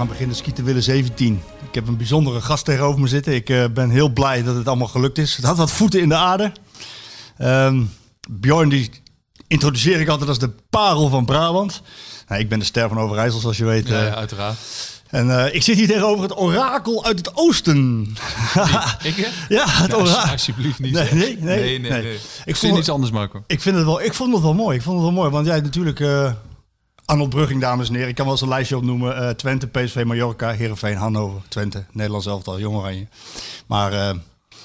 Gaan beginnen. Skieten willen 17. Ik heb een bijzondere gast tegenover me zitten. Ik eh, ben heel blij dat het allemaal gelukt is. Het had wat voeten in de aarde. Ehm Bjorn die introduceer ik altijd als de parel van Brabant. Nou, ik ben de ster van Overijssel zoals je weet. Ja, eh. ja, uiteraard. En eh, ik zit hier tegenover het orakel uit het oosten. Ik ja, het Ja, orakel. alsjeblieft niet. Nee, nee, nee, nee, nee, nee. nee. Ik vind het- iets anders, Marco. Ik, vind het wel, ik vond het wel mooi. Ik vond het wel mooi. Want jij natuurlijk uh, Arnold Brugging, dames en heren. Ik kan wel eens een lijstje opnoemen. Eh, Twente, PSV, Mallorca, Heerenveen, Hannover, Twente, Nederlands elftal, Jong Oranje. Maar eh,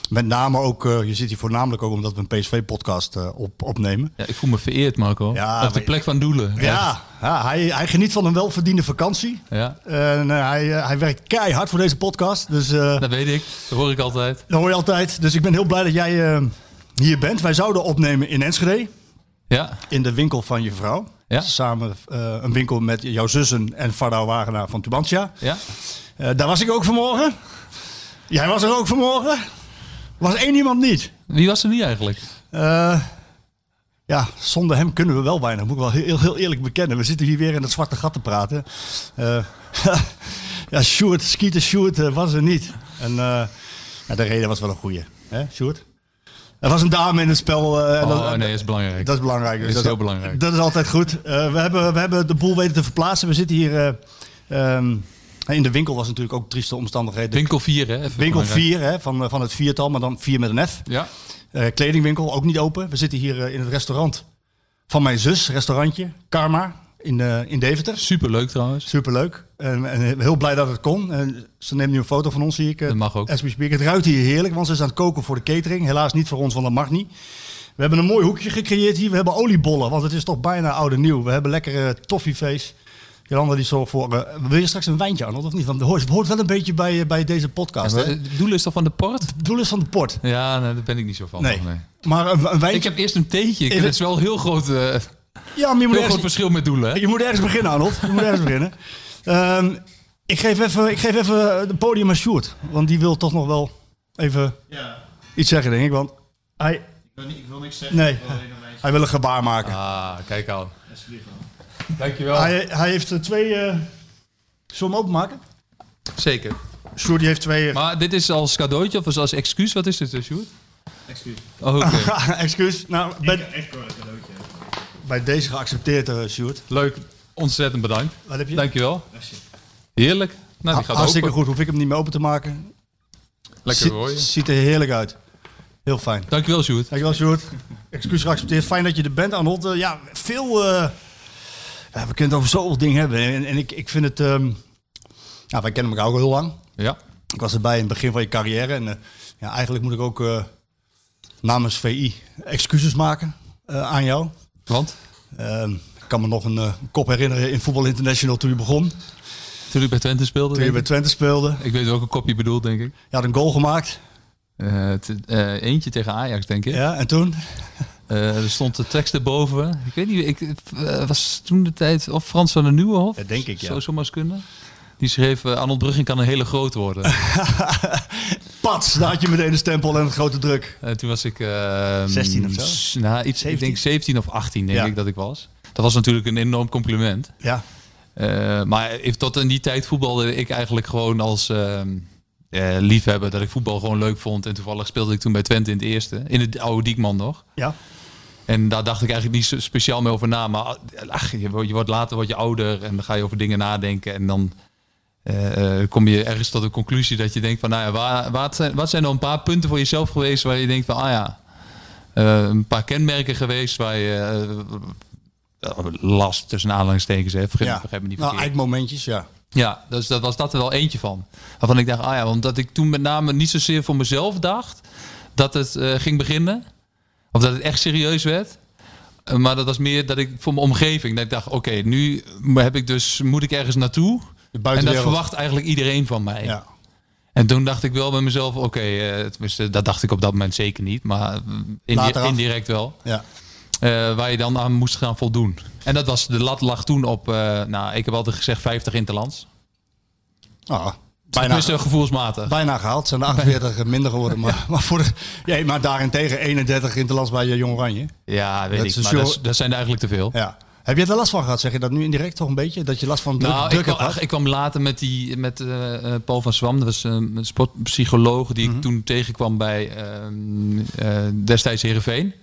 met name ook, eh, je zit hier voornamelijk ook omdat we een PSV-podcast op, opnemen. Ja, ik voel me vereerd, Marco. Ja, Op de plek van Doelen. Ja, ja hij, hij geniet van een welverdiende vakantie. Ja, En eh, hij, hij werkt keihard voor deze podcast. Dus dat weet ik. Dat hoor ik altijd. dat hoor je altijd. Dus ik ben heel blij dat jij hier bent. Wij zouden opnemen in Enschede. Ja, In de winkel van je vrouw. Ja. Samen eh, een winkel met jouw zussen en Fardau Wagenaar van Tubantia. ja. Eh, daar was ik ook vanmorgen. Jij was er ook vanmorgen. Was één iemand niet. Wie was er niet eigenlijk? Eh, ja, zonder hem kunnen we wel weinig. Moet ik wel heel, heel eerlijk bekennen. We zitten hier weer in het zwarte gat te praten. Ja, Sjoerd, Skeeter Sjoerd was er niet. En ja, de reden was wel een goeie. Hè, Sjoerd? Er was een dame in het spel. eh, Oh nee, dat is belangrijk. Dat is belangrijk. Dus is dat, heel belangrijk. Dat is altijd goed. Eh, we, hebben, we hebben de boel weten te verplaatsen. We zitten hier... eh, ehm, in de winkel was natuurlijk ook trieste omstandigheden. Winkel 4, hè? Even winkel belangrijk. 4 hè, van, van het viertal, maar dan 4 met een F. Ja. Kledingwinkel ook niet open. We zitten hier in het restaurant van mijn zus, restaurantje, Karma, in, eh, in Deventer. Superleuk trouwens. Superleuk. En, en heel blij dat het kon. En ze neemt nu een foto van ons, zie ik. eh, Dat mag ook. speak. Het ruikt hier heerlijk, want ze is aan het koken voor de catering. Helaas niet voor ons, want dat mag niet. We hebben een mooi hoekje gecreëerd hier. We hebben oliebollen, want het is toch bijna oud en nieuw. We hebben lekkere toffeeface. Jolanda die zorgt voor... eh, wil je straks een wijntje, Arnold, of niet? Want het hoort, hoort wel een beetje bij, eh, bij deze podcast. Ja, hè? het doel is toch van de port? Het doel is van de port. Ja, nee, daar ben ik niet zo van. Nee. nee. Maar een, een wijntje... Ik heb eerst een theetje. Ik het- is wel heel groot, eh, ja, maar je moet, heel groot ergens, verschil met doelen. Hè? je moet ergens beginnen, Arnold. Je moet ergens beginnen. Ehm, ik, geef even, ik geef even het podium aan Sjoerd. Want die wil toch nog wel even iets zeggen, denk ik. Want hij... Ik wil, ik wil niks zeggen. Nee, hij wil een gebaar maken. Ah, kijk al. Dankjewel. Hij, hij heeft eh, twee... eh Zullen we hem openmaken? Zeker. Sjoerd die heeft twee... eh, Maar dit is als cadeautje of is als excuus? Wat is dit, Sjoerd? Excuus. Oh, oké. excuus. Nou, bij, bij deze geaccepteerd, eh Sjoerd. Leuk. Ontzettend bedankt. Wat heb je? Dankjewel. Heerlijk. Nou, die gaat Hartstikke open. goed. Hoef ik hem niet meer open te maken. Lekker rooien. Ziet er heerlijk uit. Heel fijn. Dankjewel, Sjoerd. Dankjewel, Sjoerd. Excuus geaccepteerd. Fijn dat je er bent, Arnold. Eh, ja, veel... eh, ja, we kunnen het over zoveel dingen hebben. En, en ik, ik vind het... ehm ja, wij kennen elkaar ook al heel lang. Ja. Ik was erbij in het begin van je carrière. En ja, eigenlijk moet ik ook eh, namens VI excuses maken eh, aan jou. Want? Ehm, ik kan me nog een eh, kop herinneren in Voetbal International toen je begon. Toen ik bij Twente speelde. Toen je bij Twente speelde. ik. weet welke kop je bedoelt, denk ik. Je had een goal gemaakt. Eh, eentje tegen Ajax, denk ik. Ja, en toen? Er stond de tekst erboven. Ik weet niet, ik was toen de tijd of Frans van der Nieuwenhof. Dat denk ik, ja. Zou zomaar kunnen. Die schreef, eh, Arnold Brugging kan een hele groot worden. Pats, daar had je meteen de stempel en het grote druk. En toen was ik... ehm, 16 of zo? Nou, iets, ik 17? denk 17 of 18 denk Ja. ik dat ik was. Dat was natuurlijk een enorm compliment. Ja, Eh, maar tot in die tijd voetbalde ik eigenlijk gewoon als ehm, eh, liefhebber. Dat ik voetbal gewoon leuk vond. En toevallig speelde ik toen bij Twente in het eerste. In het oude Diekman nog. ja. En daar dacht ik eigenlijk niet zo speciaal meer over na. Maar ach, je, wordt- later word je ouder en dan ga je over dingen nadenken. En dan eh, eh, kom je ergens tot een conclusie dat je denkt van, nou ja, waar, wat, zijn, wat zijn nou een paar punten voor jezelf geweest waar je denkt van, ah ja, eh, een paar kenmerken geweest waar je last tussen aanhalingstekens heeft. Begrijp, Ja. begrijp me niet Nou, verkeerd. eikmomentjes, ja. Ja, dus dat was dat er wel eentje van. Waarvan ik dacht, ah ja, omdat ik toen met name niet zozeer voor mezelf dacht dat het ging beginnen. Of dat het echt serieus werd. Maar dat was meer dat ik voor mijn omgeving, dat ik dacht, oké, nu heb ik dus, moet ik ergens naartoe. En dat verwacht eigenlijk iedereen van mij. Ja. En toen dacht ik wel bij mezelf, oké, eh, dat dacht ik op dat moment zeker niet. Maar eh, indi- indirect wel. Ja. Eh, waar je dan aan moest gaan voldoen. En dat was, de lat lag toen op, nou, ik heb altijd gezegd 50 interlands. Ah, bijna, Tenminste, gevoelsmatig. bijna gehaald. Zijn er 48 minder geworden. Maar, maar, voor de, ja, maar daarentegen 31 interlands bij je Jong Oranje. Ja, weet Dat ik. Maar dat, dat zijn er eigenlijk te veel. Ja. Heb je er last van gehad? Zeg je dat nu indirect toch een beetje? Dat je last van druk, Nou, ik druk kwam, hebt gehad? ik kwam later met, die, met eh, eh, Paul van Swam. Dat was eh, een sportpsycholoog die Mhm. ik toen tegenkwam bij eh, destijds Heerenveen.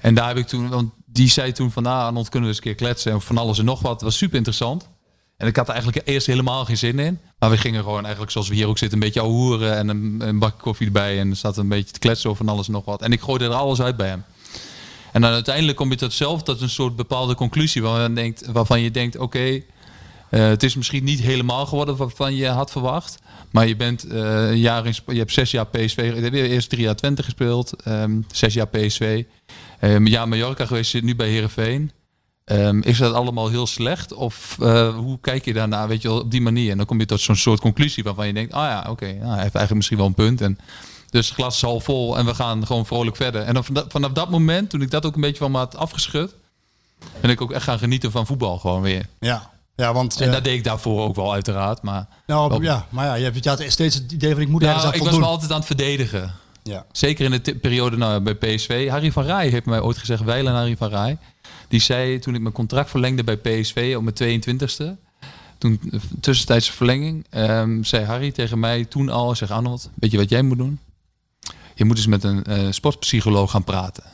En daar heb ik toen, want die zei toen van, nou, Arnold, kunnen we eens een keer kletsen en van alles en nog wat. Dat was super interessant. En ik had er eigenlijk eerst helemaal geen zin in. Maar we gingen gewoon eigenlijk zoals we hier ook zitten, een beetje ouwehoeren en een, een bak koffie erbij. En er zat een beetje te kletsen over van alles en nog wat. En ik gooide er alles uit bij hem. En dan uiteindelijk kom je tot zelf tot een soort bepaalde conclusie waarvan je denkt, oké, eh, het is misschien niet helemaal geworden waarvan je had verwacht. Maar je bent eh, een jaar je hebt zes jaar PSV, je hebt eerst drie jaar Twente gespeeld, ehm, zes jaar PSV. Een jaar Mallorca geweest, zit nu bij Herenveen. is dat allemaal heel slecht? Of eh, hoe kijk je daarna, weet je wel, op die manier? En dan kom je tot zo'n soort conclusie waarvan je denkt, ah ja, oké, nou, hij heeft eigenlijk misschien wel een punt. En dus glas is half vol en we gaan gewoon vrolijk verder. En dan vanaf, dat moment, toen ik dat ook een beetje van me had afgeschud, ben ik ook echt gaan genieten van voetbal gewoon weer. Ja. Ja, want... En eh, dat deed ik daarvoor ook wel uiteraard. Maar nou, wel- ja, maar ja, je hebt je had steeds het idee van ik moet ergens nou, aan ik was wel altijd aan het verdedigen. Ja. Zeker in de periode nou, bij PSV. Harry van Rij heeft mij ooit gezegd, Weilen Harry van Rij. Die zei toen ik mijn contract verlengde bij PSV op mijn 22e. Toen eh, tussentijdse verlenging. ehm, zei Harry tegen mij toen al, zeg Arnold, weet je wat jij moet doen? Je moet eens met een eh, sportpsycholoog gaan praten.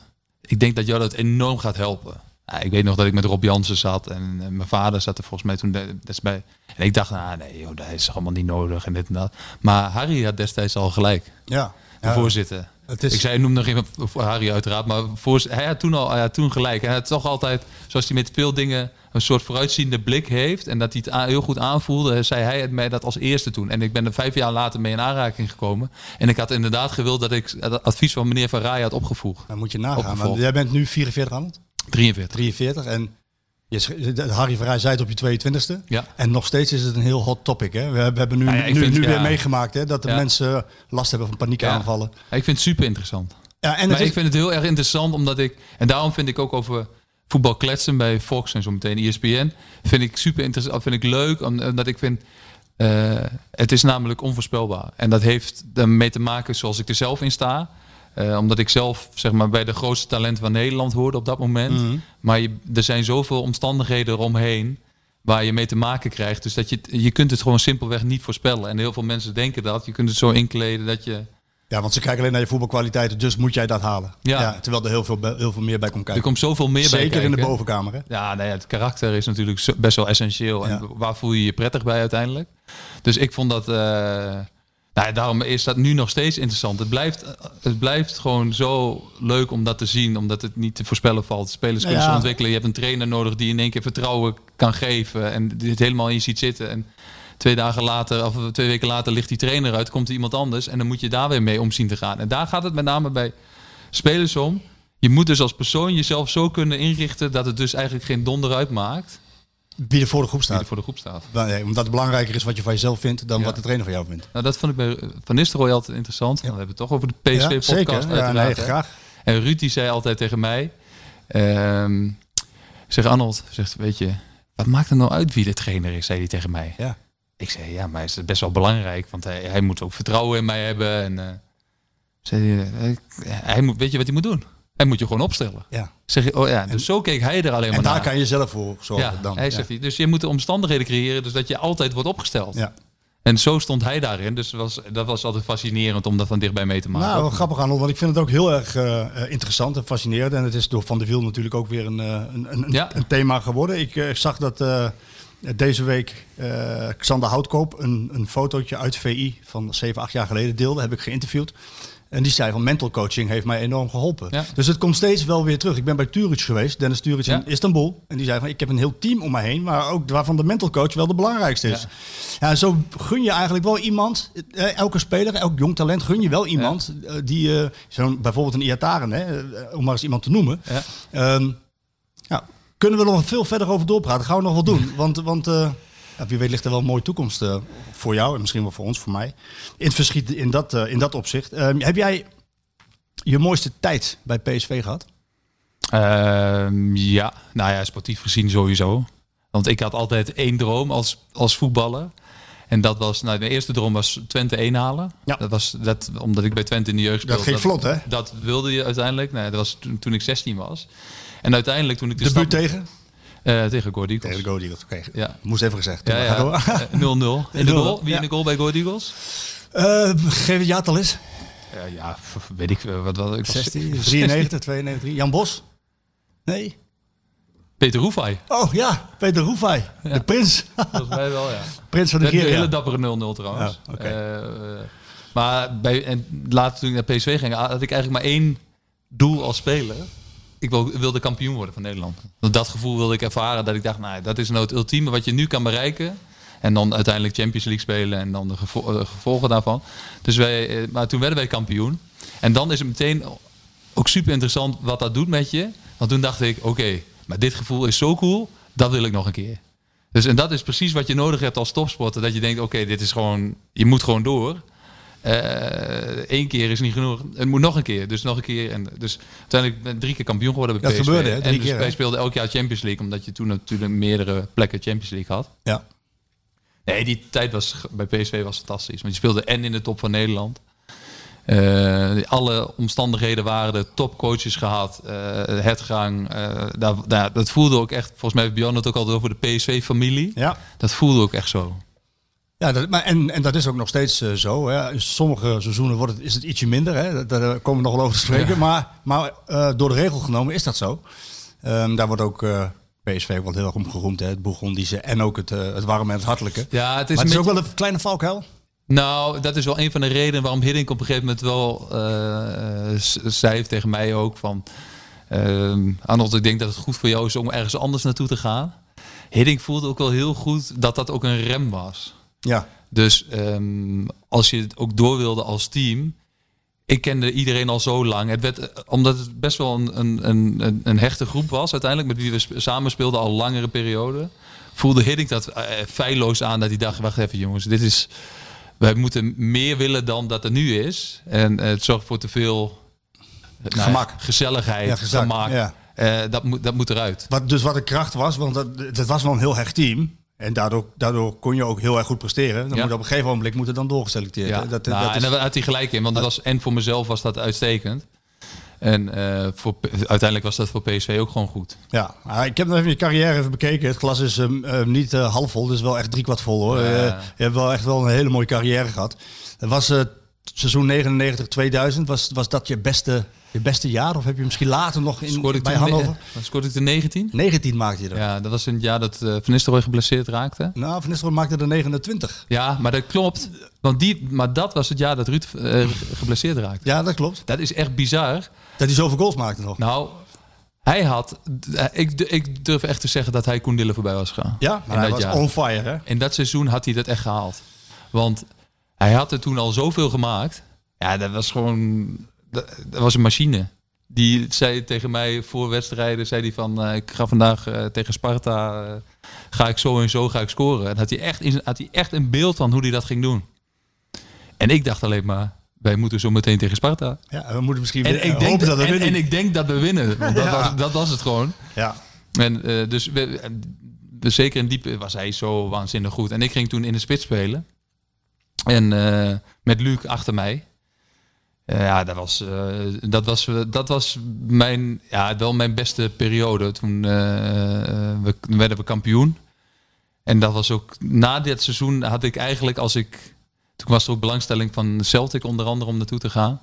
Ik denk dat jou dat enorm gaat helpen. Ik weet nog dat ik met Rob Jansen zat en eh, mijn vader zat er volgens mij toen de- des bij. En ik dacht, nou nee, joh, dat is allemaal niet nodig en dit en dat. Maar Harry had destijds al gelijk Ja. de Ja, voorzitter. Het is, Ik zei, noem nog even voor Harry uiteraard, maar voor, hij had toen al, hij had toen gelijk. Hij had toch altijd, zoals hij met veel dingen een soort vooruitziende blik heeft en dat hij het heel goed aanvoelde, zei hij het mij dat als eerste toen. En ik ben er vijf jaar later mee in aanraking gekomen. En ik had inderdaad gewild dat ik het advies van meneer Van Rij had opgevoegd. dan moet je nagaan. Want jij bent nu 44 aan het? 43. 43 en je, Harry Verrij zei het op je 22e. Ja. En nog steeds is het een heel hot topic. Hè? We, hebben- nu, Nou ja, nu, vind- nu weer meegemaakt hè? dat de mensen last hebben van paniekaanvallen. Ik vind het super interessant. Ja, en maar is, ik vind het heel erg interessant omdat ik, en daarom vind ik ook over voetbal kletsen bij Fox en zo meteen ESPN, vind ik super interessant, vind ik leuk, om- omdat ik vind, eh, het is namelijk onvoorspelbaar. En dat heeft ermee te maken zoals ik er zelf in sta. Eh, omdat ik zelf zeg maar, bij de grootste talenten van Nederland hoorde op dat moment. Mhm. Maar je, er zijn zoveel omstandigheden eromheen waar je mee te maken krijgt. Dus dat je, je kunt het gewoon simpelweg niet voorspellen. En heel veel mensen denken dat. Je kunt het zo inkleden dat je... ja, want ze kijken alleen naar je voetbalkwaliteiten, dus moet jij dat halen. Ja. terwijl er heel veel, heel veel meer bij komt Er kijken. komt zoveel meer bij Zeker in de kijken. bovenkamer. Hè? Ja, nee, het karakter is natuurlijk best wel essentieel. En waar voel je je prettig bij uiteindelijk? Dus ik vond dat... eh, nou, daarom is dat nu nog steeds interessant. Het blijft, het blijft gewoon zo leuk om dat te zien, omdat het niet te voorspellen valt. Spelers kunnen ja. ze ontwikkelen. Je hebt een trainer nodig die in één keer vertrouwen kan geven en die het helemaal in je ziet zitten. En twee dagen later, of twee weken later, ligt die trainer uit, komt er iemand anders en dan moet je daar weer mee om zien te gaan. En daar gaat het met name bij spelers om. Je moet dus als persoon jezelf zo kunnen inrichten dat het dus eigenlijk geen donder uitmaakt Wie er voor de groep wie staat. er voor de groep staat. Nou, nee, omdat het belangrijker is wat je van jezelf vindt dan Ja. wat de trainer van jou vindt. Nou, dat vond ik bij Van Nistelrooy altijd interessant. We hebben het toch over de Ja, PSV-podcast zeker. Ja, nee, graag. En Ruud die zei altijd tegen mij... ehm zeg Arnold, zegt, weet je, wat maakt er nou uit wie de trainer is, zei hij tegen mij. Ja. Ik zei, ja, maar is het best wel belangrijk, want hij, hij moet ook vertrouwen in mij hebben. En eh, zei hij, eh, hij moet, weet je wat hij moet doen? Hij moet je gewoon opstellen. Ja. Zeg je, oh ja, dus zo keek hij er alleen maar En daar naar. kan je zelf voor zorgen ja, dan. hij Ja. zegt, dus je moet de omstandigheden creëren, dus dat je altijd wordt opgesteld. Ja. En zo stond hij daarin. Dus dat was, dat was altijd fascinerend om dat van dichtbij mee te maken. Nou, grappig aan, want ik vind het ook heel erg eh, eh, interessant en fascinerend. En het is door Van der Wiel natuurlijk ook weer een, eh, een, een, Ja. een thema geworden. Ik zag dat, deze week Xander Houtkoop een, een fotootje uit VI van 7, 8 jaar geleden deelde. Heb ik geïnterviewd. En die zei van mental coaching heeft mij enorm geholpen. Ja. Dus het komt steeds wel weer terug. Ik ben bij Turic geweest, Dennis Turic Ja. in Istanbul. En die zei van ik heb een heel team om me heen, maar ook waarvan de mental coach wel de belangrijkste is. Ja, zo gun je eigenlijk wel iemand, eh, elke speler, elk jong talent gun je wel iemand eh, die, eh, zo'n bijvoorbeeld een Iataren, hè, om maar eens iemand te noemen. Ja. Ehm, ja, kunnen we nog veel verder over doorpraten? Gaan we nog wel doen. Want, want wie weet ligt er wel een mooie toekomst eh, voor jou en misschien wel voor ons, voor mij. In het verschiet in dat, eh, in dat opzicht. Ehm, heb jij je mooiste tijd bij PSV gehad? Ehm, ja, nou ja, sportief gezien sowieso. Want ik had altijd één droom als, als voetballer. En dat was, nou, de eerste droom was Twente 1 halen. Ja. Dat was dat, omdat ik bij Twente in de jeugd speelde. Dat ging vlot, hè? Dat wilde je uiteindelijk. Nee, dat was toen, toen ik 16 was. En uiteindelijk toen ik de De buurt stap- tegen? Eh, tegen Go Eagles. Tegen de Go Eagles. Oké, Ja. moest even gezegd. Ja, Ga door. ja. Eh, 0-0. In de 0-0, goal. Wie in de goal bij Go Eagles? Eh, geef het jaartal eens. Ja, weet ik. Wat, wat, ik was 16, 93, 92. Jan Bos? Nee? Peter Roefai. Oh ja, Peter Roefai. De prins. Volgens mij wel, ja. prins van Een Nigeria. hele dappere 0-0 trouwens. Ja, eh, maar bij, en later toen ik naar PSV ging, had ik eigenlijk maar één doel als speler. Ik wil, wilde kampioen worden van Nederland. Dat gevoel wilde ik ervaren. Dat ik dacht, nou, dat is nou het ultieme wat je nu kan bereiken. En dan uiteindelijk Champions League spelen en dan de eh, gevolgen daarvan. Dus wij, eh, maar toen werden wij kampioen. En dan is het meteen ook super interessant wat dat doet met je. Want toen dacht ik, oké, maar dit gevoel is zo cool, dat wil ik nog een keer. Dus en dat is precies wat je nodig hebt als topsporter. Dat je denkt, oké, dit is gewoon, je moet gewoon door. Eén keer is niet genoeg. Het moet nog een keer. Dus nog een keer. En dus uiteindelijk ben ik drie keer kampioen geworden bij Dat PSV. gebeurde, hè? Drie en dus keer, wij speelden elk jaar Champions League. Omdat je toen natuurlijk meerdere plekken Champions League had. Ja. Nee, die tijd was bij PSV was fantastisch. Want je speelde en in de top van Nederland. Eh, alle omstandigheden waren er. Topcoaches gehad. eh Hetgang. eh daar, daar, dat voelde ook echt. Volgens mij heeft Bjorn het ook al over de PSV-familie. Ja. Dat voelde ook echt zo. Ja, dat, maar en, en dat is ook nog steeds eh, zo. Hè. In sommige seizoenen wordt het, is het ietsje minder. Hè. Daar- Daar komen we nog wel over te spreken. Maar, maar eh, door de regel genomen is dat zo. Ehm, daar wordt ook eh, PSV wordt heel erg om geroemd. Hè. Het Bourgondische en ook het, eh, het warme en het hartelijke. Ja, het is, maar het is ook wel een kleine valkuil. Nou, dat is wel een van de redenen waarom Hiddink op een gegeven moment wel eh, eh, zei tegen mij ook van... ehm Arnold, ik denk dat het goed voor jou is om ergens anders naartoe te gaan. Hiddink voelde ook wel heel goed dat dat ook een rem was. Ja. Dus ehm, als je het ook door wilde als team... Ik kende iedereen al zo lang. Het werd, eh, omdat het best wel een, een, een, een hechte groep was uiteindelijk... met wie we samen speelden al langere periode... voelde Hiddink dat eh, feilloos aan dat hij dacht... wacht even jongens, dit is... Wij moeten meer willen dan dat er nu is. En eh, het zorgt voor te veel nou Gemak. gezelligheid, Ja, gezak, gemak. ja. Dat, moet, dat moet eruit. Wat, dus wat de kracht was, want dat, dat was wel een heel hecht team. En daardoor, daardoor kon je ook heel erg goed presteren. Dan Ja. moet op een gegeven moment moeten dan doorgeselecteerd. Ja. Dat, nou, dat is- en daar had hij gelijk in, want dat was, en voor mezelf was dat uitstekend. En eh, voor, uiteindelijk was dat voor PSV ook gewoon goed. Ja, ah, ik heb nog even je carrière even bekeken. Het glas is ehm, ehm, niet eh, half vol, dus wel echt driekwart vol hoor. Eh, je hebt wel echt wel een hele mooie carrière gehad. Het was seizoen 99-2000. Was, was dat je beste, je beste jaar? Of heb je misschien later nog in, Scoorde bij Hannover? scoorde ik de 19? 19 maakte je er. Ja, dat was in het jaar dat eh Van Nistelrooy geblesseerd raakte. Nou, Van Nistelrooy maakte er 29. Ja, maar dat klopt. Want die, maar dat was het jaar dat Ruud eh, geblesseerd raakte. Ja, dat klopt. Dat is echt bizar. Dat hij zoveel goals maakte nog. Nou, hij had... eh, Ik, ik durf echt te zeggen dat hij Koen Dille voorbij was gegaan. ja, in maar hij dat was jaar. on fire hè. In dat seizoen had hij dat echt gehaald. Want hij had er toen al zoveel gemaakt. Ja, dat was gewoon... Dat, dat was een machine. Die zei tegen mij voor wedstrijden... zei hij van, eh, ik ga vandaag eh, tegen Sparta... eh, ga ik zo en zo ga ik scoren. En had hij, echt had hij echt een beeld van hoe hij dat ging doen. En ik dacht alleen maar... wij moeten zo meteen tegen Sparta. Ja, we moeten misschien En weer- ik, denk, dat we en, winnen. en ik denk dat we winnen. Want dat, Ja. was, dat was het gewoon. Ja. En dus we, we- zeker in diep was hij zo waanzinnig goed. En ik ging toen in de spits spelen. En met Luc achter mij. Eh, ja, dat was, eh, dat, was, dat was mijn, ja, wel mijn beste periode. Toen eh, we, werden we kampioen. En dat was ook na dit seizoen had ik eigenlijk als ik. Toen was er ook belangstelling van Celtic onder andere om naartoe te gaan.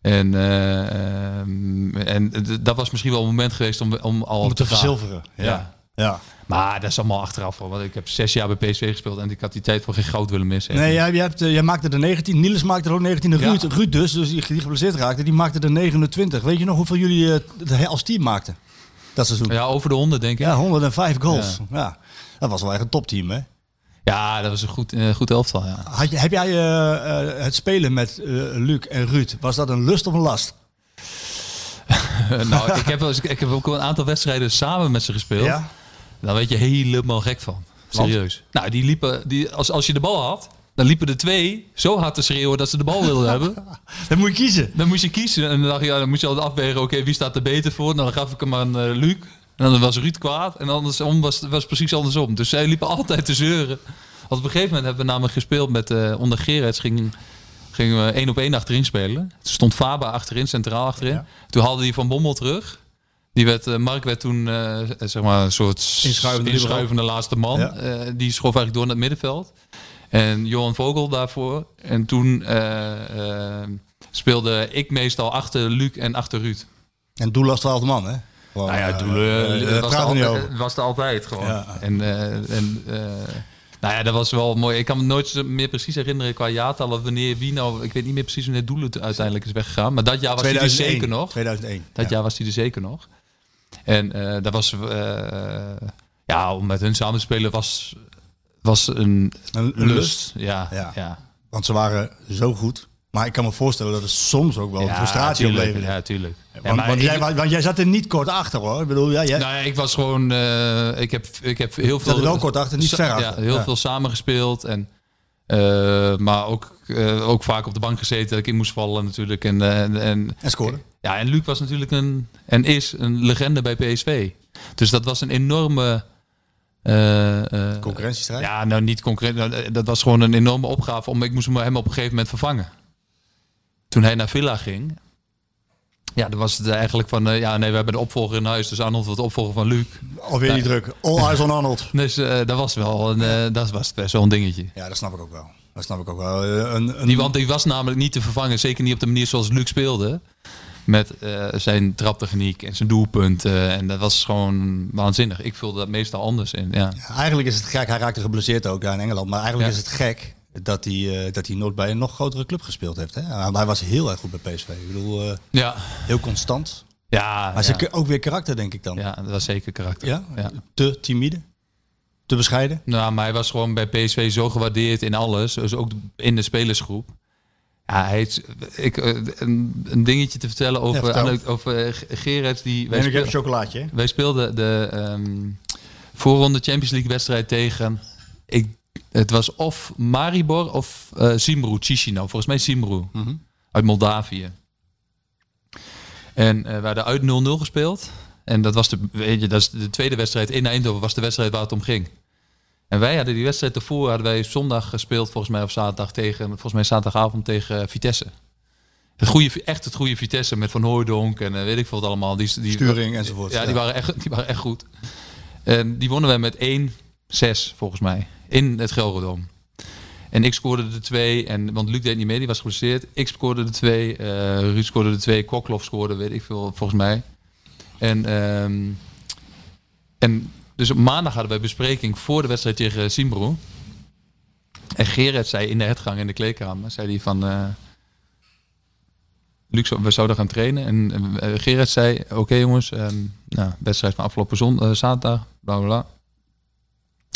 En, eh, ehm, en dat was misschien wel een moment geweest om, om al Om te gaan. verzilveren. Ja. Ja. Ja. Maar dat is allemaal achteraf. hoor, Want ik heb zes jaar bij PSV gespeeld en ik had die tijd voor geen goud willen missen. Nee, jij, jij, hebt, eh, jij maakte er 19. Niels maakte er ook 19. En Ja. Ruud, Ruud dus, dus die, die geblesseerd raakte, die maakte er 29. Weet je nog hoeveel jullie het als team maakten? Dat seizoen. Ja, Ja, over de honden denk ik. Ja, 105 goals. Ja. Dat was wel echt een topteam, hè? dat was een goed, eh, goed elftal. Ja. Had je, heb jij het spelen met Luc en Ruud, was dat een lust of een last? nou, ik heb, wel eens- ik heb ook wel een aantal wedstrijden samen met ze gespeeld. Daar werd je helemaal gek van. Serieus. Nou, die liepen, die, als, als je de bal had, dan liepen er twee zo hard te schreeuwen dat ze de bal wilden hebben. Dan moet je kiezen. Dan moest je kiezen en dan, dacht je, ja, dan moest je altijd afwegen, oké, wie staat er beter voor? Nou, dan gaf ik hem aan eh, Luc. En dan was Ruud kwaad. En andersom was het was precies andersom. Dus zij liepen altijd te zeuren. Want op een gegeven moment hebben we namelijk gespeeld met, eh onder Gerets, ging, gingen we één op één achterin spelen. Toen stond Faba achterin, centraal achterin. Toen haalde hij Van Bommel terug. Die werd, eh, Mark werd toen eh, zeg maar een soort Inschuivende inschuivende laatste man. Ja. Eh, die schoof eigenlijk door naar het middenveld. En Johan Vogel daarvoor. En toen speelde ik meestal achter Luc en achter Ruud. En doel als 12 man, hè? Gewoon, Nou ja, doelen eh, was, er altijd, was er altijd gewoon. Ja. En, eh, en eh, nou ja, dat was wel mooi. Ik kan me nooit meer precies herinneren qua jaartallen wanneer wie nou. Ik weet niet meer precies wanneer Doelen te- uiteindelijk is weggegaan. Maar dat jaar was hij er 2001. zeker nog. 2001. Dat ja. jaar was hij er zeker nog. En eh, dat was. eh, ja, om met hun samen te spelen was, was een, Een, lust. lust. Ja, Ja. ja. Want ze waren zo goed. Maar ik kan me voorstellen dat het soms ook wel Ja, frustratie tuurlijk, opleverde. Ja, tuurlijk. Want, want, jij, wa- want jij zat er niet kort achter hoor. Ik bedoel, ja, jij, Nou ja, ik was gewoon. eh, ik, heb, ik heb heel veel. er wel kort achter, niet ver Ja, heel veel samengespeeld. En, eh, maar ook, eh, ook vaak op de bank gezeten dat ik in moest vallen natuurlijk. En, eh, en, en, en scoren. ja, en Luc was natuurlijk een. En is een legende bij PSV. Dus dat was een enorme. eh, Concurrentiestrijd. ja, nou niet concreet. nou, dat was gewoon een enorme opgave. Om, ik moest hem op een gegeven moment vervangen. Toen hij naar Villa ging. Ja, dan was het eigenlijk van... eh, ja, nee, we hebben de opvolger in huis. Dus Arnold wordt de opvolger van Luc. Alweer niet druk. All eyes on Arnold. Dus eh, dat was wel een, eh, dat was best wel een dingetje. Ja, dat snap ik ook wel. Dat snap ik ook wel. Een, een, Die, want die was namelijk niet te vervangen. Zeker niet op de manier zoals Luc speelde. Met zijn traptechniek en zijn doelpunten. En dat was gewoon waanzinnig. Ik vulde dat meestal anders in. Ja. Eigenlijk is het gek. Hij raakte geblesseerd ook daar in Engeland. Maar eigenlijk Ja. is het gek dat hij, eh, dat hij nooit bij een nog grotere club gespeeld heeft. Hè? Hij was heel erg goed bij PSV. Ik bedoel, eh, Ja, heel constant. ja, Maar ja. ook weer karakter, denk ik dan. ja, dat was zeker karakter. Ja? ja. Te timide. Te bescheiden. Nou, maar hij was gewoon bij PSV zo gewaardeerd in alles. Dus ook in de spelersgroep. Ja, hij is, ik, eh, een, een dingetje te vertellen over, vertel. aan- over G- Gerrits. Die, wij, ik een chocolaatje. hè? wij speelden de ehm, voorronde Champions League wedstrijd tegen... Ik, het was of Maribor of eh Simru, Chisinau. Volgens mij Simru. Mhm. Uit Moldavië. En eh we hadden uit 0-0 gespeeld. En dat was de, weet je, dat is de tweede wedstrijd in Eindhoven was de wedstrijd waar het om ging. En wij hadden die wedstrijd ervoor, hadden wij zondag gespeeld, volgens mij, of zaterdag tegen, volgens mij zaterdagavond tegen eh, Vitesse. Het goede, echt het goede Vitesse met Van Hooijdonk en eh, weet ik veel wat allemaal. Die, die, Sturing enzovoort. ja, die waren echt, die waren echt goed. En die wonnen wij met 1-6 volgens mij in het Gelredome. En ik scoorde de twee, en, want Luc deed niet mee, die was geblesseerd. Ik scoorde de twee, eh Ruud scoorde de twee, Kokloff scoorde, weet ik veel, volgens mij. En, ehm, en dus op maandag hadden wij bespreking voor de wedstrijd tegen Simbro. En Gerrit zei in de hetgang in de kleedkamer, zei hij van... eh Luc, we zouden gaan trainen. En eh, Gerrit zei, oké jongens, ehm, nou, wedstrijd van afgelopen zon, eh, zaterdag, bla bla.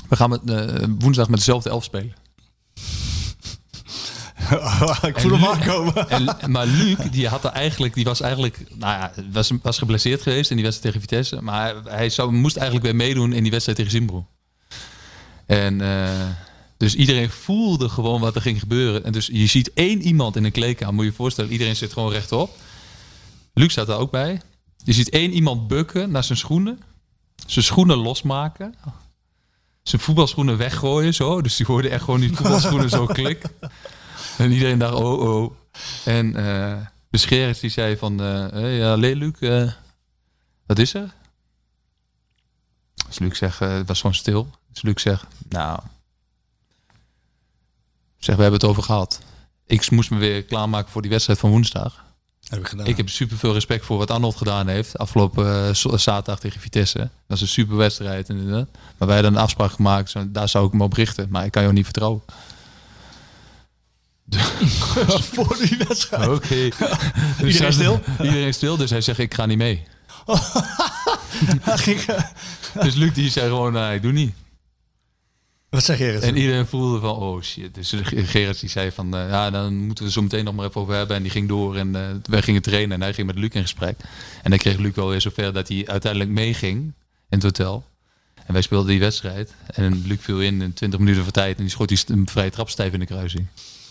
We gaan met, eh, woensdag met dezelfde elf spelen. ik voel En hem aankomen. En, maar Luc, die had er eigenlijk, die was eigenlijk, nou ja, was, was geblesseerd geweest in die wedstrijd tegen Vitesse. Maar hij, zou, moest eigenlijk weer meedoen in die wedstrijd tegen Zimbro. En eh, dus iedereen voelde gewoon wat er ging gebeuren. En dus je ziet één iemand in een kleedkamer, moet je je voorstellen, iedereen zit gewoon rechtop. Luc staat daar ook bij. Je ziet één iemand bukken naar zijn schoenen, zijn schoenen losmaken, zijn voetbalschoenen weggooien zo. Dus die hoorde echt gewoon die voetbalschoenen zo klik. En iedereen dacht, oh, oh. En eh de Scherens die zei van, eh hey, ja, Le- Luc, eh, wat is er? Dus Luc zegt, eh, het was gewoon stil. Dus Luc zegt, nou, zeg, we hebben het over gehad. Ik moest me weer klaarmaken voor die wedstrijd van woensdag. Heb ik gedaan. Ik heb super veel respect voor wat Arnold gedaan heeft. Afgelopen eh, z- zaterdag tegen Vitesse. Dat was een super wedstrijd. inderdaad. Maar wij hadden een afspraak gemaakt. zo- Daar zou ik me op richten. Maar ik kan jou niet vertrouwen. voor die wedstrijd. Oké. Dus Iedereen hij- stil? Iedereen stil. Dus hij zegt, ik ga niet mee. Eh, Dus Luc die zei gewoon, nee, ik doe niet. Wat zeg je? En iedereen voelde van, oh shit. Dus Gerard die zei van, eh, ja, dan moeten we zo meteen nog maar even over hebben. En die ging door en eh, wij gingen trainen en hij ging met Luc in gesprek. En dan kreeg Luc wel weer zover dat hij uiteindelijk meeging in het hotel. En wij speelden die wedstrijd. En Luc viel in in 20 minuten voor tijd. En die schoot die een vrije trap stijf in de kruising.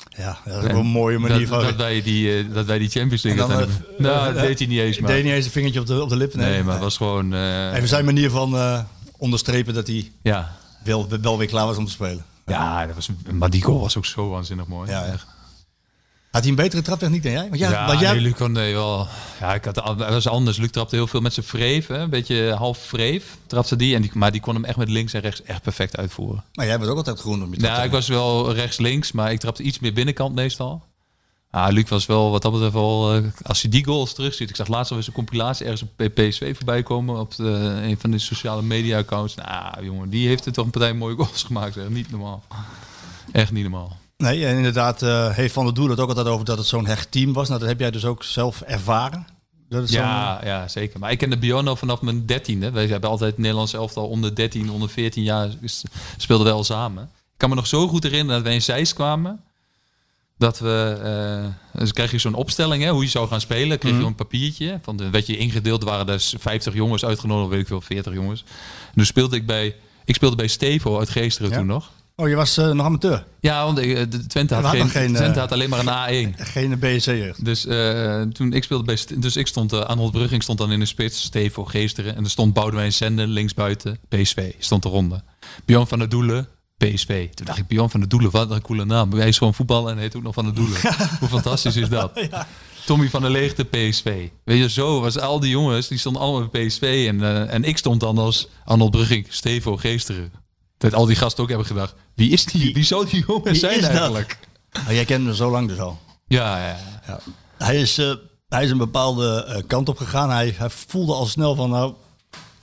Ja, dat is wel een mooie manier dat, van... dat, wij die, eh, dat wij die Champions League... En dan, uiteindelijk- eh, nou, dat deed hij niet eens, maar... deed niet eens een vingertje op de, op de lippen. Nee, maar het was gewoon... Even zijn manier van onderstrepen dat hij ja. Wel, wel weer klaar was om te spelen. ja, dat was, maar die goal was ook zo waanzinnig mooi. Ja, ja. Echt. Had hij een betere traptechniek dan jij? Want jij, Ja, want jij nee, Luc kon nee, wel. Ja, ik had, het was anders. Luc trapte heel veel met zijn vreef, hè? een beetje half vreef trapte die, en die. Maar die kon hem echt met links en rechts echt perfect uitvoeren. maar jij was ook altijd groen op je Nou, ik was wel rechts-links, maar ik trapte iets meer binnenkant meestal. Ah, Luc was wel wat dat betreft wel, eh, als je die goals terugziet. Ik zag laatst al eens een compilatie ergens op PSV voorbij komen op de, een van de sociale media accounts. Nou, jongen, die heeft er toch een partij mooie goals gemaakt. Zeg. Niet normaal. Echt niet normaal. Nee, en inderdaad eh, heeft Van der Doel het ook altijd over dat het zo'n hecht team was. Nou, dat heb jij dus ook zelf ervaren. Dat zo'n- Ja, ja, zeker. Maar ik kende al vanaf mijn dertiende. Wij hebben altijd het Nederlands elftal onder 13, onder 14 jaar speelden we al samen. Ik kan me nog zo goed herinneren dat wij in Zeist kwamen. Dat we, eh dus krijg je zo'n opstelling, hè, hoe je zou gaan spelen. Kreeg je een papiertje. Van de, werd je ingedeeld, waren dus 50 jongens uitgenodigd, weet ik veel, 40 jongens. En toen speelde ik bij, ik speelde bij Stevo uit Geesteren Ja? toen nog. Oh, je was eh, nog amateur. Ja, want eh, de Twente had, geen, Twente had alleen maar een A1. Geen BSC-jeugd. Dus toen ik speelde bij dus ik stond uh, Arnold Brugging stond dan in de spits, Stevo Geesteren en er stond Boudewijn Sende linksbuiten, PSV stond de ronde. Bjorn van der Doelen, PSV. Toen dacht ik Bjorn van der Doelen, wat een coole naam. Hij is gewoon voetballer en heet ook nog van der Doelen. Hoe fantastisch is dat? Tommy van der Leegte, PSV. Weet je, zo was al die jongens, die stonden allemaal bij PSV en, eh, en ik stond dan als Arnold Brugging, Stevo Geesteren. Dat al die gasten ook hebben gedacht, wie is die? Wie zou die jongen Wie zijn eigenlijk? Oh, jij kent hem zo lang dus al. Ja, ja, ja. Hij is, eh, hij is een bepaalde eh, kant op gegaan. Hij, hij voelde al snel van, nou,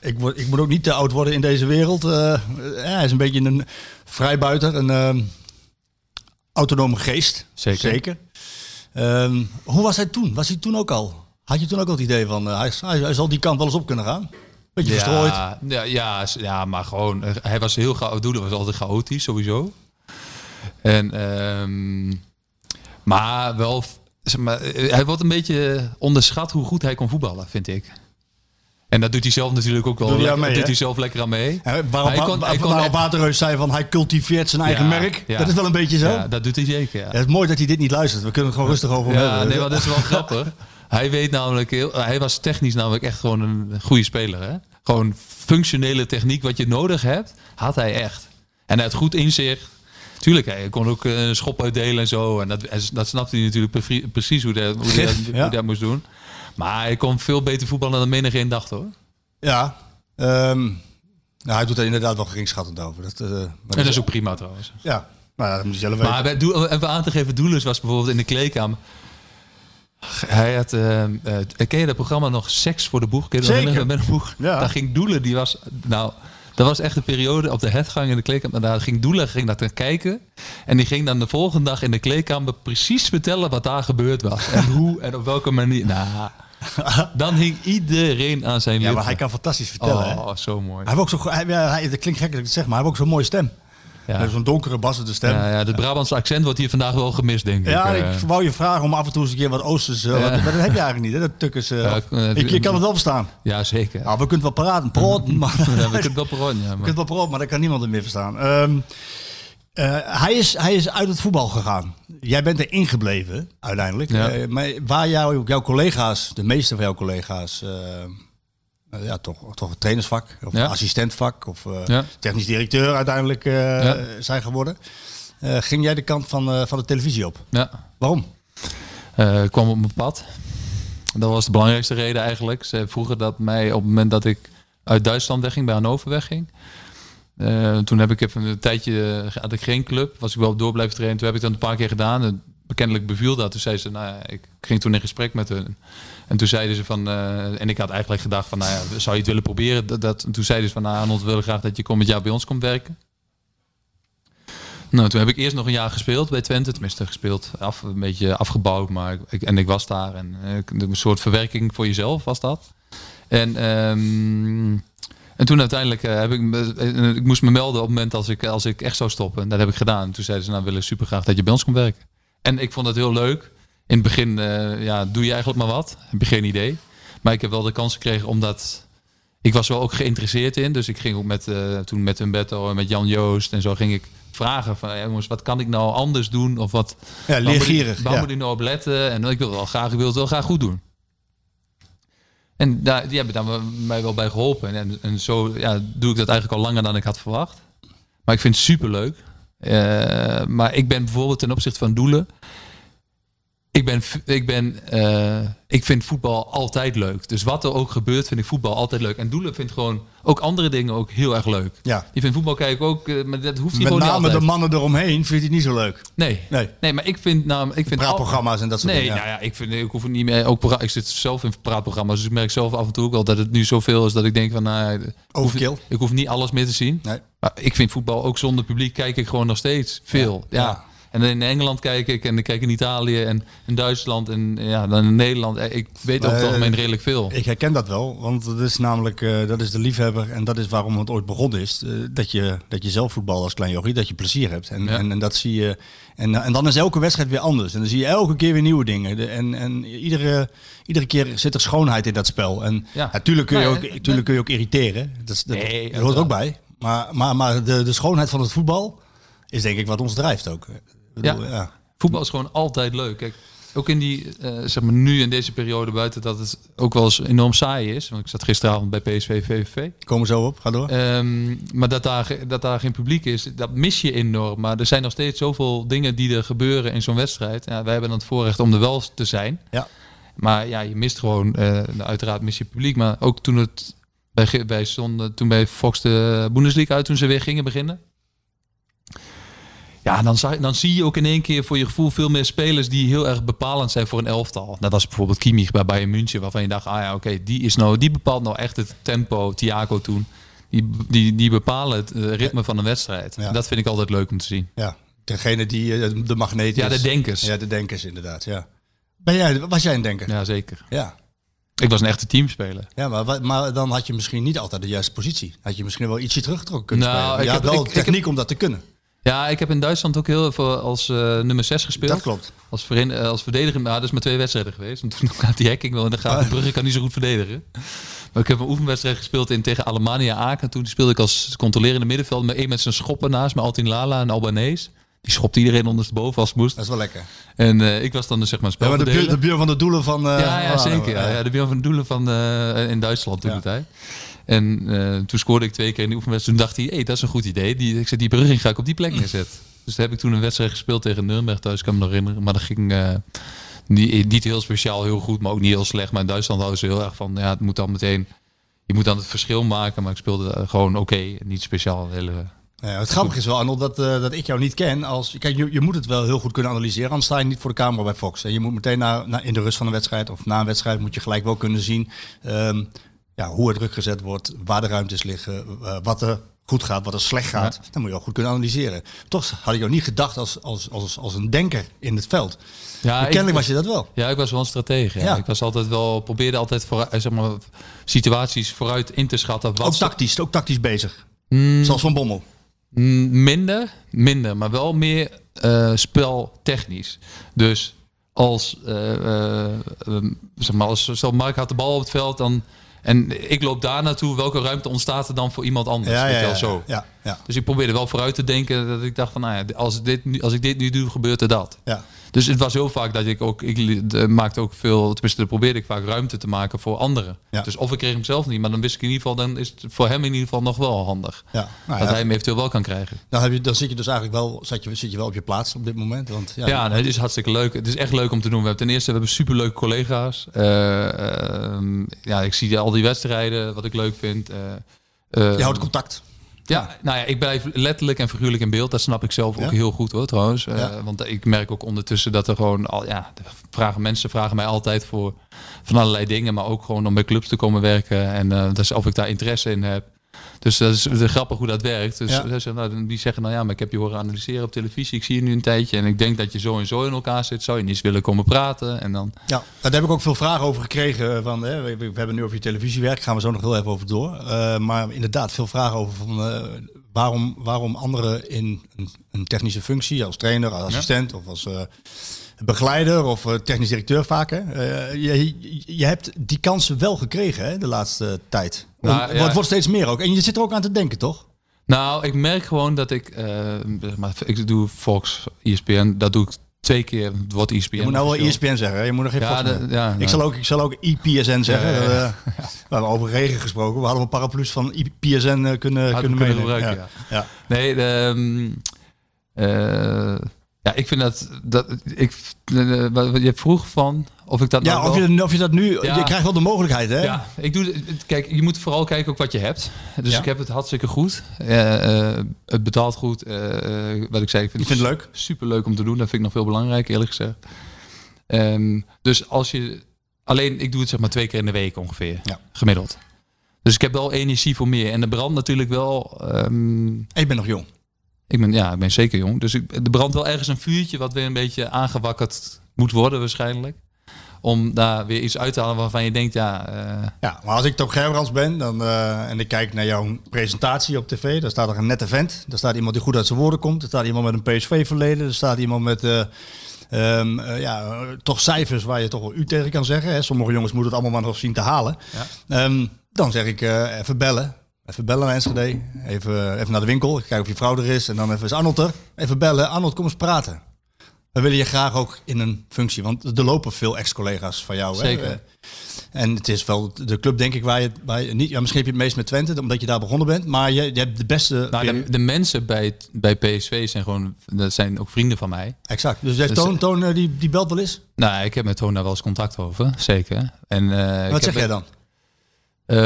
ik, word, ik moet ook niet te oud worden in deze wereld. Hij is een beetje een vrijbuiter, een ehm, autonome geest. Zeker. Ehm, hoe was hij toen? Was hij toen ook al? Had je toen ook al het idee van, eh, hij, hij, hij zal die kant wel eens op kunnen gaan? Beetje verstrooid. Ja, ja, ja, ja, maar gewoon, eh, hij was heel. Doelen was altijd chaotisch, sowieso. En, ehm, maar wel, zeg maar, eh, hij wordt een beetje onderschat hoe goed hij kon voetballen, vind ik. En dat doet hij zelf natuurlijk ook wel. Hij lekker- mee, doet hij zelf lekker aan mee. Hè, waarop, Hij kon- wa- hij kon waarop echt- Waterreus zei van, hij cultiveert zijn eigen Ja, merk. ja. Dat is wel een beetje zo. Ja, dat doet hij zeker. Ja. Het is mooi dat hij dit niet luistert. We kunnen het gewoon rustig over Ja, hebben. nee, maar dat is wel grappig. Hij weet namelijk heel, hij was technisch namelijk echt gewoon een goede speler. Hè? Gewoon functionele techniek, wat je nodig hebt, had hij echt. En hij had goed inzicht. Tuurlijk, hij kon ook eh, een schop uitdelen en zo. En dat, dat snapte hij natuurlijk pre- precies hoe hij hoe dat, hoe die dat moest doen. Maar hij kon veel beter voetballen dan menig in dacht hoor. Ja, nou, hij doet er inderdaad wel geringschattend over. Dat, maar En dat is ook prima trouwens. Ja, nou, ja, dat moet je zelf weten. Maar bij Doel- even aan te geven, Doelens was bijvoorbeeld in de kleedkamer. Hij had, eh, ken je dat programma nog Seks voor de Boeg? Ken je dat Zeker. herinneren? Met een boeg? Ja. Daar ging Doelen, die was, nou, dat was echt de periode op de headgang in de kleedkamer. Daar ging Doelen ging dat kijken. En die ging dan de volgende dag in de kleedkamer precies vertellen wat daar gebeurd was. En hoe en op welke manier. Nou, dan hing iedereen aan zijn ja, lippen. maar hij kan fantastisch vertellen. hè? Oh, zo mooi. Hij heeft ook zo, hij, ja, hij, dat klinkt gek dat ik het zeg, maar hij heeft ook zo'n mooie stem. Ja. Zo'n donkere bassende stem. Ja, Ja, ja, het Brabantse accent wordt hier vandaag wel gemist, denk ik. Eh, ik wou je vragen om af en toe eens een keer wat Oosters... eh, Ja. maar dat heb je eigenlijk niet, hè? Dat tukkers... eh, Ja, eh, ik, je kan het wel verstaan. ja, zeker. Nou, we kunnen wel praten, praten, maar... Ja, we we kunnen wel perron, ja, maar- kunnen wel praten, maar dat kan niemand het meer verstaan. Ehm, eh, hij, is, hij is uit het voetbal gegaan. Jij bent er ingebleven, uiteindelijk. Ja. Eh, maar waar jou, jouw collega's, de meeste van jouw collega's... eh, ja, toch, toch het trainersvak of Ja. assistentvak of eh, Ja. technisch directeur uiteindelijk eh, Ja. zijn geworden. Ging jij de kant van, van de televisie op? Ja. Waarom? Eh, kwam op mijn pad. Dat was de belangrijkste reden eigenlijk. Ze vroegen dat mij op het moment dat ik uit Duitsland wegging, bij Hannover wegging. eh, toen heb ik even een tijdje, had ik geen club, was ik wel door blijven trainen. Toen heb ik dat een paar keer gedaan. Het kennelijk beviel dat. Toen zei ze, nou ja, ik ging toen in gesprek met hun. En toen zeiden ze van, eh, en ik had eigenlijk gedacht van, nou ja, zou je het willen proberen? Dat, dat, en toen zeiden ze van, nou we willen graag dat je komend jaar bij ons komt werken. Nou, toen heb ik eerst nog een jaar gespeeld bij Twente. Tenminste, gespeeld, af, een beetje afgebouwd. Maar ik, en ik was daar. En eh, een soort verwerking voor jezelf was dat. En, ehm, en toen uiteindelijk eh, heb ik, ik moest me melden op het moment als ik, als ik echt zou stoppen. En dat heb ik gedaan. Toen zeiden ze, nou we willen super graag dat je bij ons komt werken. En ik vond het heel leuk. In het begin eh, ja, doe je eigenlijk maar wat. Heb je geen idee. Maar ik heb wel de kans gekregen omdat ik was wel ook geïnteresseerd in. Dus ik ging ook met, eh, toen met Humberto en met Jan Joost en zo ging ik vragen van jongens, wat kan ik nou anders doen? Of wat Ja, leergierig. Waar ja. moet ik nou op letten? En ik wil wel graag, ik wil het wel graag goed doen. En daar, die hebben daar mij wel bij geholpen. En, en zo ja, doe ik dat eigenlijk al langer dan ik had verwacht. Maar ik vind het super leuk. maar ik ben bijvoorbeeld ten opzichte van doelen. Ik, ben, ik, ben, eh, ik vind voetbal altijd leuk. Dus wat er ook gebeurt, vind ik voetbal altijd leuk. En doelen vindt gewoon ook andere dingen ook heel erg leuk. Ja. Je vindt voetbal kijken ook, eh, maar dat hoeft hij Met niet name de mannen eromheen vindt hij het niet zo leuk. Nee. Nee. Nee, maar ik vind namelijk... Ik vind al- Praatprogramma's en dat soort Nee, dingen. nou ja, ik, vind, ik hoef niet meer. Ook, ik zit zelf in praatprogramma's, dus ik merk zelf af en toe ook wel dat het nu zoveel is dat ik denk van, nou, ja, ik hoef- Overkill. Ik hoef niet alles meer te zien. Nee. Maar ik vind voetbal ook zonder publiek kijk ik gewoon nog steeds veel. Ja. Ja. En in Engeland kijk ik en ik kijk in Italië en in Duitsland en ja, dan in Nederland. Eh, Ik weet over het algemeen redelijk veel. Ik herken dat wel, want dat is namelijk eh, dat is de liefhebber en dat is waarom het ooit begonnen is. eh, dat, je, dat je zelf voetbal als klein jochie, dat je plezier hebt. En, Ja. en, en dat zie je. En, eh, en dan is elke wedstrijd weer anders. En dan zie je elke keer weer nieuwe dingen. De- en en iedere, iedere keer zit er schoonheid in dat spel. En Ja. natuurlijk kun je, ook, kun je ook irriteren. Dat, is- dat, Nee, dat hoort er ook bij. Maar, maar, maar de, de schoonheid van het voetbal is denk ik wat ons drijft ook. Bedoel, Ja. Voetbal is gewoon altijd leuk. Kijk, ook in die, eh, zeg maar nu in deze periode buiten dat het ook wel eens enorm saai is. Want ik zat gisteravond bij PSV VVV. Komen zo op, ga door. Ehm, maar dat daar, dat daar geen publiek is, dat mis je enorm. Maar er zijn nog steeds zoveel dingen die er gebeuren in zo'n wedstrijd. Ja, wij hebben dan het voorrecht om er wel te zijn. Ja. Maar ja, je mist gewoon, eh, uiteraard mis je publiek. Maar ook toen het bij, bij stond, toen bij Fox de Bundesliga uit, toen ze weer gingen beginnen. Ja, dan, dan zie je ook in één keer voor je gevoel veel meer spelers die heel erg bepalend zijn voor een elftal. Dat was bijvoorbeeld Kimmich bij Bayern München, waarvan je dacht, ah ja, oké, die is nou, die bepaalt nou echt het tempo. Thiago toen, die, die, die bepalen het eh, ritme van een wedstrijd. Ja. Dat vind ik altijd leuk om te zien. Ja, degene die eh, de magneet Ja, de denkers. Ja, de denkers inderdaad, ja. Ben jij, was jij een denker? Ja, zeker. Ja. Ik was een echte teamspeler. Ja, maar, maar dan had je misschien niet altijd de juiste positie. Had je misschien wel ietsje teruggetrokken kunnen Nou, spelen. ik Je had heb- wel ik- ik techniek om dat te kunnen. Ja, ik heb in Duitsland ook heel veel als eh, nummer 6 gespeeld. Dat klopt. Als, verin, eh, als verdediger, maar dat is maar twee wedstrijden geweest. En toen had die hacking wel in de gaten. Ah. Brugge kan niet zo goed verdedigen. Maar ik heb een oefenwedstrijd gespeeld in, tegen Alemannia Aken. Toen speelde ik als controlerende middenveld met één met zijn schoppen naast me, Altin Lala en Albanese. Die schopte iedereen ondersteboven als het moest. Dat is wel lekker. En eh, ik was dan dus zeg maar Ja, maar de, buur, de buur van de doelen van... ja, zeker. Ja. Ja, de Björn van Doelen van, in Duitsland toen Ja. de tijd. En eh, toen scoorde ik twee keer in de oefenwedstrijd. Toen dacht hij, hey, dat is een goed idee. Die, ik zei, die brugging ga ik op die plek neerzetten. Dus toen heb ik toen een wedstrijd gespeeld tegen Nürnberg thuis, kan me nog herinneren. Maar dat ging eh, niet, niet heel speciaal, heel goed, maar ook niet heel slecht. Maar in Duitsland houden ze heel erg van, ja, het moet dan meteen... Je moet dan het verschil maken, maar ik speelde eh, gewoon oké. niet speciaal. Hele, Ja, het grappige is wel, Arnold, dat, eh, dat ik jou niet ken. Als, kijk, je, je moet het wel heel goed kunnen analyseren. Anders sta je niet voor de camera bij Fox. En je moet meteen na, na- in de rust van een wedstrijd of na een wedstrijd... moet je gelijk wel kunnen zien ehm, ja, hoe er druk gezet wordt. Waar de ruimtes liggen. eh, wat er goed gaat, wat er slecht gaat. Dan moet je wel goed kunnen analyseren. Toch had ik jou niet gedacht als, als, als, als een denker in het veld. ja, Maar kennelijk was je dat wel. Ja, ik was wel een stratege. Ja. Ja. Ik was altijd wel, probeerde altijd voor, zeg maar, situaties vooruit in te schatten. Wat Ook tactisch, ook tactisch bezig. Mm, Zoals Van Bommel. Mm, Minder, minder, maar wel meer eh, speltechnisch. Dus als, eh, eh, zeg maar, als stel Mark had de bal op het veld dan, en ik loop daar naartoe, welke ruimte ontstaat er dan voor iemand anders? Ja, ja, zo. ja, ja, Dus ik probeerde wel vooruit te denken dat ik dacht van, nou ja, als, dit nu, als ik dit nu doe, gebeurt er dat. ja. Dus het was heel vaak dat ik ook, ik de- maakte ook veel, tenminste probeerde ik vaak ruimte te maken voor anderen. Ja. Dus of ik kreeg hem zelf niet, maar dan wist ik in ieder geval, dan is het voor hem in ieder geval nog wel handig. ja. Nou, dat hij hem eventueel wel kan krijgen. dan, heb je, dan zit je dus eigenlijk wel, zit je, zit je wel op je plaats op dit moment. Want, ja, Ja, nee, het is hartstikke leuk. Het is echt leuk om te doen. We hebben ten eerste we hebben superleuke collega's. Eh, ehm, ja, ik zie al die wedstrijden, wat ik leuk vind. Eh, je houdt contact. Ja, nou ja, ik blijf letterlijk en figuurlijk in beeld. Dat snap ik zelf ook heel goed hoor, trouwens. Eh, want ik merk ook ondertussen dat er gewoon al, ja, vragen, mensen vragen mij altijd voor van allerlei dingen, maar ook gewoon om bij clubs te komen werken en eh dus of ik daar interesse in heb. Dus dat is, grappig hoe dat werkt. Dus Ja. nou, die zeggen nou ja, maar ik heb je horen analyseren op televisie. Ik zie je nu een tijdje en ik denk dat je zo en zo in elkaar zit. Zou je niet eens willen komen praten? En dan Ja, daar heb ik ook veel vragen over gekregen. Van, hè, we, we hebben nu over je televisiewerk, gaan we zo nog heel even over door. Eh, maar inderdaad, veel vragen over van, eh, waarom, waarom anderen in een, een technische functie, als trainer, als assistent of als eh, begeleider of eh, technisch directeur vaak. Hè, eh, je, je hebt die kansen wel gekregen hè, de laatste tijd. Nou, ja. Het wordt steeds meer ook. En je zit er ook aan te denken, toch? Nou, ik merk gewoon dat ik, eh, zeg maar, ik doe Fox, E ESPN, dat doe ik twee keer. Het wordt E ESPN. Je moet nou wel. ESPN zeggen. Hè? Je moet nog geen Ja, Fox de- meer. ja, ik, nou. zal ook, ik zal ook IPSN zeggen. Ja, ja, ja. Eh, we hebben over regen gesproken. We hadden wel paraplu's van IPSN eh, kunnen, kunnen we kunnen gebruiken, ja. Nee, de, ehm, eh, ja, ik vind dat, dat ik, eh, wat je vroeg van of ik dat Ja, nou of wel- je, of je dat nu... Ja. Je krijgt wel de mogelijkheid, hè? Ja, ik doe. Kijk, je moet vooral kijken ook wat je hebt. Dus Ja. ik heb het hartstikke goed. Eh, eh, het betaalt goed. eh, eh, wat ik zei, ik vind, het leuk? Super leuk om te doen. Dat vind ik nog veel belangrijker, eerlijk gezegd. Ehm, dus als je alleen, ik doe het zeg maar twee keer in de week ongeveer, Ja. gemiddeld. Dus ik heb wel energie voor meer. En de brand natuurlijk wel. ehm, En je bent nog jong. Ik ben, ja, ik ben zeker jong. Dus ik, er brandt wel ergens een vuurtje wat weer een beetje aangewakkerd moet worden waarschijnlijk. Om daar weer iets uit te halen waarvan je denkt, ja, eh, Ja, maar als ik Top Gerbrands ben dan, eh, en ik kijk naar jouw presentatie op tv, dan staat er een nette vent. Daar staat iemand die goed uit zijn woorden komt. Er staat iemand met een PSV-verleden. Er staat iemand met eh, ehm, eh, ja, toch cijfers waar je toch wel u tegen kan zeggen. Hè. Sommige jongens moeten het allemaal maar nog zien te halen. Ehm, dan zeg ik even bellen. Even bellen naar Enschede. Even, even naar de winkel. Kijken of je vrouw er is. En dan even is Arnold er. Even bellen. Arnold, kom eens praten. We willen je graag ook in een functie. Want er lopen veel ex-collega's van jou. Zeker. Hè? En het is wel de club, denk ik, waar je, waar je niet... Ja, misschien heb je het meest met Twente, omdat je daar begonnen bent. Maar je, je hebt de beste... Nou, de, de mensen bij, bij PSV zijn gewoon, dat zijn ook vrienden van mij. Exact. Dus, dus Toon, Toon eh, die, die belt wel eens. Nou, ik heb met Toon daar wel eens contact over, zeker. En, eh, ik Wat heb zeg jij dan? Eh,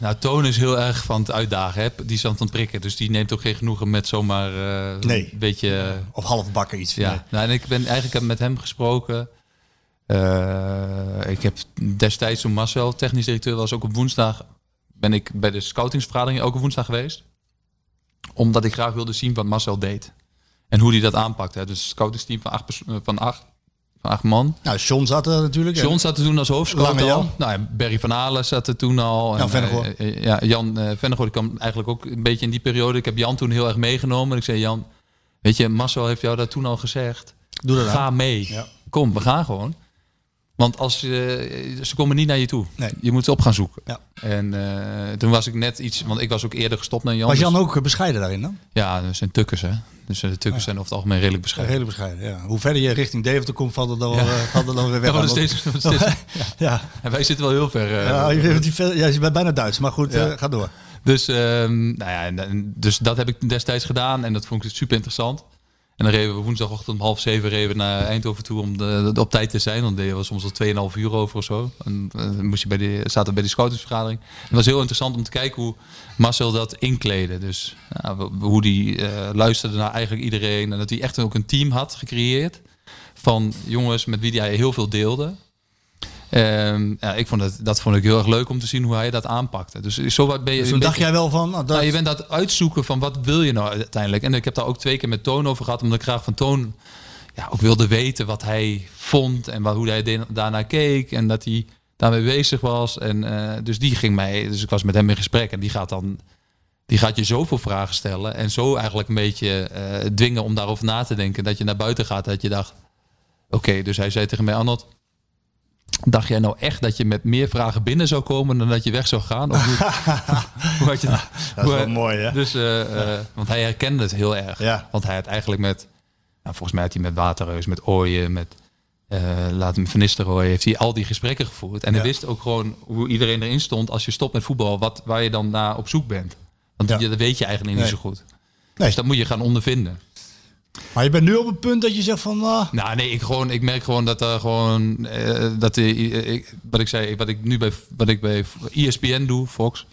nou, Toon is heel erg van het uitdagen. Hè? Die is aan het prikken. Dus die neemt ook geen genoegen met zomaar Nee. een beetje... eh, Of halfbakken iets. ja. Nee. Nou, en ik ben eigenlijk heb met hem gesproken. Ik heb destijds toen Marcel, technisch directeur, was ook op woensdag. Ben ik bij de scoutingsvergadering elke woensdag geweest. Omdat ik graag wilde zien wat Marcel deed. En hoe hij dat aanpakte. Dus het scoutingsteam van acht, van acht, van acht man. Nou, John zat er natuurlijk. John zat er toen als hoofdscout al. Nou, ja, Barry van Halen zat er toen al. Jan En, Vennegoor. eh, eh, ja, Jan uh, Vennegoor kwam eigenlijk ook een beetje in die periode. Ik heb Jan toen heel erg meegenomen. En ik zei, Jan, weet je, Marcel heeft jou dat toen al gezegd. Doe dat Ga nou. mee. Ja. Kom, we gaan gewoon. Want als, je- ze komen niet naar je toe. Nee. Je moet ze op gaan zoeken. Ja. En eh, toen was ik net iets, want ik was ook eerder gestopt naar Jan. Was Jan dus- ook eh, bescheiden daarin dan? Ja, dat zijn tukkers hè. Dus eh, de tukkers zijn over het algemeen redelijk bescheiden. Redelijk bescheiden, ja. Hoe verder je richting Deventer komt, valt het dan, wel, eh, valt dan weer weg. Ja, steeds, steeds- ja. en wij zitten wel heel ver. eh, Ja, je, bent die ver- ja, je bent bijna Duits, maar goed, eh, ga door. Dus, ehm, nou ja, dus dat heb ik destijds gedaan en dat vond ik super interessant. En dan reden we woensdagochtend om half zeven reden naar Eindhoven toe om de, op tijd te zijn. Dan deden we soms al 2,5 uur over of zo. En eh, moest je bij die, zaten we bij die scoutingsvergadering. Het was heel interessant om te kijken hoe Marcel dat inkleedde. Dus ja, hoe die eh, luisterde naar eigenlijk iedereen. En dat hij echt ook een team had gecreëerd van jongens met wie hij heel veel deelde. Ehm, ja, ik vond dat, dat vond ik heel erg leuk om te zien hoe hij dat aanpakte. Dus zo wat ben je. Dus dacht jij wel van... Nou, dat, nou, je bent dat uitzoeken van wat wil je nou uiteindelijk. En ik heb daar ook twee keer met Toon over gehad, omdat ik graag van Toon ja, ook wilde weten wat hij vond en wat, hoe hij de- daarnaar keek en dat hij daarmee bezig was. En eh, dus die ging mij, dus ik was met hem in gesprek en die gaat dan, die gaat je zoveel vragen stellen en zo eigenlijk een beetje eh, dwingen om daarover na te denken dat je naar buiten gaat dat je dacht, oké, dus hij zei tegen mij Arnold. Dacht jij nou echt dat je met meer vragen binnen zou komen dan dat je weg zou gaan? Of hoe, hoe had je dat? is wel mooi, hè? Dus, eh, eh, want hij herkende het heel erg. Ja. Want hij had eigenlijk met, nou, volgens mij had hij met Waterreus, met Ooyen, met eh laat hem Van Nistelrooy, heeft hij al die gesprekken gevoerd. En hij wist ook gewoon hoe iedereen erin stond als je stopt met voetbal, wat, waar je dan naar op zoek bent. Want dat weet je eigenlijk niet Nee. zo goed. Nee. Dus dat moet je gaan ondervinden. Maar je bent nu op het punt dat je zegt van... ah, Nou, nee, ik, gewoon, ik merk gewoon dat er gewoon. eh, dat de, ik, wat ik zei, wat ik nu bij, wat ik bij ESPN doe, Fox.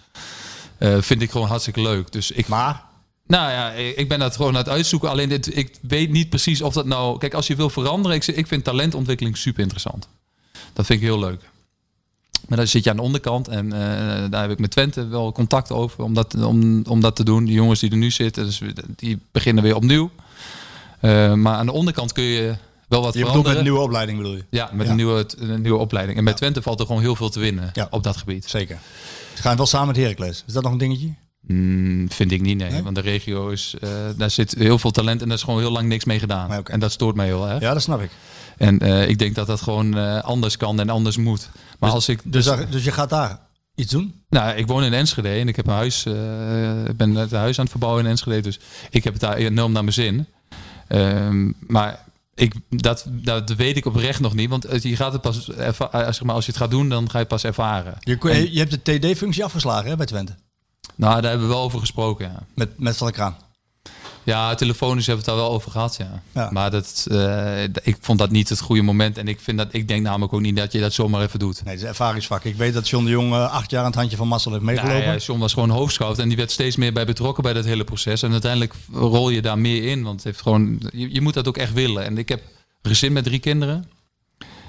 eh, vind ik gewoon hartstikke leuk. Dus ik, Maar, nou ja, ik ben dat gewoon aan het uitzoeken. Alleen dit, ik weet niet precies of dat nou... Kijk, als je wil veranderen, ik, ik vind talentontwikkeling super interessant. Dat vind ik heel leuk. Maar dan zit je aan de onderkant en eh, daar heb ik met Twente wel contact over om dat, om, om dat te doen. Die jongens die er nu zitten, dus die beginnen weer opnieuw. Eh, maar aan de onderkant kun je wel wat je bedoelt met veranderen. een nieuwe opleiding bedoel je? Ja, met Ja. Een, nieuwe, een nieuwe opleiding. En bij Twente valt er gewoon heel veel te winnen Ja. op dat gebied. Zeker. Ze gaan wel samen met Heracles. Is dat nog een dingetje? Mm, vind ik niet, nee. Nee? Want de regio is, eh, daar zit heel veel talent en daar is gewoon heel lang niks mee gedaan. Nee. En dat stoort mij heel erg. Ja, dat snap ik. En eh, ik denk dat dat gewoon anders kan en anders moet. Maar als ik, Dus, daar- dus je gaat daar iets doen? nou, ik woon in Enschede en ik heb een huis, ik ben het huis aan het verbouwen in Enschede, dus ik heb het daar enorm naar mijn zin. Ehm, maar ik, dat, dat weet ik oprecht nog niet, want je gaat het pas eh, zeg maar, als je het gaat doen, dan ga je het pas ervaren. Je, En- je hebt de TD-functie afgeslagen hè, bij Twente. nou, daar hebben we wel over gesproken, ja. Met, met Van der Kraan. Ja, telefonisch hebben we het daar wel over gehad, ja. Ja. Maar dat, eh, ik vond dat niet het goede moment. En ik, vind dat, ik denk namelijk ook niet dat je dat zomaar even doet. Nee, het is ervaringsvak. Ik weet dat John de Jong eh, acht jaar aan het handje van Marcel heeft meegelopen. Nou ja, John was gewoon hoofdscout en die werd steeds meer bij betrokken bij dat hele proces. En uiteindelijk rol je daar meer in, want het heeft gewoon, je, je moet dat ook echt willen. En ik heb een gezin met drie kinderen.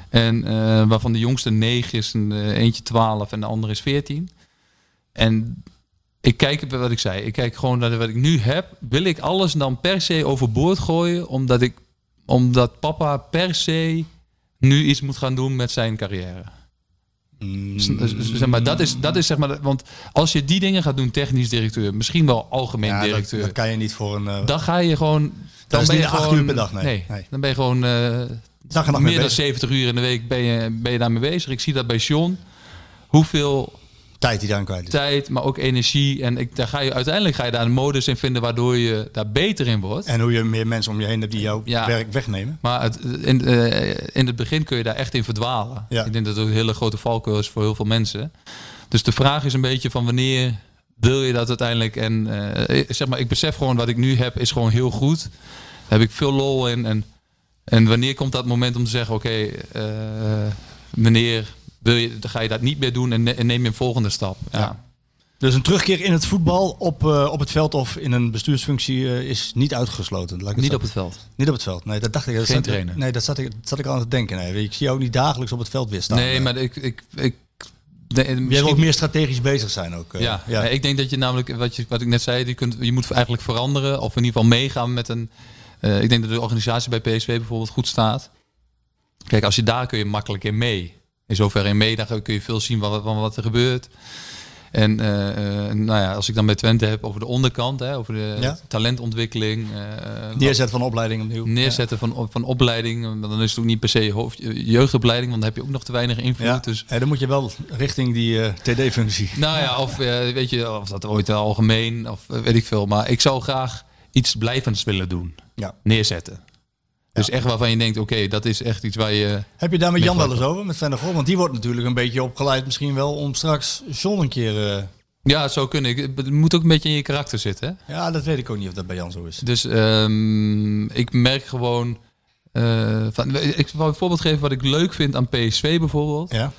En eh, waarvan de jongste negen is, en eentje twaalf en de andere is veertien. En ik kijk, wat ik zei, ik kijk gewoon naar wat ik nu heb. Wil ik alles dan per se overboord gooien, omdat, ik, omdat papa per se nu iets moet gaan doen met zijn carrière? Mm, Zeg maar, dat is, dat is zeg maar, want als je die dingen gaat doen, technisch directeur, misschien wel algemeen ja, directeur, dat kan je niet voor een eh, dan ga je gewoon. Dan is ben je acht uur per dag, nee. Nee. dan ben je gewoon eh, dag en mee meer dan bezig. 70 uur in de week ben je, ben je daarmee bezig. Ik zie dat bij John. Hoeveel tijd die daaraan kwijt is. tijd, maar ook energie. En ik, daar ga je, uiteindelijk ga je daar een modus in vinden waardoor je daar beter in wordt. En hoe je meer mensen om je heen hebt die jouw Ja. werk wegnemen. Maar het, in, eh, in het begin kun je daar echt in verdwalen. Ja. Ik denk dat het een hele grote valkuil is voor heel veel mensen. Dus de vraag is een beetje van wanneer wil je dat uiteindelijk? En eh, zeg maar, ik besef gewoon wat ik nu heb is gewoon heel goed. Daar heb ik veel lol in. En, en wanneer komt dat moment om te zeggen, oké, eh, meneer, wil je, dan ga je dat niet meer doen en, ne- en neem je een volgende stap. Ja. Ja. Dus een terugkeer in het voetbal op, eh, op het veld of in een bestuursfunctie eh, is niet uitgesloten. Laat ik het Niet zo- op het veld. Niet op het veld. Nee, dat dacht ik. Dat Geen zat, trainer. Nee, dat zat ik, dat zat ik al aan het denken. Nee. Ik zie jou ook niet dagelijks op het veld weer staan. Nee, maar ik, ik, ik, nee, Jij wil misschien- ook meer strategisch bezig zijn ook. eh. Ja, ja. ik denk dat je namelijk, wat, je, wat ik net zei, je, kunt, je moet eigenlijk veranderen. Of in ieder geval meegaan met een... eh, ik denk dat de organisatie bij PSV bijvoorbeeld goed staat. Kijk, als je daar kun je makkelijk in mee. In zoverre in mee, dan kun je veel zien van, van wat er gebeurt. En eh, eh, nou ja, als ik dan bij Twente heb over de onderkant, hè, over de Ja. talentontwikkeling. eh, Neerzet van opleiding opnieuw. neerzetten van, van opleiding. Dan is het ook niet per se hoofd, jeugdopleiding, want dan heb je ook nog te weinig invloed. Ja. Dus Ja, dan moet je wel richting die TD-functie. nou ja, of weet je, of dat ooit algemeen, of weet ik veel. Maar ik zou graag iets blijvends willen doen. Ja. Neerzetten. Dus echt waarvan je denkt, oké, dat is echt iets waar je... Heb je daar met Jan wel eens over, met Van der Goor? Want die wordt natuurlijk een beetje opgeleid misschien wel om straks John een keer... eh, Ja, zo kunnen. Ik- Het moet ook een beetje in je karakter zitten. Hè? Ja, dat weet ik ook niet of dat bij Jan zo is. Dus ehm, ik merk gewoon... eh, van, ik zal een voorbeeld geven wat ik leuk vind aan PSV bijvoorbeeld. Ja?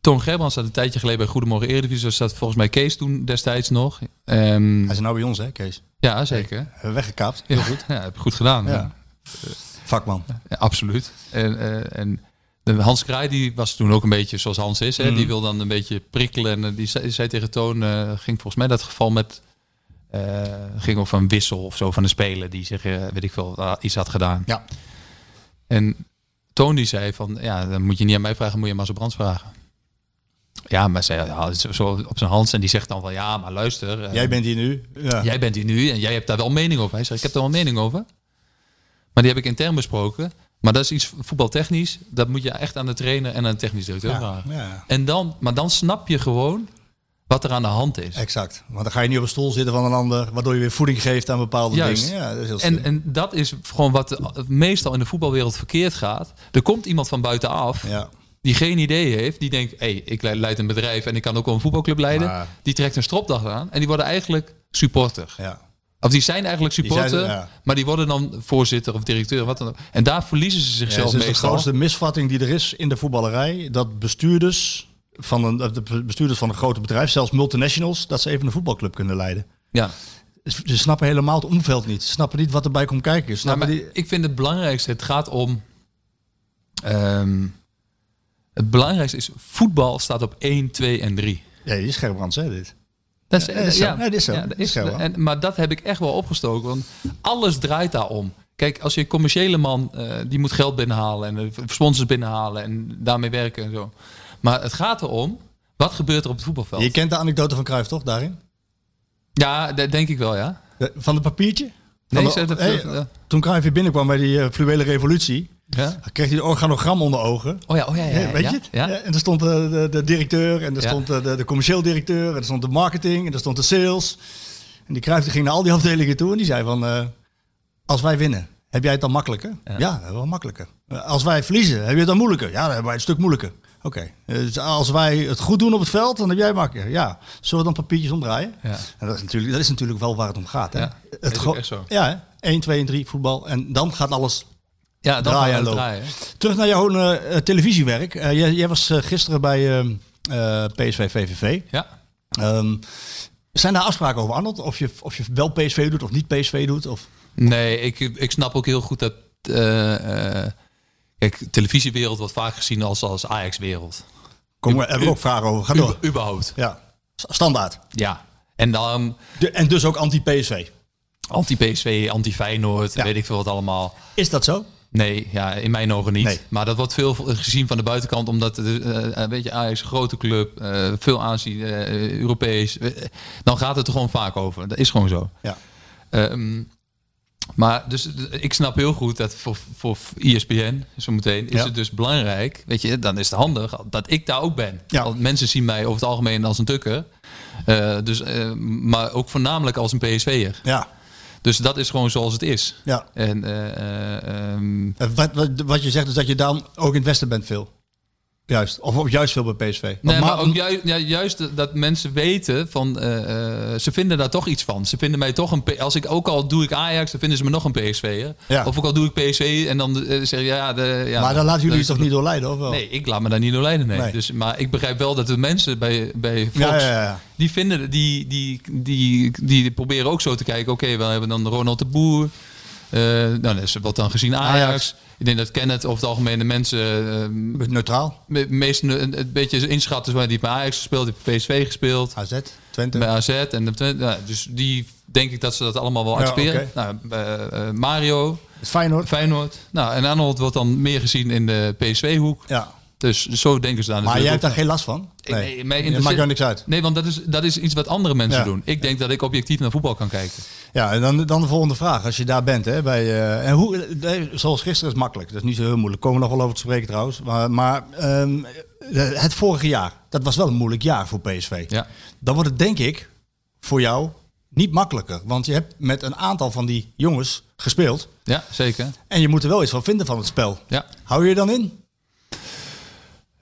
Toon Gerbrands zat een tijdje geleden bij Goedemorgen Eredivisie. Dus zat volgens mij Kees toen destijds nog. Ehm, Hij is nou bij ons, hè, Kees? ja, zeker. We weggekaapt. Heel Ja, goed. Ja, heb goed gedaan. Ja. Vakman. Absoluut. En, eh, en Hans Kraai die was toen ook een beetje zoals Hans is. Hè? Mhm. Die wil dan een beetje prikkelen. En eh, die zei, zei tegen Toon, eh, ging volgens mij dat geval met... ging over een wissel of zo van een speler die zich, weet ik veel, ah, iets had gedaan. Ja. En Toon die zei van, ja, dan moet je niet aan mij vragen, moet je Marcel Brands vragen. Ja, maar zei, ja, zo op zijn hand en die zegt dan van, ja, maar luister. Jij bent hier nu. Ja. Jij bent hier nu en jij hebt daar wel mening over. Hij zei, ik heb daar wel mening over. Maar die heb ik intern besproken. Maar dat is iets voetbaltechnisch. Dat moet je echt aan de trainer en aan de technisch directeur Ja, vragen. ja, En dan, maar dan snap je gewoon wat er aan de hand is. exact. Want dan ga je niet op een stoel zitten van een ander, waardoor je weer voeding geeft aan bepaalde Juist. dingen. Ja, dat is heel. En, en dat is gewoon wat meestal in de voetbalwereld verkeerd gaat. Er komt iemand van buitenaf ja. die geen idee heeft. Die denkt, hé, hey, ik leid een bedrijf en ik kan ook wel een voetbalclub leiden. Maar- Die trekt een stropdag aan en die worden eigenlijk supporter. ja. Of die zijn eigenlijk Die supporter, zijn- ja. maar die worden dan voorzitter of directeur, wat dan ook. En daar verliezen ze Ja, zichzelf dat is de meestal. grootste misvatting die er is in de voetballerij. Dat bestuurders van een, de bestuurders van een grote bedrijf, zelfs multinationals, dat ze even een voetbalclub kunnen leiden. Ja. Ze snappen helemaal het omveld niet. Ze snappen niet wat erbij komt kijken. Ze Nou, die, ik vind het belangrijkste, het gaat om... ehm, het belangrijkste is, voetbal staat op 1, 2 en 3. ja, die is Gerbrandts, hè, dit. Dat is, Ja, dat is zo. Ja, dat is zo. dat Dat is, is zo, hoor. en, maar dat heb ik echt wel opgestoken. Want alles draait daarom. Kijk, als je een commerciële man, eh, die moet geld binnenhalen en eh, sponsors binnenhalen en daarmee werken en zo. Maar het gaat erom, wat gebeurt er op het voetbalveld? Je kent de anekdote van Cruijff toch, daarin? Ja, dat denk ik wel, ja. De- van het papiertje? Nee, de- dat- hey, toen binnenkwam bij die eh, fluwele revolutie, ja. kreeg hij een organogram onder ogen. Oh ja, oh ja, ja. Hè, weet ja, je het? Ja. Ja, en er stond de, de, de directeur, en er Ja. stond de, de, commercieel directeur, en er stond de marketing, en er stond de sales. En die Cruijff die ging naar al die afdelingen toe en die zei van, eh, als wij winnen, heb jij het dan makkelijker? Ja, wel makkelijker. Eh, Als wij verliezen, heb je het dan moeilijker? Ja, dan hebben wij het een stuk moeilijker. Oké, dus als wij het goed doen op het veld, dan heb jij makkelijker. Ja, zullen we dan papiertjes omdraaien? Ja. En dat is natuurlijk, dat is natuurlijk wel waar het om gaat. Hè? Ja, het echt zo. Ja, hè? 1, 2 en 3 voetbal. En dan gaat alles Ja, dan Draaien en lopen. draaien. Terug naar jouw eh, televisiewerk. Eh, jij, jij was eh, gisteren bij ehm, eh, PSV VVV. Ja. Ehm, zijn daar afspraken over, Arnold? Of je, of je wel PSV doet of niet PSV doet? Of... Nee, ik, ik snap ook heel goed dat... kijk, televisiewereld wordt vaak gezien als, als Ajax-wereld. Kom, we hebben we ook vragen over. Ga door. Überhaupt. Ja, standaard. Ja. En dan De, en dus ook anti-PSV. anti-PSV, anti-Feyenoord, Ja. weet ik veel wat allemaal. Is dat zo? Nee, ja, in mijn ogen niet. Nee. Maar dat wordt veel gezien van de buitenkant, omdat uh, weet je, Ajax een grote club, eh, veel aanzien, Europees. dan gaat het er gewoon vaak over. Dat is gewoon zo. Ja. Ehm, maar dus ik snap heel goed dat voor, voor ESPN, zo meteen, is Ja. het dus belangrijk. Weet je, dan is het handig dat ik daar ook ben. Ja. Want mensen zien mij over het algemeen als een tukker. Eh, dus, eh, maar ook voornamelijk als een PSV'er. Ja. Dus dat is gewoon zoals het is. ja. En eh, eh, ehm, Eh, Wat, wat, wat je zegt is dat je dan ook in het Westen bent veel. Juist. Of juist veel bij PSV. Nee, maar Ma- ook juist, ja, juist dat- mensen weten van, eh, eh, ze vinden daar toch iets van. Ze vinden mij toch een, als ik ook al doe ik Ajax, dan vinden ze me nog een PSV'er. Ja. Of ook al doe ik PSV en dan eh, zeg je ja, de, ja. maar dan laten jullie je dat- toch niet doorleiden, of wel? Nee, ik laat me daar niet door leiden. Nee. Nee. Dus, maar ik begrijp wel dat de mensen bij, bij Fox, Ja, die vinden, die, die, die, die proberen ook zo te kijken. Oké, we hebben dan Ronald de Boer. Eh nou, dat is wat dan gezien Ajax. Ajax. Ik denk dat Kenneth over het algemeen de mensen ehm, Neutraal. me- meest een, een beetje inschatten. Die heeft bij Ajax gespeeld, die heeft bij PSV gespeeld. AZ, Twente. Bij AZ. En de, Twente- nou, dus die denk ik dat ze dat allemaal wel Ja, accepteren. Nou, bij, eh, Mario, Feyenoord. Feyenoord. Nou, en Arnold wordt dan meer gezien in de PSV-hoek. Ja. Dus zo denken ze daar Maar jij hebt daar geen last van? Nee, interesseert- maakt jou niks uit. Nee, want dat is, dat is iets wat andere mensen Ja. doen. Ik denk dat ik objectief naar voetbal kan kijken. Ja, en dan, dan de volgende vraag. Als je daar bent, hè, bij, eh, en hoe, zoals gisteren is makkelijk. Dat is niet zo heel moeilijk. Komen we nog wel over te spreken trouwens. Maar, maar ehm, eh, het vorige jaar, dat was wel een moeilijk jaar voor PSV. Ja. Dan wordt het denk ik voor jou niet makkelijker. Want je hebt met een aantal van die jongens gespeeld. Ja, zeker. En je moet er wel iets van vinden van het spel. Ja. Hou je je dan in?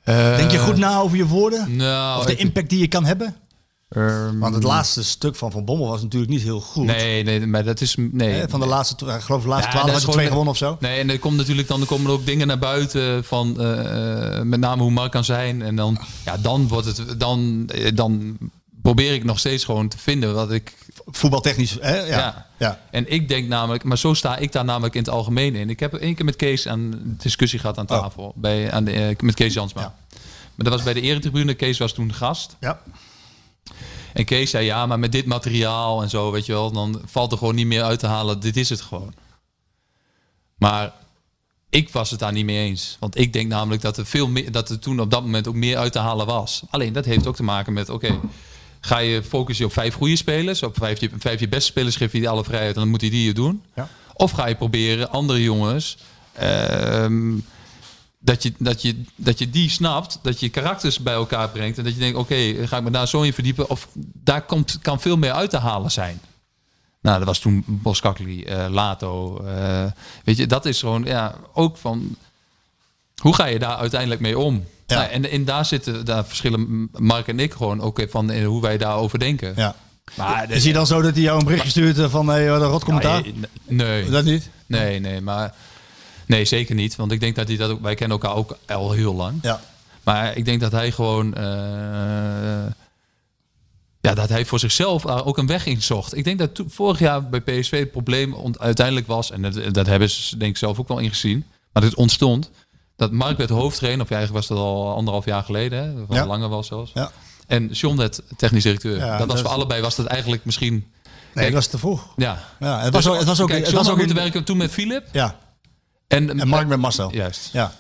Denk je goed na over je woorden? Nou, of de impact die je kan hebben? ehm, Want het laatste stuk van Van Bommel was natuurlijk niet heel goed. Nee, nee, maar dat is... Nee, Hè, van de laatste, ik geloof de laatste Ja, twaalf had is je twee gewonnen of zo. Nee, en er komt natuurlijk dan er komen er ook dingen naar buiten van eh, eh, met name hoe Mark kan zijn. En dan, ja, dan wordt het, dan, eh, dan probeer ik nog steeds gewoon te vinden wat ik. Voetbaltechnisch, hè? Ja. Ja. ja. En ik denk namelijk, maar zo sta ik daar namelijk in het algemeen in. Ik heb één keer met Kees aan discussie gehad aan Oh. tafel bij, aan de, eh, met Kees Jansma. Ja. Maar dat was bij de eretribune. Kees was toen gast. ja. En Kees zei ja, maar met dit materiaal en zo, weet je wel, dan valt er gewoon niet meer uit te halen. Dit is het gewoon. Maar ik was het daar niet mee eens. Want ik denk namelijk dat er, veel meer, dat er toen op dat moment ook meer uit te halen was. Alleen dat heeft ook te maken met, oké, ga je focussen op vijf goede spelers, op vijf, je- vijf je beste spelers, geef je die alle vrijheid en dan moet hij die je doen. Ja. Of ga je proberen andere jongens, ehm, dat, je, dat, je, dat je die snapt, dat je karakters bij elkaar brengt en dat je denkt, oké, ga ik me daar zo in verdiepen of daar komt, kan veel meer uit te halen zijn. Nou, dat was toen Boskakli, eh Lato. eh, weet je, dat is gewoon ja, ook van. Hoe ga je daar uiteindelijk mee om? Ja. Nou, en, en daar zitten daar verschillen Mark en ik gewoon ook van in hoe wij daarover denken. ja. Maar Is hij dan zo dat hij jou een berichtje stuurt eh, van hey, wat een rot commentaar? Ja, nee, Dat niet? nee, nee, maar nee, zeker niet. Want ik denk dat hij dat ook. Wij kennen elkaar ook al heel lang. Ja. Maar ik denk dat hij gewoon. eh, ja, dat hij voor zichzelf ook een weg in zocht. Ik denk dat to- vorig jaar bij PSV het probleem uiteindelijk was, en dat, dat hebben ze denk ik zelf ook wel ingezien, maar het ontstond, dat Mark werd hoofdtrainer, of eigenlijk was dat al anderhalf jaar geleden, hè, Ja. langer wel zelfs. Ja. En John werd technisch directeur. Ja, dat was voor allebei was dat eigenlijk misschien. Nee, dat was te vroeg. Ja. Ja, het was ook, het was ook, Kijk, het was ook moeten in, werken toen met Philip. ja, En, en Mark met Marcel. Juist. Ja.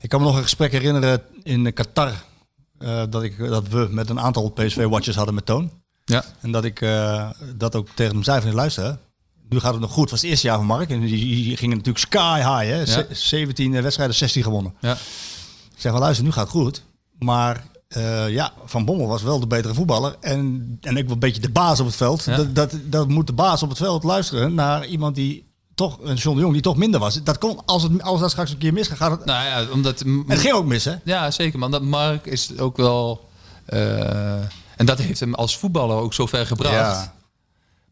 Ik kan me nog een gesprek herinneren in Qatar. eh, dat, ik, dat we met een aantal PSV-watchers hadden met Toon. Ja. En dat ik eh, dat ook tegen hem zei van luisteren. Nu gaat het nog goed. Het was het eerste jaar van Mark. En die, die gingen natuurlijk sky high. Hè? Ze- 17 wedstrijden, 16 gewonnen. Ja. Ik zeg wel luister, nu gaat het goed. Maar eh, ja, Van Bommel was wel de betere voetballer. En, en ik wel een beetje de baas op het veld. Ja. Dat, dat, dat moet de baas op het veld luisteren naar iemand die toch, een John de Jong, die toch minder was. Dat kon, als, het, als dat straks een keer misgaat, gaat het... Nou ja, omdat. En het ging ook mis, hè? Ja, zeker. Maar dat Mark is ook wel. eh, en dat heeft hem als voetballer ook zo ver gebracht. Ja.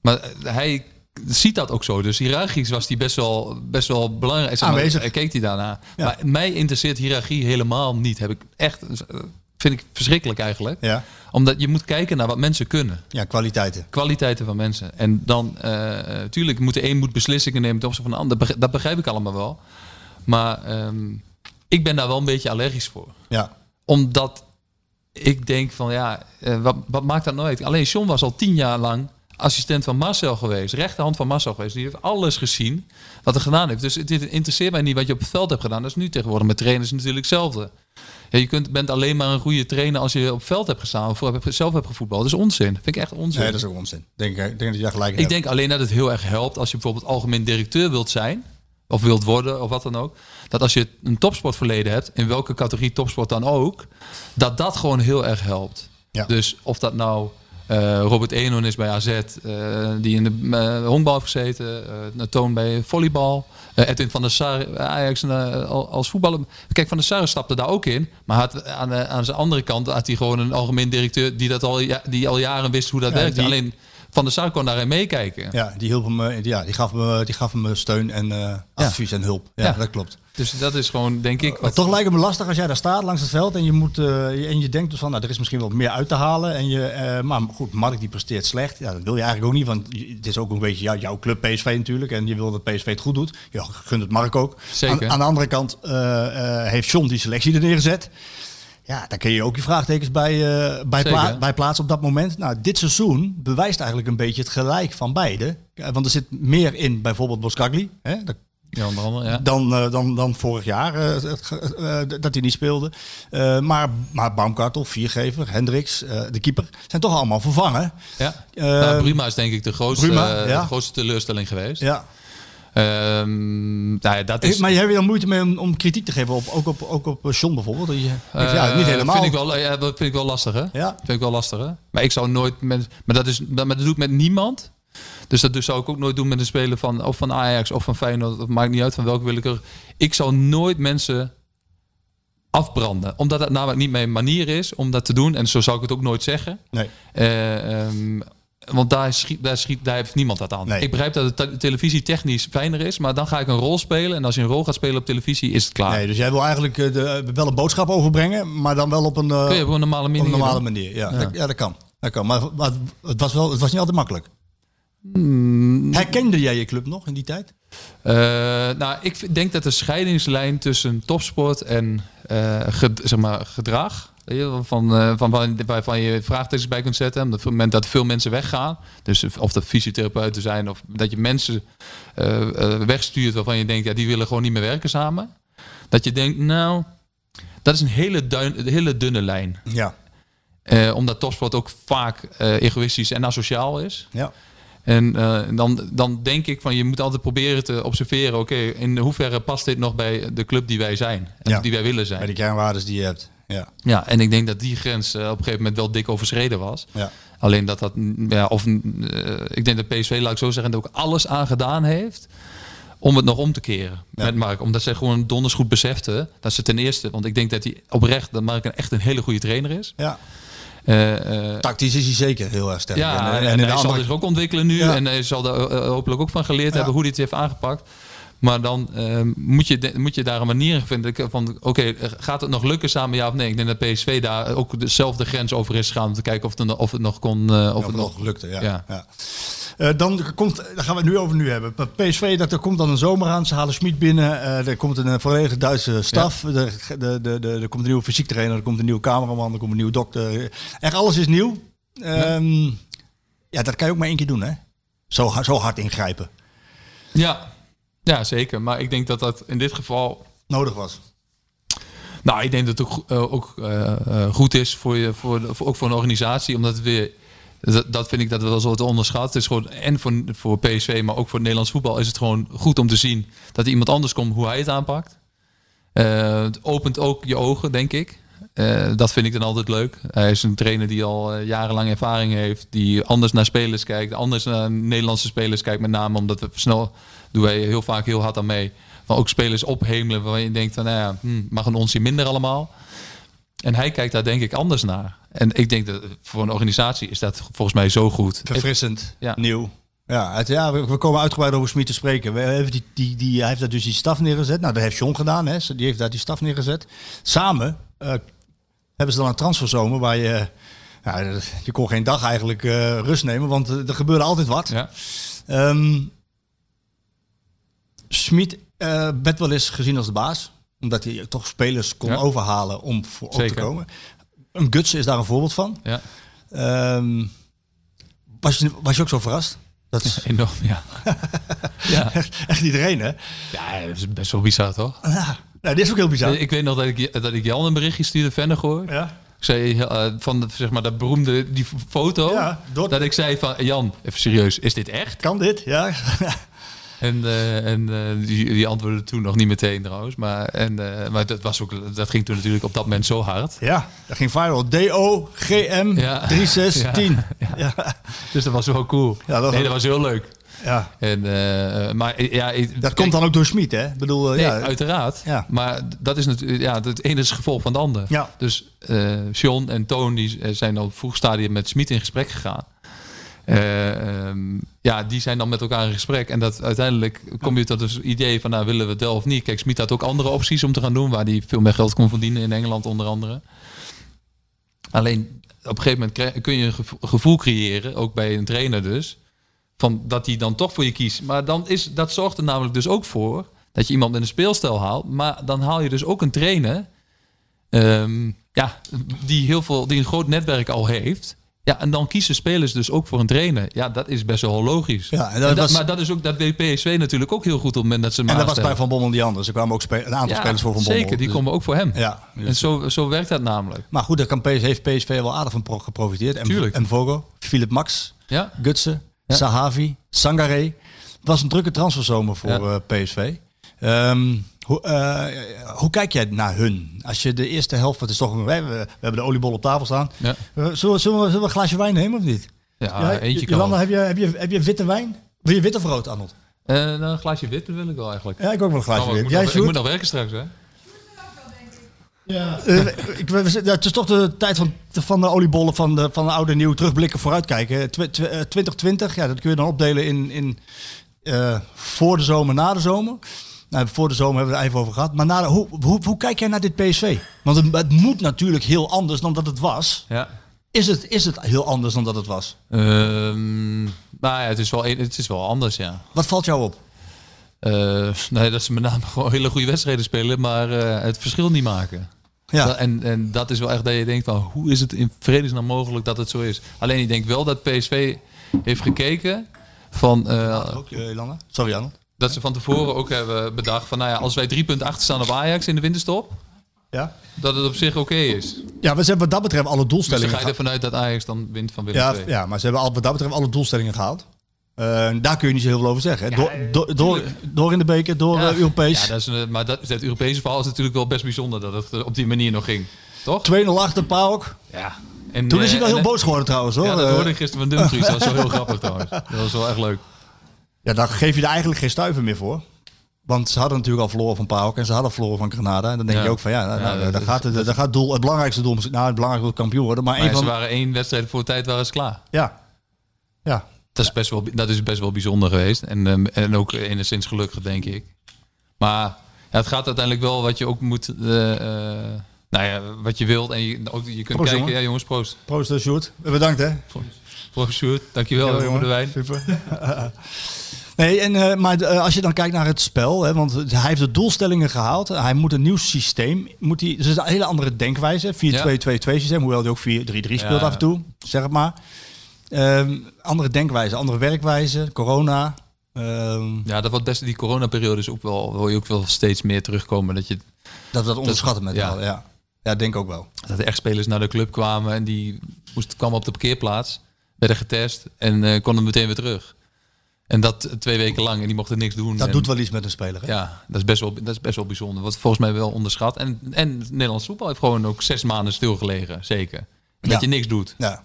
Maar eh, hij ziet dat ook zo. Dus hiërarchisch was hij best wel, best wel belangrijk. Zeg maar, Aanwezig. keek hij daarna. Ja. Maar mij interesseert hiërarchie helemaal niet. Heb ik echt. eh, Vind ik verschrikkelijk eigenlijk. Ja, Omdat je moet kijken naar wat mensen kunnen. ja kwaliteiten. Kwaliteiten van mensen. En dan, eh tuurlijk, moet de een moet beslissingen nemen ten opzichte van de ander. Dat begrijp- Dat begrijp ik allemaal wel. Maar ehm, ik ben daar wel een beetje allergisch voor Ja, omdat ik denk van ja, eh, wat, wat maakt dat nou uit? Alleen John was al tien jaar lang assistent van Marcel geweest. Rechterhand van Marcel geweest. Die heeft alles gezien wat er gedaan heeft. Dus het interesseert mij niet wat je op het veld hebt gedaan. Dat is nu tegenwoordig met trainers natuurlijk hetzelfde. Ja, je kunt, bent alleen maar een goede trainer als je op het veld hebt gestaan of heb- zelf hebt gevoetbald. Dat is onzin. Dat vind ik echt onzin. nee, dat is ook onzin. Denk, ik denk dat je gelijk in Ik hebt. denk alleen dat het heel erg helpt als je bijvoorbeeld algemeen directeur wilt zijn. Of wilt worden, of wat dan ook. Dat als je een topsportverleden hebt, in welke categorie topsport dan ook, dat dat gewoon heel erg helpt. Ja. Dus of dat nou eh, Robert Eenhoorn is bij AZ, eh, die in de eh, honkbal heeft gezeten, Toon bij volleybal, Edwin van der Sar, Ajax al- als voetballer. Kijk, Van der Sar stapte daar ook in, maar had, aan, de, aan zijn andere kant had hij gewoon een algemeen directeur die, dat al, ja- die al jaren wist hoe dat Ja, werkte. die- Alleen Van Sar kon daarin meekijken. Ja, die, hielp hem, eh, ja, die, gaf hem, eh, die gaf hem eh, steun en advies en hulp. Ja, Ja. dat klopt. Dus dat is gewoon, denk ik, Maar wat... toch lijkt het me lastig als jij daar staat langs het veld en je, moet, en je denkt dus van, nou, er is misschien wel meer uit te halen. En je, maar goed, Mark die presteert slecht. Ja, dat wil je eigenlijk ook niet, want het is ook een beetje jou- jouw club PSV natuurlijk. En je wil dat PSV het goed doet. Je gunt het Mark ook. Zeker. Aan, aan de andere kant heeft John die selectie er neergezet. Ja, dan kun je ook je vraagtekens bij, eh, bij, pla- bij plaatsen op dat moment. Nou, dit seizoen bewijst eigenlijk een beetje het gelijk van beide. Ja, Want er zit meer in bijvoorbeeld Boskagli. Hè? Dat Ja, onder andere, ja. dan, eh, dan, dan vorig jaar eh, eh, dat hij niet speelde. Eh, maar, maar Baumkartel, Viergever, Hendricks, eh, de keeper, zijn toch allemaal vervangen. ja. Eh, nou, Bruma is denk ik de grootste, Bruma, eh, ja. de grootste teleurstelling geweest. Ja. Ehm, nou ja, dat Eh, is... Maar heb je dan moeite mee om, om kritiek te geven, op, ook op, ook op John bijvoorbeeld? Dat je, ja, niet Eh, helemaal. Vind ik wel, ja, dat vind ik wel lastig, hè? Ja. Vind ik wel lastig, hè? Maar ik zou nooit met... Maar dat, is, dat, maar dat doe ik met niemand. Dus dat dus zou ik ook nooit doen met een speler van, of van Ajax of van Feyenoord. Of maakt niet uit van welke willekeur. Ik zou nooit mensen afbranden. Omdat dat namelijk niet mijn manier is om dat te doen. En zo zou ik het ook nooit zeggen. Nee. Eh, ehm, want daar, schiet, daar, schiet, daar heeft niemand dat aan. Nee. Ik begrijp dat de te- televisie technisch fijner is. Maar dan ga ik een rol spelen. En als je een rol gaat spelen op televisie, is het klaar. nee, dus jij wil eigenlijk eh, de, wel een boodschap overbrengen, maar dan wel op een, eh, Kun je op een normale op manier een normale manier. Ja, Ja. Dat, ja, dat kan. Dat kan. Maar, maar het, was wel, het was niet altijd makkelijk. Hmm. Herkende jij je club nog in die tijd? Eh, nou, ik denk dat de scheidingslijn tussen topsport en eh, zeg maar, gedrag. Je, Van, eh, van, van, waarvan je vraagtekens bij kunt zetten. Op het moment dat veel mensen weggaan. Dus of dat fysiotherapeuten zijn. Of dat je mensen eh, eh, wegstuurt waarvan je denkt. Ja, die willen gewoon niet meer werken samen. Dat je denkt, nou, dat is een hele, duin, een hele dunne lijn. Ja. Eh, omdat topsport ook vaak eh, egoïstisch en asociaal is. ja. En eh, dan, dan denk ik van je moet altijd proberen te observeren, oké, in hoeverre past dit nog bij de club die wij zijn en Ja. die wij willen Bij zijn. de kernwaarden die je hebt. Ja. Ja, en ik denk dat die grens eh, op een gegeven moment wel dik overschreden was. Ja. Alleen dat dat, mm, ja, of mm, eh, ik denk dat PSV, laat ik zo zeggen, er ook alles aan gedaan heeft om het nog om te keren Ja. met Mark. Omdat zij gewoon donders goed beseften dat ze ten eerste, want ik denk dat hij oprecht, dat Mark een echt een hele goede trainer is. ja. Eh, eh, Tactisch is hij zeker heel erg sterk. ja, en, de hij zal andere- zich ook ontwikkelen nu. Ja. En hij zal er eh, hopelijk ook van geleerd Ja. hebben hoe hij het heeft aangepakt. Maar dan ehm, moet, je, moet je daar een manier in vinden van, oké, eh, gaat het nog lukken samen, ja of nee? Ik denk dat PSV daar ook dezelfde grens over is gegaan om te kijken of het, nog- of het nog kon, eh, of Of het het nog lukte, ja. Ja. ja. Eh, dan komt, daar gaan we het nu over nu hebben. PSV, dat, er komt dan een zomer aan. Ze halen Schmid binnen. er komt een volledige Duitse staf. Er, de, de, de, er komt een nieuwe fysiek trainer. Er komt een nieuwe cameraman. Er komt een nieuwe dokter. Echt alles is nieuw. Ehm, ja, dat kan je ook maar één keer doen, hè? Zo, zo hard ingrijpen. Ja. Ja, zeker. Maar ik denk dat dat in dit geval Nodig was. Nou, ik denk dat het ook, eh, ook eh, eh, goed is voor je, voor, de- voor, ook voor een organisatie, omdat het weer. Dat, dat vind ik dat wel zo te onderschat. Het is gewoon en voor, voor PSV, maar ook voor het Nederlands voetbal is het gewoon goed om te zien dat er iemand anders komt hoe hij het aanpakt. Het opent ook je ogen, denk ik. Dat vind ik dan altijd leuk. Hij is een trainer die al jarenlang ervaring heeft, die anders naar spelers kijkt, anders naar Nederlandse spelers kijkt, met name omdat we snel doen wij heel vaak heel hard aan mee. Van ook spelers ophemelen waarvan je denkt van, nou ja, hm, mag een onsje minder allemaal. En hij kijkt daar denk ik anders naar. En ik denk dat voor een organisatie is dat volgens mij zo goed. Verfrissend. Ja. Nieuw. Ja, het, ja we, we komen uitgebreid over Smit te spreken. We hebben die, die, die, hij heeft daar dus die staf neergezet. Nou, dat heeft John gedaan. Hè. Die heeft daar die staf neergezet. Samen eh, hebben ze dan een transferzomer waar je... Je kon geen dag eigenlijk eh, rust nemen, want eh, er gebeurde altijd wat. Ja. Ehm Smit eh, werd wel eens gezien als de baas. Omdat hij toch spelers kon Ja. overhalen om voor op te komen. Een Gutsen is daar een voorbeeld van. Ja, Ehm, was, je, was je ook zo verrast? Dat is enorm, ja. ja. echt, echt iedereen, hè? ja, dat is best wel bizar, toch? Ja, nou, dit is ook heel bizar. Ik weet nog dat ik, dat ik Jan een berichtje stuurde, Vennegoor. Ja. Ik zei eh, van zeg maar dat beroemde die foto. Ja, door- Dat ik zei van Jan, even serieus, is dit echt? Kan dit? Ja. En, eh, en eh, die, die antwoordde toen nog niet meteen trouwens. Maar, en, eh, maar dat, was ook, dat ging toen natuurlijk op dat moment zo hard. ja, dat ging viral. D-O-G-M Ja. 3610. Ja. Ja. Dus dat was wel cool. Ja, dat nee, was- dat was heel leuk. ja. En, maar ja, ik- Dat kijk, komt dan ook door Smit, hè? Ik bedoel, Nee, ja. uiteraard. Ja. Maar dat is natuurlijk, ja, het ene is het gevolg van het ander. Ja. Dus eh Sean en Toon die zijn al vroeg stadium met Smit in gesprek gegaan. Eh, ehm, ja, die zijn dan met elkaar in gesprek. En dat uiteindelijk kom je tot het idee van, nou, willen we het wel of niet? Kijk, Smit had ook andere opties om te gaan doen, waar hij veel meer geld kon verdienen in Engeland onder andere. Alleen op een gegeven moment kun je een gevo- gevoel creëren, ook bij een trainer dus, van dat hij dan toch voor je kiest. Maar dan is, dat zorgt er namelijk dus ook voor dat je iemand met een speelstijl haalt. Maar dan haal je dus ook een trainer ehm, ja, die, heel veel, die een groot netwerk al heeft. Ja, en dan kiezen spelers dus ook voor een trainer. Ja, dat is best wel logisch. Ja, en En dat was- maar dat is ook dat weet PSV natuurlijk ook heel goed op het moment dat ze En dat was bij. Van Bommel die anders. Er kwamen ook een aantal Ja, spelers voor Van Bommel. Zeker, die Dus- komen ook voor hem. Ja. En zo, zo werkt dat namelijk. Maar goed, daar kan PSV, heeft PSV wel aardig van pro- geprofiteerd. En, en Vogo, Philip Max, Ja, Gutsen, Ja. Sahavi, Sangaré. Het was een drukke transferzomer voor eh, PSV. Ehm, hoe, eh, hoe kijk jij naar hun? Als je de eerste helft, het is toch een, we, hebben- we hebben de oliebol op tafel staan. ja. Eh, Zullen, we- zullen, we, zullen we een glaasje wijn nemen of niet? ja eentje kan Jolanda, heb je, heb, je, heb je witte wijn? Wil je wit of rood, Arnold? Eh, nou, een glaasje wit wil ik wel eigenlijk. Ja, ik ook wel een glaasje Oh, ik, wit. moet Jij, nog, ik Sjoerd? moet nog werken straks, hè? Ja. Ik, we, ja, het is toch de tijd van, van de oliebollen van de, van de oude en nieuw terugblikken, vooruitkijken. Tw- tw- eh, 2020, ja, dat kun je dan opdelen in, in eh, voor de zomer, na de zomer. Nou, voor de zomer hebben we het even over gehad. Maar na hoe, hoe, hoe kijk jij naar dit PSV? Want het, het moet natuurlijk heel anders dan dat het was. Ja. Is het, is het heel anders dan dat het was? Ehm, nou ja, het is, wel, het is wel anders, ja. Wat valt jou op? Eh, nee, dat ze met name gewoon hele goede wedstrijden spelen, maar eh, het verschil niet maken. Ja, Dat- En, en dat is wel echt dat je denkt van, hoe is het in vredesnaam mogelijk dat het zo is? Alleen ik denk wel dat PSV heeft gekeken van... eh, ook? Sorry, Arnold. Dat ze van tevoren ook hebben bedacht van, nou ja, als wij drie punten achter staan op Ajax in de winterstop, Ja? dat het op zich oké is. Ja, we hebben wat dat betreft alle Dus doelstellingen ga je gehaald. ervan uit dat Ajax dan wint van Willem Ja, II. ja, maar ze hebben al, wat dat betreft alle doelstellingen gehaald. Eh, daar kun je niet zo heel veel over zeggen. hè. Door, door, door, door in de beker, door Ja. eh, Europees. Ja, dat is, een- maar dat, het Europese verhaal is natuurlijk wel best bijzonder dat het eh, op die manier nog ging. Toch? 2-0 achter Paok. Ja. En, Toen is eh, hij wel en- heel boos geworden trouwens hoor. Ja, dat Eh, hoorde ik gisteren van Dumfries. Dat was wel heel grappig trouwens. Dat was wel echt leuk. Ja, daar geef je er eigenlijk geen stuiver meer voor. Want ze hadden natuurlijk al verloren van Paok en ze hadden verloren van Granada. En dan denk Ja. je ook van ja, nou, Ja, nou, daar gaat het, daar gaat doel, het belangrijkste doel, nou het belangrijkste doel kampioen worden. Maar, Maar een ze van, waren één wedstrijd voor tijd waren ze klaar. ja, ja, Dat is best wel, dat is best wel bijzonder geweest. En, ehm, en ook enigszins gelukkig, denk ik. Maar ja, het gaat uiteindelijk wel wat je ook moet... eh, eh, nou ja, wat je wilt. En je, ook, je kunt Proost, kijken... jongen. Ja, jongens, proost. Proost, Sjoerd. Bedankt, hè. Proost, Sjoerd. Dankjewel Ja, voor de wijn. Super. nee, en, eh, maar eh, als je dan kijkt naar het spel, hè, want hij heeft de doelstellingen gehaald. Hij moet een nieuw systeem. Moet hij, dus het is een hele andere denkwijze. 4-2-2-2 systeem, hoewel hij ook 4-3-3 speelt af en toe. Zeg het maar. Ehm, andere denkwijze, andere werkwijze. Corona. ehm, Ja, dat wat best die coronaperiode is ook wel, wil je ook wel steeds meer terugkomen. Dat, je, dat we dat onderschatten met ja. ja. ja. Ja, denk ook wel. dat er echt spelers naar de club kwamen en die moesten, kwamen op de parkeerplaats, werden getest en eh, konden meteen weer terug. En dat twee weken lang en die mochten niks doen. Dat En- doet wel iets met een speler. Hè? Ja, dat is, best wel, dat is best wel bijzonder. Wat volgens mij wel onderschat. En, en Nederlands voetbal heeft gewoon ook zes maanden stilgelegen. Zeker. Ja. Dat je niks doet. Ja.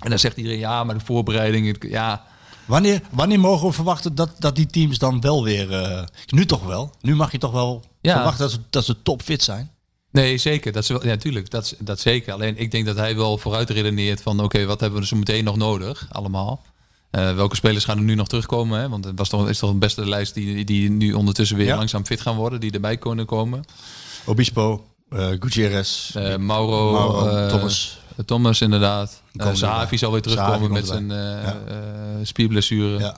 En dan zegt iedereen, ja, maar de voorbereiding... Ja, Wanneer, wanneer mogen we verwachten dat, dat die teams dan wel weer... eh, nu toch wel. Nu mag je toch wel Ja. verwachten dat ze, dat ze topfit zijn. nee, zeker. Dat is wel, ja, tuurlijk. Dat, dat zeker. Alleen ik denk dat hij wel vooruit redeneert van... Oké, wat hebben we zo meteen nog nodig? Allemaal. Eh, welke spelers gaan er nu nog terugkomen? Hè? Want het was toch, is toch een beste lijst die, die nu ondertussen weer Ja. langzaam fit gaan worden. Die erbij kunnen komen. Obispo, eh Gutierrez, Eh, Mauro, Mauro, Thomas. Thomas inderdaad. Uh, erbij. zal weer terugkomen met zijn spierblessure. Ja.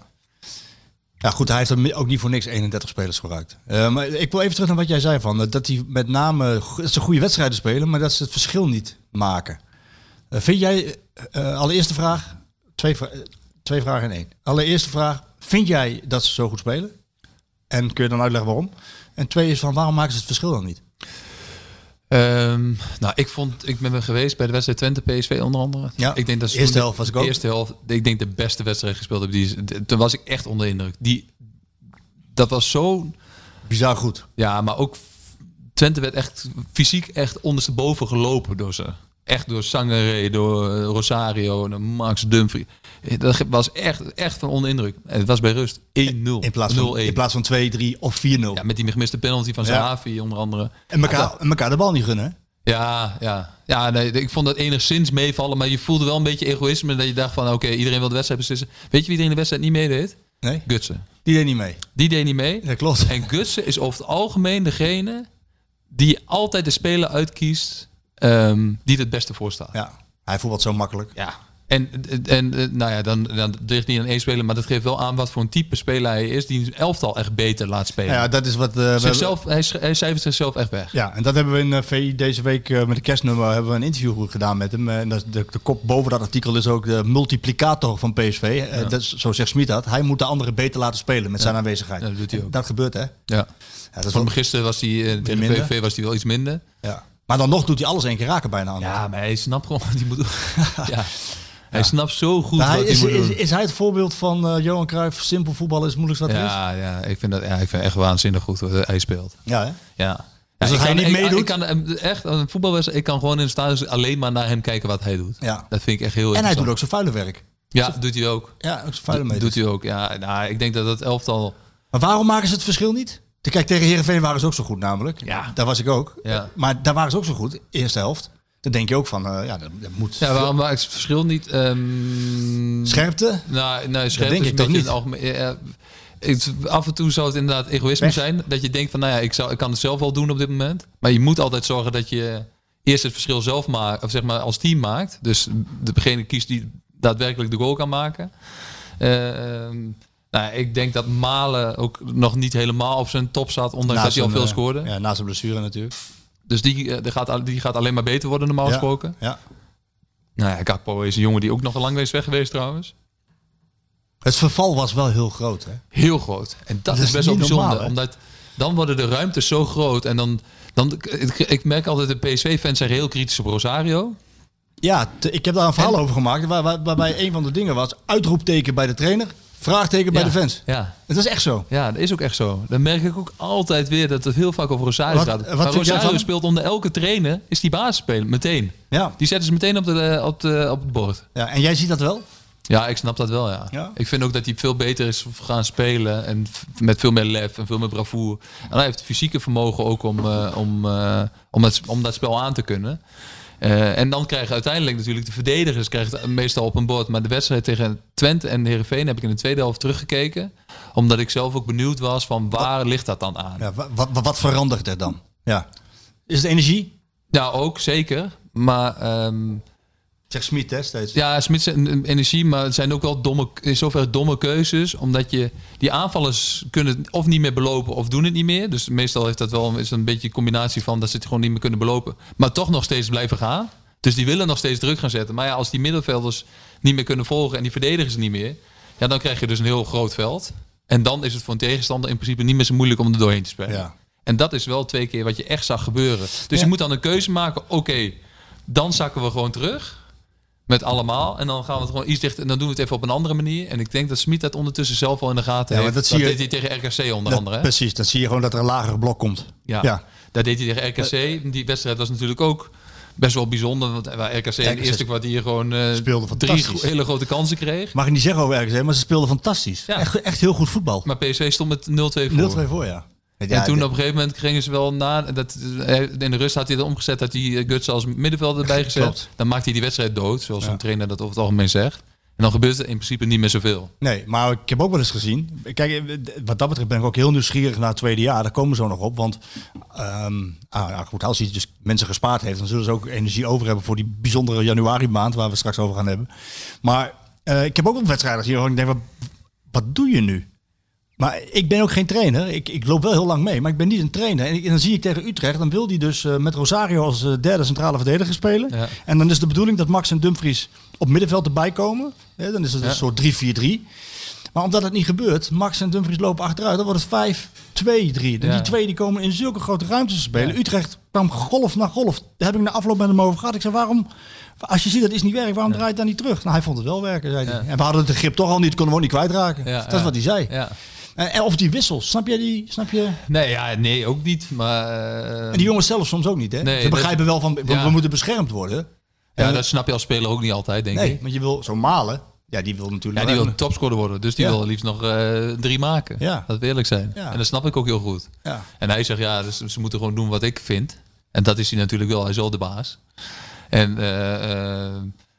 Ja, goed, hij heeft er ook niet voor niks 31 spelers gebruikt. Maar ik wil even terug naar wat jij zei van dat hij met name dat ze goede wedstrijden spelen, maar dat ze het verschil niet maken. Vind jij, eh, allereerste vraag, twee, twee vragen in één. Allereerste vraag, vind jij dat ze zo goed spelen? En kun je dan uitleggen waarom? En twee is van waarom maken ze het verschil dan niet? Ehm, nou, ik vond, ik ben geweest bij de wedstrijd Twente PSV onder andere. Ja, ik denk dat ze eerste helft was ik ook. Eerste helft, ik denk de beste wedstrijd gespeeld heb. Die, toen was ik echt onder de indruk. Die, dat was zo, Bizar goed. ja, maar ook Twente werd echt fysiek echt ondersteboven gelopen door ze. Echt door Sangaré, door eh, Rosario, door Max Dumfries. Eh, Dat was echt, echt van onder de indruk. En het was bij rust 1-0. In plaats van, 0-1. in plaats van 2, 3 of 4-0. Ja, met die gemiste penalty van Ja. Zahavi onder andere. en, elkaar, en elkaar de bal niet gunnen. Ja, ja. ja nee, ik vond dat enigszins meevallen, maar je voelde wel een beetje egoïsme. Dat je dacht van, oké, iedereen wil de wedstrijd beslissen. Weet je wie er in de wedstrijd niet meedeed? Nee, Gutsen. die deed niet mee. Die deed niet mee. Ja, klopt. En Gutsen is over het algemeen degene die altijd de speler uitkiest ehm, die het beste voor staat. Ja, hij voetbalt zo makkelijk. Ja. En, en eh, nou ja, dan, dan ligt niet aan één speler, maar dat geeft wel aan wat voor een type speler hij is die een elftal echt beter laat spelen. Ja, dat is wat... eh, we- zichzelf, hij, hij cijfert zichzelf echt weg. Ja, en dat hebben we in eh, VI deze week eh, met de kerstnummer hebben we een interview gedaan met hem. En dat, de, de kop boven dat artikel is ook de multiplicator van PSV. Eh, dat is, zo zegt Smit dat. Hij moet de anderen beter laten spelen met zijn aanwezigheid. Ja, dat doet hij ook. Dat gebeurt, hè? Ja, Ja. dat Van wel- gisteren was hij eh, tegen. VVV was hij wel iets minder. ja. Maar dan nog doet hij alles één keer raken bijna aan. Ja, maar hij snapt gewoon wat hij moet doen. ja. Hij snapt zo goed wat hij is, moet is, doen. is hij het voorbeeld van eh, Johan Cruijff? Simpel voetbal is het moeilijkste wat er is? ja, ja, ik vind dat ja, ik vind echt waanzinnig goed hoe hij speelt. Ja, hè? Ja. Dus ja, als hij kan- niet ik, meedoet? Ik kan hem echt een voetbalwedstrijd. Ik kan gewoon in stadion alleen maar naar hem kijken wat hij doet. Ja. Dat vind ik echt heel En hij doet ook zijn vuile werk. Ja, doet hij ook. Ja, ook zijn vuile meters. doet hij ook. Ja, nou, ik denk dat het elftal. Maar waarom maken ze het verschil niet? Kijk, tegen Heerenveen waren ze ook zo goed namelijk. Ja. Daar was ik ook. Ja. Maar daar waren ze ook zo goed, eerste helft. Dan denk je ook van, eh, ja, dat, dat moet... Ja, waarom maakt het verschil niet? Ehm, Scherpte? Nou, nee, scherp denk is ik toch niet. een algemeen. ja, het- af en toe zou het inderdaad egoïsme Pech. zijn. Dat je denkt van, nou ja, ik, zou, ik kan het zelf wel doen op dit moment. Maar je moet altijd zorgen dat je eerst het verschil zelf maakt. Of zeg maar als team maakt. Dus degene kiest die daadwerkelijk de goal kan maken. Eh, ehm, nou, ik denk dat Malen ook nog niet helemaal op zijn top staat. Ondanks dat hij al veel eh, scoorde. Ja, na zijn blessure natuurlijk. Dus die, eh, die, gaat, die gaat alleen maar beter worden normaal Ja. gesproken. Ja. Nou ja, Gakpo is een jongen die ook nog lang is weg geweest trouwens. Het verval was wel heel groot, hè? Heel groot. En dat, Dat is best wel bijzonder. normaal, omdat dan worden de ruimtes zo groot. En dan, dan ik, ik merk altijd, de PSV-fans zijn heel kritisch op Rosario. Ja, ik heb daar een verhaal En- over gemaakt. Waar, waar- waarbij een van de dingen was, uitroepteken bij de trainer, vraagteken bij Ja. de fans. Ja. Het is echt zo. ja, dat is ook echt zo. Dan merk ik ook altijd weer dat het heel vaak over Rosario Wat- gaat. wat maar Rosario speelt onder elke trainer, is die basisspeler, meteen. Ja. Die zetten ze meteen op, de, op, de, op het bord. ja. En jij ziet dat wel? Ja, ik snap dat wel, ja. Ja? Ik vind ook dat hij veel beter is gaan spelen. En met veel meer lef en veel meer bravoure. En hij heeft het fysieke vermogen ook om, eh, om, eh, om, dat, om dat spel aan te kunnen. Eh, en dan krijgen uiteindelijk natuurlijk de verdedigers krijgen het meestal op een bord. Maar de wedstrijd tegen Twente en Heerenveen heb ik in de tweede helft teruggekeken. Omdat ik zelf ook benieuwd was van waar ligt dat dan aan? Ja, wa- wat, wat, wat verandert er dan? Ja. Is het energie? Ja, ook zeker. Maar ehm, Zegt Smit hè, steeds. ja, Smit energie, maar het zijn ook wel domme, in zoverre domme keuzes. Omdat je die aanvallers kunnen of niet meer belopen of doen het niet meer. Dus meestal heeft dat wel is een beetje een combinatie van dat ze het gewoon niet meer kunnen belopen. Maar toch nog steeds blijven gaan. Dus die willen nog steeds druk gaan zetten. Maar ja, als die middenvelders niet meer kunnen volgen en die verdedigers niet meer. Ja, dan krijg je dus een heel groot veld. En dan is het voor een tegenstander in principe niet meer zo moeilijk om er doorheen te spelen. Ja. En dat is wel twee keer wat je echt zag gebeuren. Dus je moet dan een keuze maken. Oké, dan zakken we gewoon terug. Met allemaal. En dan gaan we het gewoon iets dichter. En dan doen we het even op een andere manier. En ik denk dat Smit dat ondertussen zelf al in de gaten Ja, heeft. dat Dat, zie je- deed hij tegen RKC onder Dat- andere. Hè? Precies, dan zie je gewoon dat er een lager blok komt. Ja. Ja. Dat deed hij tegen RKC. Die wedstrijd was natuurlijk ook best wel bijzonder. Want waar RKC in het eerste kwartier gewoon eh, Speelde drie hele grote kansen kreeg. Mag ik niet zeggen over RKC, maar ze speelden fantastisch. Ja. Echt, echt heel goed voetbal. Maar PSV stond met 0-2 voor. 0-2 voor, ja. En Ja, toen dit- op een gegeven moment gingen ze wel na. Dat, in de rust had hij het omgezet dat hij eh, Guts als middenvelder erbij gezet. Klopt. Dan maakt hij die wedstrijd dood, zoals Ja. een trainer dat over het algemeen zegt. En dan gebeurt er in principe niet meer zoveel. Nee, maar ik heb ook wel eens gezien. Kijk, eh, wat dat betreft ben ik ook heel nieuwsgierig naar het tweede jaar. Daar komen we zo nog op. Want ehm, ah, ja, goed, als hij dus mensen gespaard heeft, dan zullen ze ook energie over hebben voor die bijzondere januari maand waar we straks over gaan hebben. Maar eh, ik heb ook wel wedstrijden gezien waar ik denk, wat, wat doe je nu? Maar ik ben ook geen trainer. Ik, ik loop wel heel lang mee, maar ik ben niet een trainer. En, ik- en dan zie ik tegen Utrecht, dan wil hij dus eh, met Rosario als eh, derde centrale verdediger spelen. Ja. En dan is de bedoeling dat Max en Dumfries op middenveld erbij komen. Dan is het Ja. een soort 3-4-3. Maar omdat het niet gebeurt, Max en Dumfries lopen achteruit. Dan wordt het 5-2-3. En Ja. die twee die komen in zulke grote ruimtes te spelen. Utrecht kwam golf na golf. Daar heb ik na afloop met hem over gehad. Ik zei, waarom... Als je ziet dat is niet werkt, waarom draai je het dan niet terug? Nou, hij vond het wel werken, zei hij. En we hadden de grip toch al niet, konden we ook niet kwijtraken. Dat is wat hij zei. Ja. En, of die wissels, snap je die? Snap je? Nee, ja, nee, ook niet. Maar eh, En die jongens zelf soms ook niet, hè? Nee, Ze dat- begrijpen wel van, we, Ja. we moeten beschermd worden. ja, En- dat snap je als speler ook niet altijd, denk Nee, ik. want je wil zo malen. Ja, die wil natuurlijk... Ja, die wil topscorer worden. Dus die Ja. wil liefst nog eh, drie maken. Ja. Dat wil eerlijk zijn. Ja. En dat snap ik ook heel goed. Ja. En hij zegt, ja, dus ze moeten gewoon doen wat ik vind. En dat is hij natuurlijk wel. Hij is wel de baas. En, eh, eh,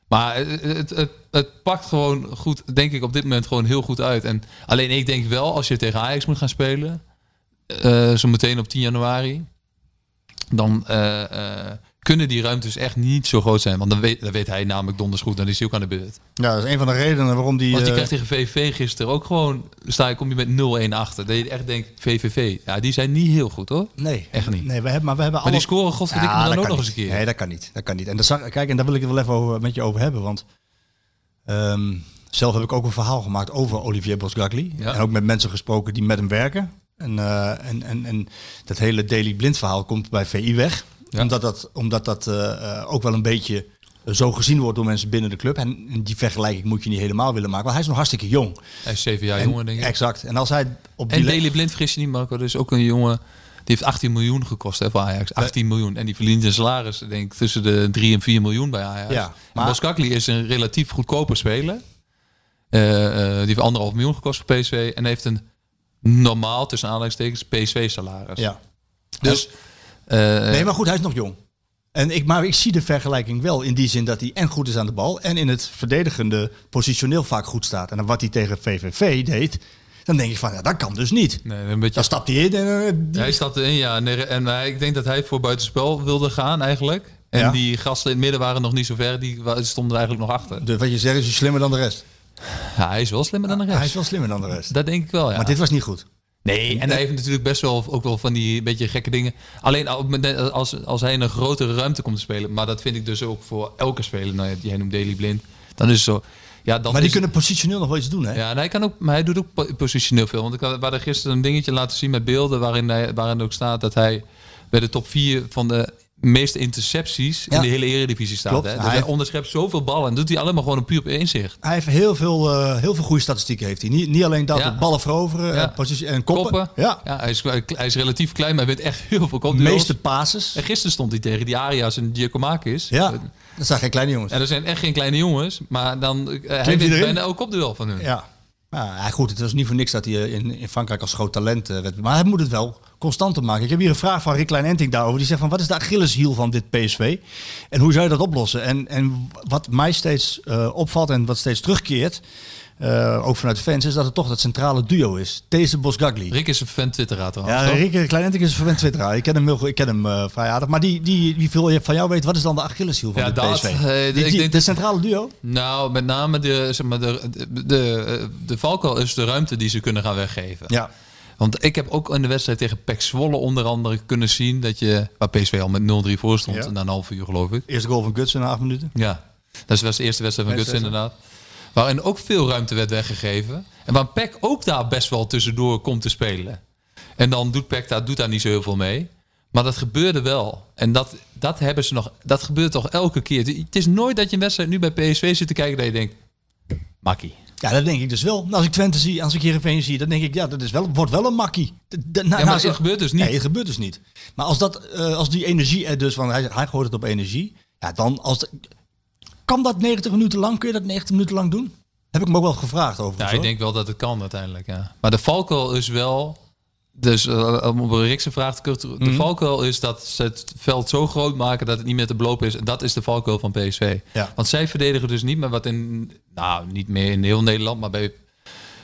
maar het, het, pakt gewoon goed, denk ik, op dit moment gewoon heel goed uit. En alleen ik denk wel, als je tegen Ajax moet gaan spelen, eh zo meteen op 10 januari, dan eh, eh, kunnen die ruimtes echt niet zo groot zijn. Want dan weet, dan weet hij namelijk donders goed, dan is hij ook aan de beurt. Ja, dat is een van de redenen waarom die... Want die eh, krijgt tegen VVV gisteren ook gewoon, sta kom je met 0-1 achter. Dat je echt denkt, VVV, ja, die zijn niet heel goed hoor. Nee, Echt niet. Nee, we hebben, maar we hebben Maar die scoren godverdikke Ja, dan ook nog eens een keer. Nee, dat kan niet. Dat kan niet. En, dat zag, kijk, en daar wil ik het wel even over, met je over hebben. Want ehm, zelf heb ik ook een verhaal gemaakt over Olivier Bosgagli. Ja. En ook met mensen gesproken die met hem werken. En, eh, en, en, en dat hele Daily Blind verhaal komt bij VI weg. Ja. Omdat dat, omdat dat eh, eh, ook wel een beetje zo gezien wordt door mensen binnen de club. En en die vergelijking moet je niet helemaal willen maken. Want hij is nog hartstikke jong. Hij is zeven jaar En- jonger, denk ik. Exact. En als hij op die En Daley Blind, vergis je niet, Marco. Dus ook een jongen, die heeft 18 miljoen gekost hè, voor Ajax. 18 miljoen. En die verdient een salaris, denk ik, tussen de 3 en 4 miljoen bij Ajax. Ja, maar Boskakli is een relatief goedkoper speler. Eh, die heeft anderhalf miljoen gekost voor PSV. En heeft een normaal, tussen aanhalingstekens, PSV-salaris. Ja. Dus... Nee, maar goed, hij is nog jong. En ik, maar ik zie de vergelijking wel in die zin dat hij en goed is aan de bal en in het verdedigende positioneel vaak goed staat. En dan wat hij tegen VVV deed, dan denk ik van, ja, dat kan dus niet. nee, een beetje Dan stapt hij in en eh, die- Hij stapte in, ja. En, en ik denk dat hij voor buitenspel wilde gaan eigenlijk. En Ja. die gasten in het midden waren nog niet zo ver. Die stonden er eigenlijk nog achter. de, wat je zegt is hij slimmer dan de rest. Ja, hij is wel slimmer dan de rest. Hij is wel slimmer dan de rest. Dat denk ik wel, ja. Maar dit was niet goed. Nee, en hij heeft natuurlijk best wel ook wel van die beetje gekke dingen. Alleen als, als hij in een grotere ruimte komt te spelen. Maar dat vind ik dus ook voor elke speler. Nou, jij noemt Daily Blind. Dan is het zo. Ja, dan Maar die is- kunnen positioneel nog wel iets doen, hè? Ja, en hij kan ook, maar hij doet ook po- positioneel veel. Want ik had, gisteren een dingetje laten zien met beelden waarin, hij, waarin ook staat dat hij bij de top 4 van de meeste intercepties Ja. in de hele eredivisie staat. Klopt. Hè? Dus Hij onderschept zoveel ballen en doet hij alleen maar gewoon een puur op inzicht. Hij heeft heel veel, eh, heel veel goede statistieken. Heeft hij. Niet, niet alleen dat, Ja. op ballen veroveren Ja. eh, positie, en koppen. Koppen. Ja. Hij, is, hij is relatief klein, maar hij wint echt heel veel De kopduels. meeste passes. En gisteren stond hij tegen die Arias en Giacomakis. Ja, dat zijn geen kleine jongens. En dat zijn echt geen kleine jongens, maar dan uh, hij erin? bijna elk kopduel van hun. Ja. Ja, ja, goed, het was niet voor niks dat hij eh, in, in Frankrijk als groot talent eh, werd. Maar hij moet het wel constanter maken. Ik heb hier een vraag van Rick Klein-Enting daarover. Die zegt van, wat is de Achilleshiel van dit PSV? En hoe zou je dat oplossen? En, en wat mij steeds eh, opvalt en wat steeds terugkeert, eh, ook vanuit de fans, is dat het toch dat centrale duo is. Deze Bosgagli. Rick is een fan twitteraar trouwens. Ja? Rick Klein-Enting is een verwend twitteraar. Ik ken hem, heel ik ken hem eh, vrij aardig. Maar die, die, die wil van jou weten, wat is dan de Achilleshiel van Ja, dat, PSV? eh, Die- die- denk de centrale duo? Nou, met name de, zeg maar, de, de, de, de valkuil is de ruimte die ze kunnen gaan weggeven. Ja. Want ik heb ook in de wedstrijd tegen PEC Zwolle onder andere kunnen zien dat je, waar PSV al met 0-3 voor stond, Ja. na een half uur geloof ik. Eerste goal van Guts in acht minuten. Ja, dat was de eerste wedstrijd van Guts inderdaad. Waarin ook veel ruimte werd weggegeven. En waar PEC ook daar best wel tussendoor komt te spelen. En dan doet PEC daar, doet daar niet zo heel veel mee. Maar dat gebeurde wel. En dat, dat hebben ze nog. Dat gebeurt toch elke keer. Het is nooit dat je een wedstrijd nu bij PSV zit te kijken dat je denkt. Makkie. Ja, dat denk ik dus wel. Als ik Twente zie, als ik Heerenveen zie, dan denk ik, ja, dat is wel, wordt wel een makkie. De- de- na- Ja, maar dat gebeurt dus niet. Nee, het gebeurt dus niet. Maar als, dat, eh, als die energie er dus, want hij, hij gooit het op energie, ja, dan als kan dat 90 minuten lang, kun je dat 90 minuten lang doen? Heb ik me ook wel gevraagd over. Ja, ik denk wel dat het kan uiteindelijk. Ja. Maar de valkuil is wel. Dus eh, om op Rikse vraag te kunnen. De valkuil is dat ze het veld zo groot maken dat het niet meer te belopen is. En dat is de valkuil van PSV. Ja. Want zij verdedigen dus niet meer wat in. Nou, niet meer in heel Nederland, maar bij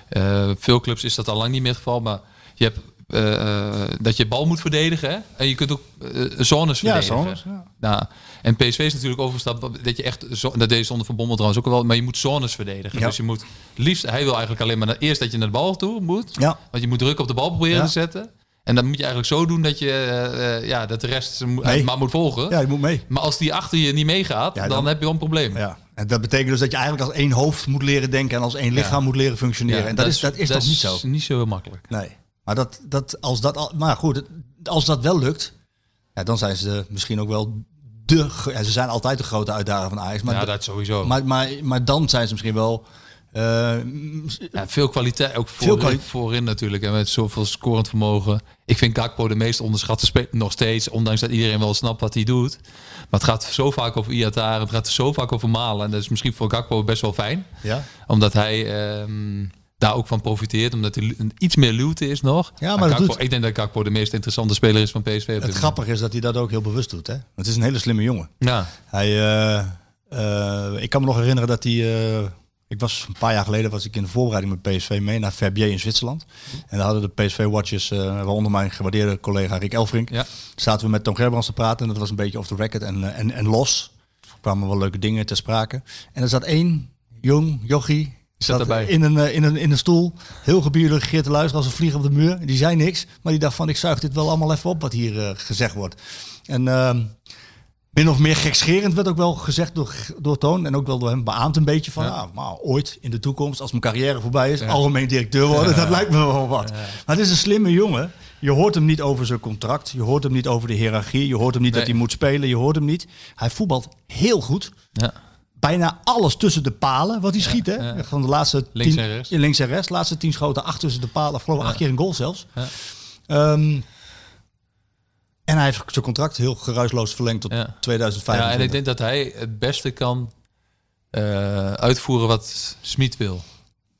eh, veel clubs is dat al lang niet meer het geval. Maar je hebt. Eh, eh, dat je bal moet verdedigen. Hè? En je kunt ook eh, zones Ja, verdedigen. zones, ja. Nou, en PSV is natuurlijk overgestapt dat je echt, dat deed zonder Van Bommel trouwens ook wel, maar je moet zones verdedigen. Ja. Dus je moet liefst, hij wil eigenlijk alleen maar eerst dat je naar de bal toe moet, Ja. want je moet druk op de bal proberen te zetten. En dan moet je eigenlijk zo doen dat je, ja, dat de rest Nee. maar moet volgen. Ja, je moet mee. Maar als die achter je niet meegaat, dan, dan- heb je wel een probleem. Ja. En dat betekent dus dat je eigenlijk als één hoofd moet leren denken en als één lichaam moet leren functioneren. en dat, is, dat is toch niet zo? niet zo heel makkelijk. Nee. Maar dat, dat, als dat al, maar goed, als dat wel lukt, ja, dan zijn ze misschien ook wel de. Ja, ze zijn altijd de grote uitdager van Ajax. Maar, ja, dat sowieso. maar, maar, maar dan zijn ze misschien wel. eh, Ja, veel kwaliteit, ook voorin, kwali- voorin natuurlijk. En met zoveel scorend vermogen. Ik vind Gakpo de meest onderschatte speler nog steeds. Ondanks dat iedereen wel snapt wat hij doet. Maar het gaat zo vaak over Iataren. Het gaat zo vaak over Malen. En dat is misschien voor Gakpo best wel fijn. ja. Omdat hij ehm, daar ook van profiteert. Omdat hij iets meer luwte is nog. Ja, maar doet- ik denk dat Gakpo de meest interessante speler is van PSV. Het moment. grappige is dat hij dat ook heel bewust doet. Hè? Het is een hele slimme jongen. Ja, Hij, eh, eh, ik kan me nog herinneren dat hij. eh, ik was een paar jaar geleden was ik in de voorbereiding met PSV mee naar Verbier in Zwitserland. En daar hadden de PSV-watchers, waaronder mijn gewaardeerde collega Rick Elfrink, ja. zaten we met Tom Gerbrands te praten. En dat was een beetje off the record en, en, en los. Er kwamen wel leuke dingen ter sprake. En er zat één jong jochie. Zat erbij. In een, eh, in, een, in een stoel, heel gebiologeerd te luisteren als een vlieg op de muur. Die zei niks, maar die dacht van ik zuig dit wel allemaal even op wat hier eh, gezegd wordt. En ehm, min of meer gekscherend werd ook wel gezegd door, door Toon. En ook wel door hem beaamd een beetje van... Ja. ah, maar ooit in de toekomst, als mijn carrière voorbij is... algemeen directeur worden, dat lijkt me wel wat. Maar het is een slimme jongen. Je hoort hem niet over zijn contract. Je hoort hem niet over de hiërarchie. Je hoort hem niet dat hij moet spelen. Je hoort hem niet. Hij voetbalt heel goed. ja. Bijna alles tussen de palen wat hij schiet. Hè? ja. Van de laatste Links tien, en rechts. Links en rechts. Laatste tien schoten, acht tussen de palen. Geloof ik acht keer een goal zelfs. Ja. Ehm, en hij heeft zijn contract heel geruisloos verlengd tot Ja. 2025. Ja, en ik denk dat hij het beste kan eh, uitvoeren wat Smit wil.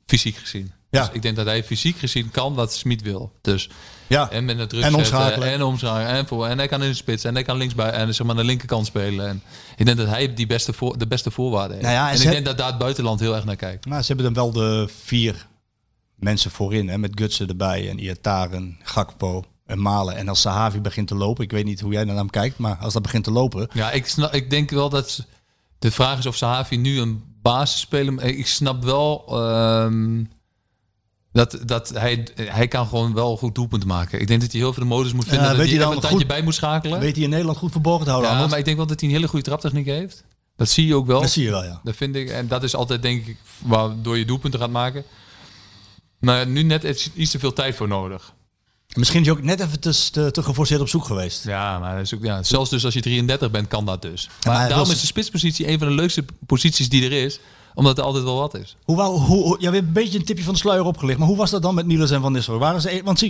Fysiek gezien. Ja. Dus ik denk dat hij fysiek gezien kan wat Smit wil. Dus ja. en met het druk En omschakelen. En omschakelen. En, voor, en hij kan in de spits. En hij kan linksbij. En zeg maar aan de linkerkant spelen. En ik denk dat hij die beste voor, de beste voorwaarden heeft. Nou ja, en ik heb- denk dat daar het buitenland heel erg naar kijkt. Maar ze hebben dan wel de vier mensen voorin. Hè, met Gutsen erbij. En Iataren, Gakpo en Malen. En als Sahavi begint te lopen. Ik weet niet hoe jij naar hem kijkt. Maar als dat begint te lopen. Ja, ik, snap, ik denk wel dat... De vraag is of Sahavi nu een basisspeler... maar Ik snap wel... ehm, dat, dat hij, hij kan gewoon wel goed doelpunten maken. Ik denk dat hij heel veel de modus moet vinden. Ja, dat weet hij dan een tandje goed- bij moet schakelen. Weet hij in Nederland goed verborgen te houden. ja, Anders- maar ik denk wel dat hij een hele goede traptechniek heeft. Dat zie je ook wel. Dat zie je wel, ja. Dat vind ik. En dat is altijd, denk ik, waardoor je doelpunten gaat maken. Maar nu net iets, te veel tijd voor nodig. Misschien is hij ook net even te, te, te geforceerd op zoek geweest. Ja, maar dat is ook, ja, zelfs dus als je 33 bent, kan dat dus. maar Maar daarom is de spitspositie een van de leukste posities die er is. Omdat er altijd wel wat is. Hoe, wou- hoe, ja, we een beetje een tipje van de sluier opgelicht. Maar hoe was dat dan met Niels en Van Nistelrooy? Waren ze, want ze,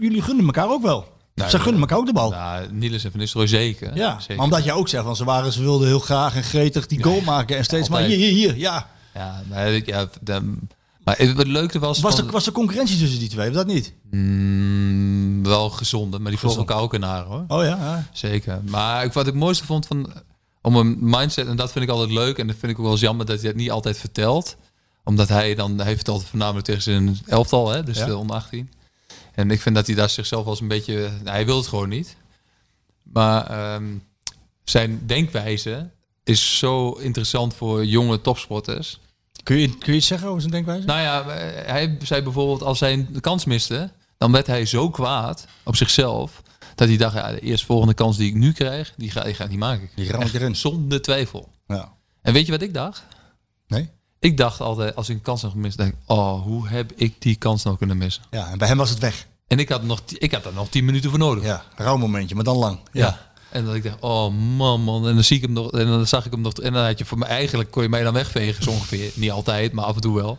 jullie, gunnen elkaar ook wel. Nou, ze gunnen elkaar ook de bal. Nou, Niels en Van Nistelrooy zeker. ja, zeker. maar omdat jij ook zegt, van ze, waren, ze wilden heel graag en gretig die goal maken. En steeds maar hier, hier, hier. Ja, Ja, maar, ja, de- Maar het, leuke was... Was van- er, was er concurrentie tussen die twee? Of dat niet? Mm, wel gezonde, maar die vlogen elkaar ook in haren hoor. Oh ja, ja. Zeker. Maar ik, wat ik het mooiste vond van om een mindset, en dat vind ik altijd leuk, en dat vind ik ook wel eens jammer dat hij het niet altijd vertelt. Omdat hij dan, hij vertelt het voornamelijk tegen zijn elftal, hè, dus Ja. de onder 18. En ik vind dat hij daar zichzelf als een beetje, nou, hij wil het gewoon niet. Maar ehm, zijn denkwijze is zo interessant voor jonge topsporters. Kun je, kun je iets zeggen over zijn denkwijze? Nou ja, hij zei bijvoorbeeld als hij een kans miste, dan werd hij zo kwaad op zichzelf dat hij dacht, ja, de eerstvolgende kans die ik nu krijg, die ga, die ga ik niet maken. Die ram ik erin. Zonder twijfel. Ja. En weet je wat ik dacht? Nee? Ik dacht altijd, als ik een kans had gemist, dacht ik, oh, hoe heb ik die kans nou kunnen missen? Ja, en bij hem was het weg. En ik had, nog, ik had er nog tien minuten voor nodig. Ja, rauw momentje, maar dan lang. Ja. En dat ik dacht, oh man, man. En dan zie ik hem nog, en dan zag ik hem nog. En dan had je voor mij eigenlijk kon je mij dan wegvegen, zo ongeveer. Niet altijd, maar af en toe wel.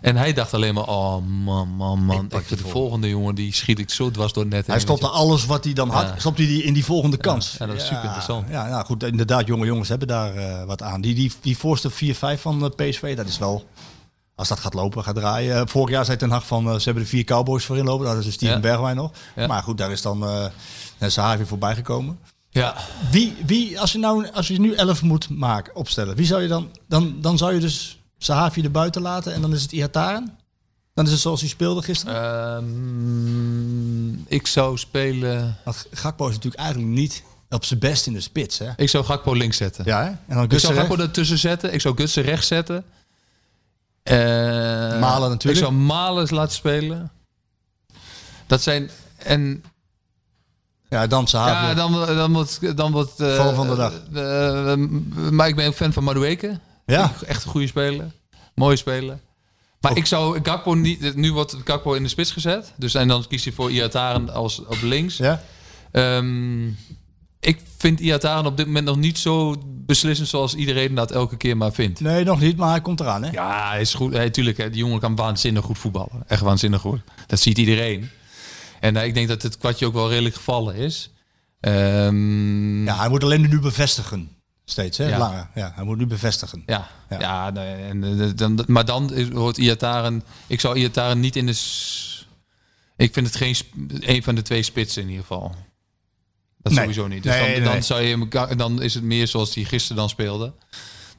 En hij dacht alleen maar, oh man, man, man. Ik de vol. volgende jongen, die schiet ik zo dwars door het net. Hij stopte alles wat hij dan had, Ja. stopte hij in die volgende kans. ja, dat is super interessant. Ja, nou goed, inderdaad, jonge jongens hebben daar eh, wat aan. Die, die, die voorste 4-5 van eh, PSV, dat is wel... Als dat gaat lopen, gaat draaien. Eh, vorig jaar zei Ten Hag van, ze hebben er vier Cowboys voor inlopen. Dat is dus Steven. Bergwijn nog. Maar goed, daar is dan uh, Sahavi voorbij gekomen. Ja, Wie, wie als, je nou, als je nu 11 moet maken, opstellen, wie zou je dan... Dan, dan zou je dus Sahavi er buiten laten en dan is het Ihataren? Dan is het zoals hij speelde gisteren? Ehm, ik zou spelen. Want Gakpo is natuurlijk eigenlijk niet op zijn best in de spits, hè? Ik zou Gakpo links zetten. Ja, hè? En dan ik zou Gakpo ertussen zetten. Ik zou Gutsen rechts zetten. Eh, Malen natuurlijk. Ik zou Malen laten spelen. Dat zijn... En Ja, dan Sahavi. ja, dan, dan wordt... Dan wordt Val van de dag. eh, maar ik ben ook fan van Madueke. Ja. Echt een goede speler. Mooie speler. Maar ik zou Gakpo niet... Nu wordt Gakpo in de spits gezet. Dus en dan kies hij voor Iataren als op links. Ja? Ehm, ik vind Iataren op dit moment nog niet zo beslissend zoals iedereen dat elke keer maar vindt. Nee, nog niet, maar hij komt eraan, hè? Ja, hij is goed. Hij, tuurlijk, hè, die jongen kan waanzinnig goed voetballen. Echt waanzinnig goed. Dat ziet iedereen. En eh, ik denk dat het kwartje ook wel redelijk gevallen is. Ehm, Ja, hij moet alleen nu bevestigen. Steeds, hè? Ja. Ja, hij moet nu bevestigen. Ja, Ja. ja. nee, en, eh, dan, maar dan is- hoort Iataren... Ik zou Iataren niet in de... Ik vind het geen een van de twee spitsen in ieder geval. Dat Nee. sowieso niet. Dus Nee, dan, dan, zou je, dan is het meer zoals hij gisteren dan speelde.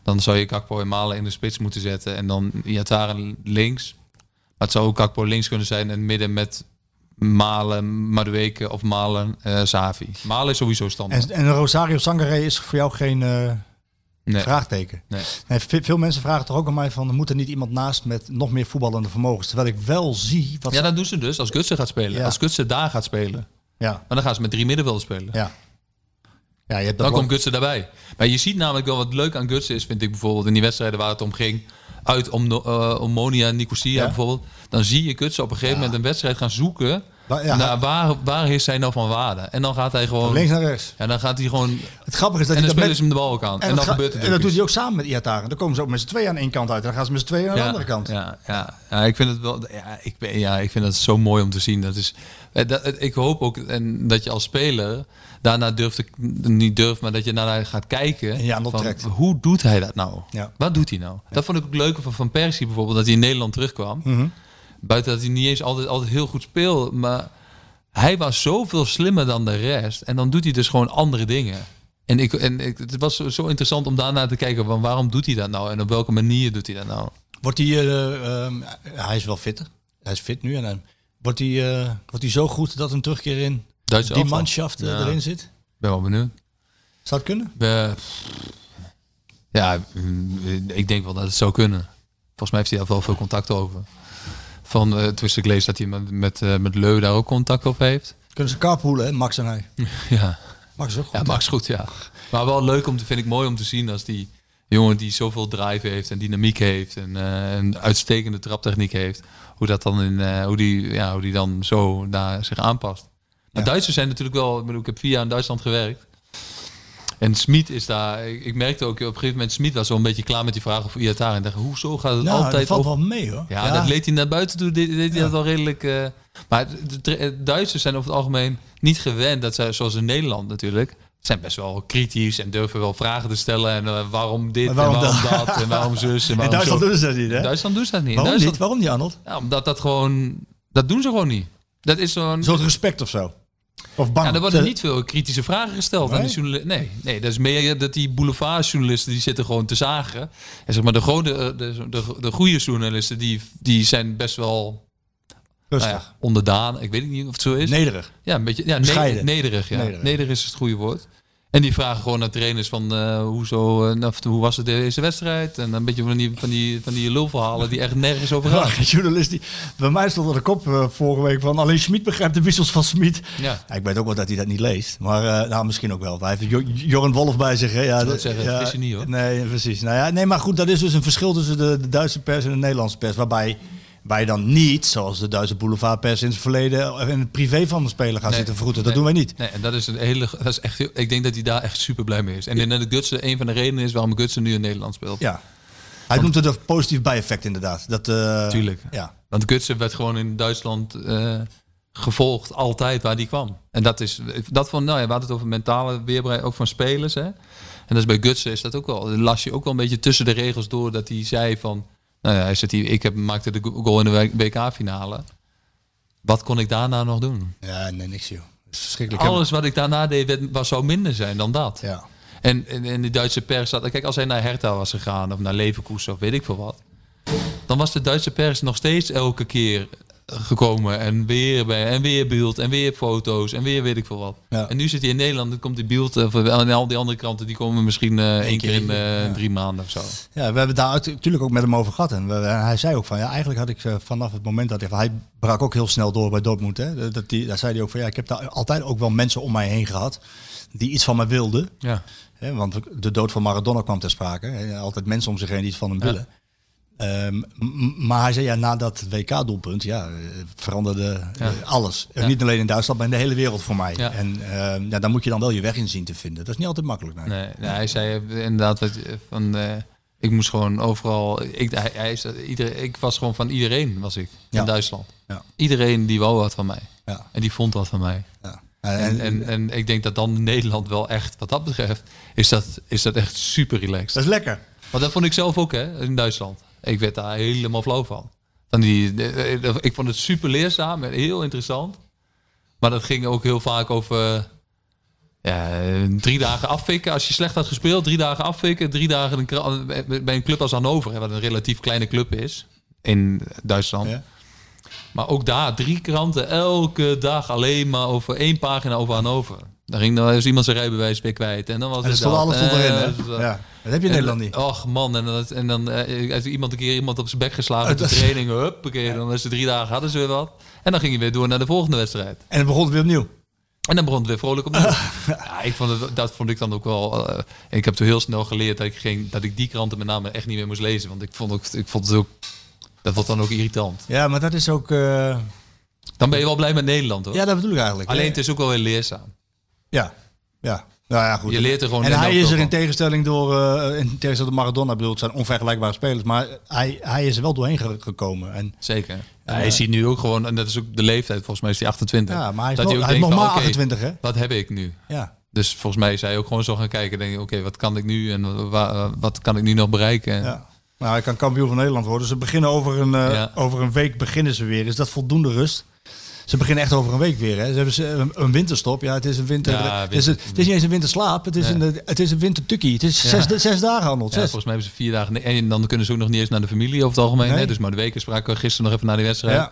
Dan zou je Gakpo en Malen in de spits moeten zetten. En dan Iataren links. Maar het zou ook Gakpo links kunnen zijn. En midden met Malen, Madueke of Malen, eh Savi. Malen is sowieso standaard. En, en Rosario Sangaré is voor jou geen eh, nee. vraagteken. Nee. Nee, ve- veel mensen vragen toch ook aan mij van, moet er niet iemand naast met nog meer voetballende vermogens? Terwijl ik wel zie wat... Ja, dat doen ze dus als Gutsen gaat spelen. Ja. Als Gutsen daar gaat spelen. ja, Maar dan gaan ze met drie middenvelden spelen. ja. Ja, je hebt Dan komt Gutsen daarbij. Maar je ziet namelijk wel wat leuk aan Gutsen is, vind ik bijvoorbeeld in die wedstrijden waar het om ging. Uit om, uh, Omonia en Nicosia Ja. bijvoorbeeld. Dan zie je Gutsen op een gegeven moment een wedstrijd gaan zoeken. Wa- ja, naar waar, waar is hij nou van waarde? En dan gaat hij gewoon... van links naar rechts. En dan gaat hij gewoon... Het grappige is dat En hij dan dat spelen met... ze hem de bal ook aan. En, dat dan ga- gebeurt het en dat doet hij ook samen met Iataren. Dan komen ze ook met z'n tweeën aan één kant uit. En dan gaan ze met z'n tweeën aan de andere kant. Ja, ja, ja, ik vind het wel. Ja, ik, ben, ja, ik vind het zo mooi om te zien. Dat is, eh, dat, ik hoop ook en dat je als speler daarna durft, te- niet durft, maar dat je daarna gaat kijken. En je van, hoe doet hij dat nou? Ja. Wat doet hij nou? Dat vond ik ook leuk van Van Persie bijvoorbeeld, dat hij in Nederland terugkwam. Mhm. Buiten dat hij niet eens altijd, altijd heel goed speelde, maar hij was zoveel slimmer dan de rest. En dan doet hij dus gewoon andere dingen. En, ik, en ik, het was zo, zo interessant om daarna te kijken van waarom doet hij dat nou en op welke manier doet hij dat nou? Wordt hij... eh, ehm, hij is wel fitter. Hij is fit nu. En dan wordt hij, eh, wordt hij zo goed dat een terugkeer in Duitse die manschaft eh, Ja. erin zit? ben wel benieuwd. Zou het kunnen? Ja, mm, ik denk wel dat het zou kunnen. Volgens mij heeft hij daar wel veel contact over. Van, uh, tussen ik lees dat hij met, met, eh, met Leu daar ook contact over heeft. Kunnen ze carpoolen, hè? Max en hij. Ja, Max is ook goed. ja Max goed, ja. Maar wel leuk om te, vind ik mooi om te zien als die jongen die zoveel drive heeft en dynamiek heeft en eh, een uitstekende traptechniek heeft. Hoe dat dan in, eh, hoe die, ja, hoe die dan zo naar zich aanpast. Maar Ja. Duitsers zijn natuurlijk wel, ik, bedoel, ik heb vier jaar in Duitsland gewerkt. En Smit is daar, ik, ik merkte ook op een gegeven moment, Smit was een beetje klaar met die vraag over Iataren. En dacht, hoezo gaat het Nou, dat altijd valt over... wel mee, hoor. Ja, dat leed hij naar buiten toe, deed, deed hij dat wel redelijk... eh, maar de, de Duitsers zijn over het algemeen niet gewend, dat zij, zoals in Nederland natuurlijk, zijn best wel kritisch en durven wel vragen te stellen. En eh, waarom dit waarom en waarom dat? dat en waarom zus en In Duitsland zo. doen ze dat niet, hè? In Duitsland doen ze dat niet. Waarom Duitsland, niet? Waarom niet, Arnold? Ja, omdat dat gewoon... Dat doen ze gewoon niet. Dat is zo'n... Soort respect of zo? Of bang? Ja, er worden niet veel kritische vragen gesteld aan Nee? de journalisten. Nee, nee, dat is meer dat die boulevardjournalisten die zitten gewoon te zagen. En zeg maar de, grote, eh, de, de, de goede journalisten die, die zijn best wel Rustig. nou ja, onderdaan. Ik weet niet of het zo is. Nederig. Ja, een beetje ja, nederig. Ja. Nederig. Nederig. is het goede woord. En die vragen gewoon naar trainers van eh, hoe, zo, eh, nou, hoe was het deze wedstrijd? En een beetje van die, van die, van die lulverhalen die echt nergens over gaan. Ja, journalist die... Bij mij stond er de kop eh, vorige week van... Alleen Schmid begrijpt de wissels van Smit. Ja. Ja, ik weet ook wel dat hij dat niet leest. Maar nou, misschien ook wel. Hij heeft Jo- Joran Wolf bij zich. Hè? Ja, de- zeggen, ja, je niet, hoor. Nee, precies. Nou ja, nee, maar goed, dat is dus een verschil tussen de, de Duitse pers en de Nederlandse pers. Waarbij wij dan niet, zoals de Duitse boulevardpers in het verleden... in het privé van de speler gaan Nee. zitten vroeten. Dat Nee. doen wij niet. Nee, en dat is een hele. Dat is echt, heel- ik denk dat hij daar echt super blij mee is. En denk dat Gutsen een van de redenen is waarom Gutsen nu in Nederland speelt. Ja. Hij noemt het een positief bijeffect inderdaad. Dat, eh, Tuurlijk. Ja. Want Gutsen werd gewoon in Duitsland eh, gevolgd, altijd waar die kwam. En dat is, dat van, nou ja, we hadden het over mentale weerbaarheid, ook van spelers. Hè? En dat is bij Gutsen is dat ook wel, las je ook wel een beetje tussen de regels door dat hij zei van, nou ja, hij zegt hier, ik heb, maakte de goal in de WK-finale. Wat kon ik daarna nog doen? ja, nee, niks joh. Verschrikkelijk. Alles wat ik daarna deed, was, zou minder zijn dan dat. Ja. En, en, en de Duitse pers zat. Kijk, als hij naar Hertha was gegaan of naar Leverkusen of weet ik veel wat. Dan was de Duitse pers nog steeds elke keer gekomen. En weer bij en weer beeld en weer foto's en weer weet ik veel wat. Ja. En nu zit hij in Nederland, dan komt die beeld. eh, En al die andere kranten die komen misschien eh één keer in eh, ja. drie maanden of zo. Ja, we hebben daar natuurlijk ook met hem over gehad. En we- hij zei ook van, ja, eigenlijk had ik vanaf het moment dat hij... Hij brak ook heel snel door bij Dortmund. Hè? Dat die, daar zei hij ook van, ja, ik heb daar altijd ook wel mensen om mij heen gehad... die iets van mij wilden. Ja. Hè? Want de dood van Maradona kwam ter sprake. Altijd mensen om zich heen die iets van hem willen. M- maar hij zei, ja, na dat WK-doelpunt, ja, eh, veranderde eh, Ja. alles. En Ja. Niet alleen in Duitsland, maar in de hele wereld voor mij. Ja. En ehm, ja, daar moet je dan wel je weg in zien te vinden. Dat is niet altijd makkelijk. Nee. Nee, nee, hij zei eh, inderdaad wat, eh, van. eh, ik moest gewoon overal. Ik, hij, iedereen, ik was gewoon van iedereen, was ik in Duitsland. Ja. Iedereen die wou wat van mij. Ja. En die vond wat van mij. Ja. En, en, en ik denk dat dan in Nederland wel echt, wat dat betreft, is dat, is dat echt super relaxed. dat is lekker. Want dat vond ik zelf ook, hè, in Duitsland. Ik werd daar helemaal flauw van. van die, ik vond het super leerzaam en heel interessant. Maar dat ging ook heel vaak over ja, drie dagen afvikken. Als je slecht had gespeeld, drie dagen afvikken. Drie dagen een bij een club als Hannover, hè, wat een relatief kleine club is in Duitsland. Ja. Maar ook daar, drie kranten, elke dag alleen maar over één pagina over Hannover. Daar ging dan eens iemand zijn rijbewijs weer kwijt. En dan was En het stond alles stond erin? Eh, dus, eh, Ja. Dat heb je in Nederland niet. Och man, en dan, en dan eh, heeft iemand een keer iemand op zijn bek geslagen op de training. Huppakee, dan is ze drie dagen hadden ze weer wat. En dan ging je weer door naar de volgende wedstrijd. En het begon weer opnieuw. En dan begon het weer vrolijk opnieuw. ja, ik vond het, dat vond ik dan ook wel... eh, ik heb toen heel snel geleerd dat ik, geen, dat ik die kranten met name echt niet meer moest lezen. Want ik vond, ook, ik vond het ook... Dat wordt dan ook irritant. Ja, maar dat is ook... eh, Dan ben je wel blij met Nederland hoor. Ja, dat bedoel ik eigenlijk. Alleen het is ook wel weer leerzaam. Ja, ja. Nou ja, goed. Je leert er gewoon En hij is er in tegenstelling door, eh, in tegenstelling tot Maradona, ik bedoel, het zijn onvergelijkbare spelers, maar hij, hij is er wel doorheen ge- gekomen. En, Zeker. Ja, hij ziet nu ook gewoon, en dat is ook de leeftijd, volgens mij is hij 28. ja, maar hij is, dat nog, hij is nog maar oké, 28, hè? Wat heb ik nu? Ja. Dus volgens mij is hij ook gewoon zo gaan kijken. Denk je, oké, wat kan ik nu en wa- wat kan ik nu nog bereiken? En- ja. Nou, hij kan kampioen van Nederland worden. Ze beginnen over een, eh, Ja. over een week beginnen ze weer. Is dat voldoende rust? Ze beginnen echt over een week weer. Hè? Ze hebben ze een, een winterstop. Ja, het is een winter. Ja, het, is, het is niet eens een winterslaap. Het is, Ja. een, het is een wintertukkie. Het is zes, zes dagen Zes. volgens mij hebben ze vier dagen. En dan kunnen ze ook nog niet eens naar de familie over het algemeen. Nee. Hè? Dus maar de weken spraken we gisteren nog even naar die wedstrijd.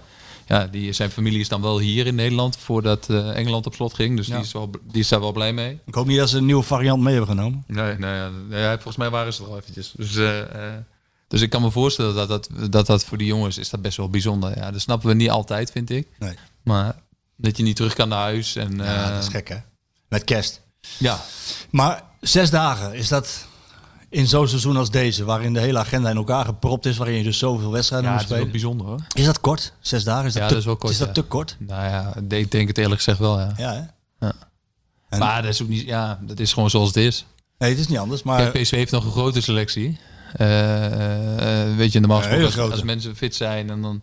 Ja. Die, zijn familie is dan wel hier in Nederland voordat eh, Engeland op slot ging. Dus Ja. die, is wel, die is daar wel blij mee. Ik hoop niet dat ze een nieuwe variant mee hebben genomen. Nee, ja, ja, volgens mij waren ze er al eventjes. Dus, eh, eh, dus ik kan me voorstellen dat dat, dat dat voor die jongens is dat best wel bijzonder. Ja, dat snappen we niet altijd, vind ik. Nee. Maar dat je niet terug kan naar huis. En, Ja, eh, dat is gek hè. Met kerst. Ja, Maar zes dagen, is dat in zo'n seizoen als deze, waarin de hele agenda in elkaar gepropt is, waarin je dus zoveel wedstrijden ja moet het is wel spelen? bijzonder hoor. Is dat kort? Zes dagen? Is dat, Ja, te, dat is wel kort, Is dat ja. te kort? Nou ja, ik denk het eerlijk gezegd wel, ja. Ja, hè? Ja. Maar dat is ook niet, ja, dat is gewoon zoals het is. Nee, het is niet anders. Maar Kijk, PSV heeft nog een grote selectie. Eh, eh, weet je, normaal gesproken als, als mensen fit zijn en dan...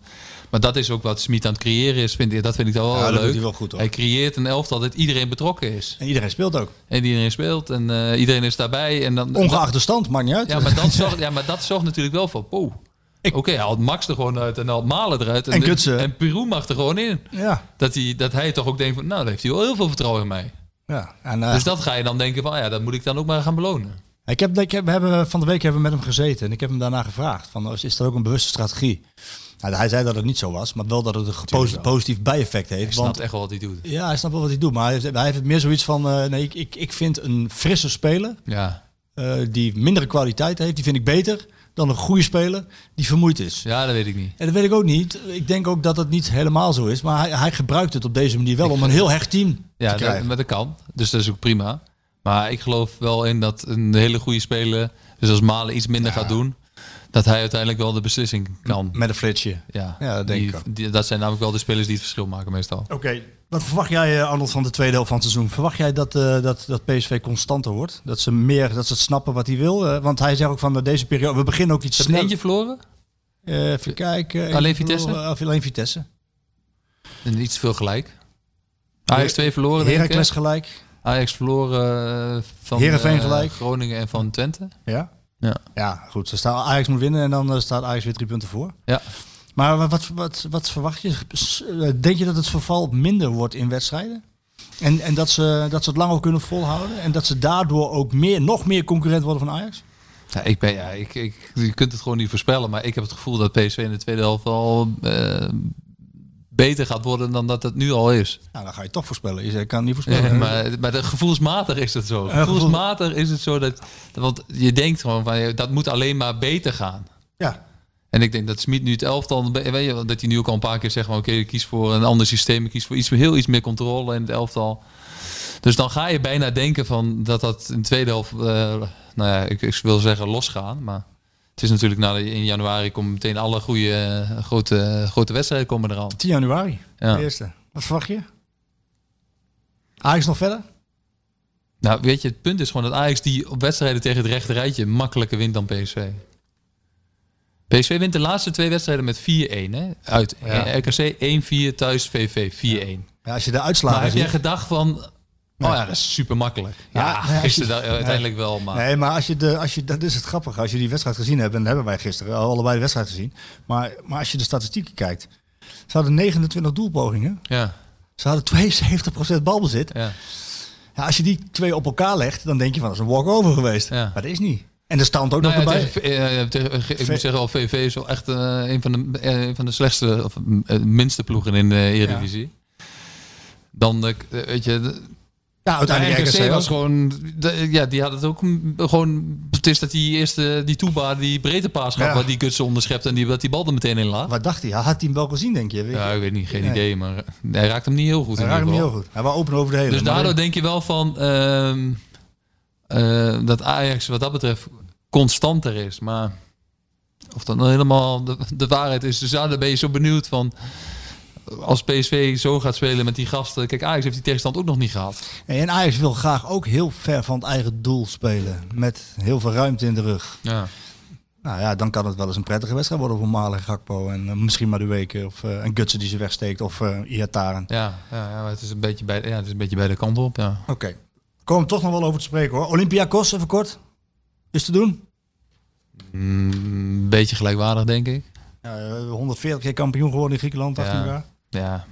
Maar dat is ook wat Smit aan het creëren is, vind ik. Dat vind ik dan wel Ja, dat leuk. hij wel goed, hoor. Hij creëert een elftal dat iedereen betrokken is. En iedereen speelt ook. En iedereen speelt en eh, iedereen is daarbij. En dan, Ongeacht de stand, maakt niet uit. ja, maar dat zorgt, ja, maar dat zorgt natuurlijk wel voor... Oh, oké, hij haalt Max er gewoon uit en haalt Malen eruit. En Gutsen. En Peru mag er gewoon in. ja. Dat hij, dat hij toch ook denkt van, nou, heeft hij wel heel veel vertrouwen in mij. ja. En, eh, Dus dat ga je dan denken van, ah ja, dat moet ik dan ook maar gaan belonen. Ik heb, ik heb, we hebben, van de week hebben we met hem gezeten en ik heb hem daarna gevraagd: van, is is dat ook een bewuste strategie? Nou, hij zei dat het niet zo was, maar wel dat het een positief bijeffect heeft. Ik snap want, echt wel wat hij doet. ja, hij snapt wel wat hij doet, maar hij heeft, hij heeft meer zoiets van: eh, nee, ik, ik, ik vind een frisse speler Ja, eh, die mindere kwaliteit heeft, die vind ik beter dan een goede speler die vermoeid is. ja dat weet ik niet. En dat weet ik ook niet. Ik denk ook dat het niet helemaal zo is, maar hij, hij gebruikt het op deze manier wel om een heel hecht team Ja, te krijgen. dat, maar dat kan. Dus dat is ook prima. Maar ik geloof wel in dat een hele goede speler, dus als Malen iets minder gaat doen, dat hij uiteindelijk wel de beslissing kan. Met een flitsje. Ja, Ja, dat denk die, ik ook. die- dat zijn namelijk wel de spelers die het verschil maken meestal. Oké, wat verwacht jij, eh, Arnold, van de tweede helft van het seizoen? Verwacht jij dat, eh, dat, dat PSV constanter wordt? Dat ze meer, dat ze het snappen wat hij wil? Eh, want hij zegt ook van deze periode, we beginnen ook iets er sneller. eentje verloren? Eh, even kijken. Alleen Vitesse? verloren, Of alleen Vitesse. En iets te veel gelijk. Ajax 2 verloren, Heracles gelijk. Ajax verloren van Heerenveen gelijk. Groningen en van Twente. Ja. Ja. Ja, goed. Ze staan, Ajax moet winnen en dan eh, staat Ajax weer drie punten voor. Ja. Maar wat, wat, wat, wat verwacht je? Eh, Denk je dat het verval minder wordt in wedstrijden? En, en dat, ze, dat ze het langer kunnen volhouden? En dat ze daardoor ook meer, nog meer concurrent worden van Ajax? Ja, ik ben, ja, ik, ik, je kunt het gewoon niet voorspellen, maar ik heb het gevoel dat PSV in de tweede helft wel eh, beter gaat worden dan dat het nu al is. Nou, dan ga je toch voorspellen. Je kan het niet voorspellen. Ja, maar, maar de gevoelsmatig is het zo. Gevoelsmatig is het zo dat, want je denkt gewoon van dat moet alleen maar beter gaan. Ja. En ik denk dat Smit nu het elftal, weet je, dat hij nu ook al een paar keer zegt van oké, ik kies voor een ander systeem, ik kies voor iets heel iets meer controle in het elftal. Dus dan ga je bijna denken van dat dat in de tweede helft, eh, nou ja, ik, ik wil zeggen losgaan, maar het is natuurlijk in januari komen meteen alle goede eh, grote, grote wedstrijden komen eraan. 10 januari, Ja. de eerste. Wat verwacht je? Ajax nog verder? Nou, weet je, het punt is gewoon dat Ajax die op wedstrijden tegen het rechte rijtje makkelijker wint dan PSV. PSV wint de laatste twee wedstrijden met 4-1. Hè? Uit Ja. Eh, RKC 1-4, thuis VV 4-1. Ja, als je de Maar uitslagen heb jij gedacht van... Oh ja, dat is super makkelijk. Ja, Ja, nee, als gisteren je- eh, uiteindelijk wel, maar... Nee, maar als je de, als je, dat is het grappige. Als je die wedstrijd gezien hebt, en dat hebben wij gisteren allebei de wedstrijd gezien. Maar, maar als je de statistieken kijkt. Ze hadden 29 doelpogingen. Ja, Ze hadden 72% balbezit. ja. Ja, als je die twee op elkaar legt, dan denk je van dat is een walk-over geweest. Ja. Maar dat is niet. En er staat ook Nou nog ja, erbij. tegen, eh, tegen- eh, ik V- moet zeggen, al VV is wel echt eh, een, van de, eh, een van de slechtste of eh, minste ploegen in de Eredivisie. Dan, eh, weet je, de- Ja, uiteindelijk RKC RKC was gewoon, de- ja, die had het ook gewoon. Het is dat die eerste, die Toeba, die breedte paas gaf, Ja. waar die Gutsen onderschept en die, dat die bal er meteen in laat. Wat dacht hij? Had hij hem wel gezien, denk je? Weet? Ja, ik weet niet, geen Nee. idee, maar hij raakt hem niet heel goed. Hij ieder hem geval. heel goed. Hij was open over de hele. Dus daardoor denk je wel van ehm, eh, dat Ajax wat dat betreft constanter is. Maar of dat nou helemaal de, de waarheid is, dus daar ben je zo benieuwd van. Als PSV zo gaat spelen met die gasten. Kijk, Ajax heeft die tegenstand ook nog niet gehad. En Ajax wil graag ook heel ver van het eigen doel spelen. Met heel veel ruimte in de rug. Ja. Nou ja, dan kan het wel eens een prettige wedstrijd worden voor Malen en Gakpo. En eh, misschien maar de weken. Of uh, een Gutsen die ze wegsteekt. Of uh, Iataren. Ja, ja, het is een beetje bij, ja, het is een beetje bij de kant op. Ja. Oké. Okay. Komen toch nog wel over te spreken hoor. Olympiakos, even kort. Is te doen? Mm, een beetje gelijkwaardig, denk ik. Ja, 140 keer kampioen geworden in Griekenland achter ja. elkaar. Ja,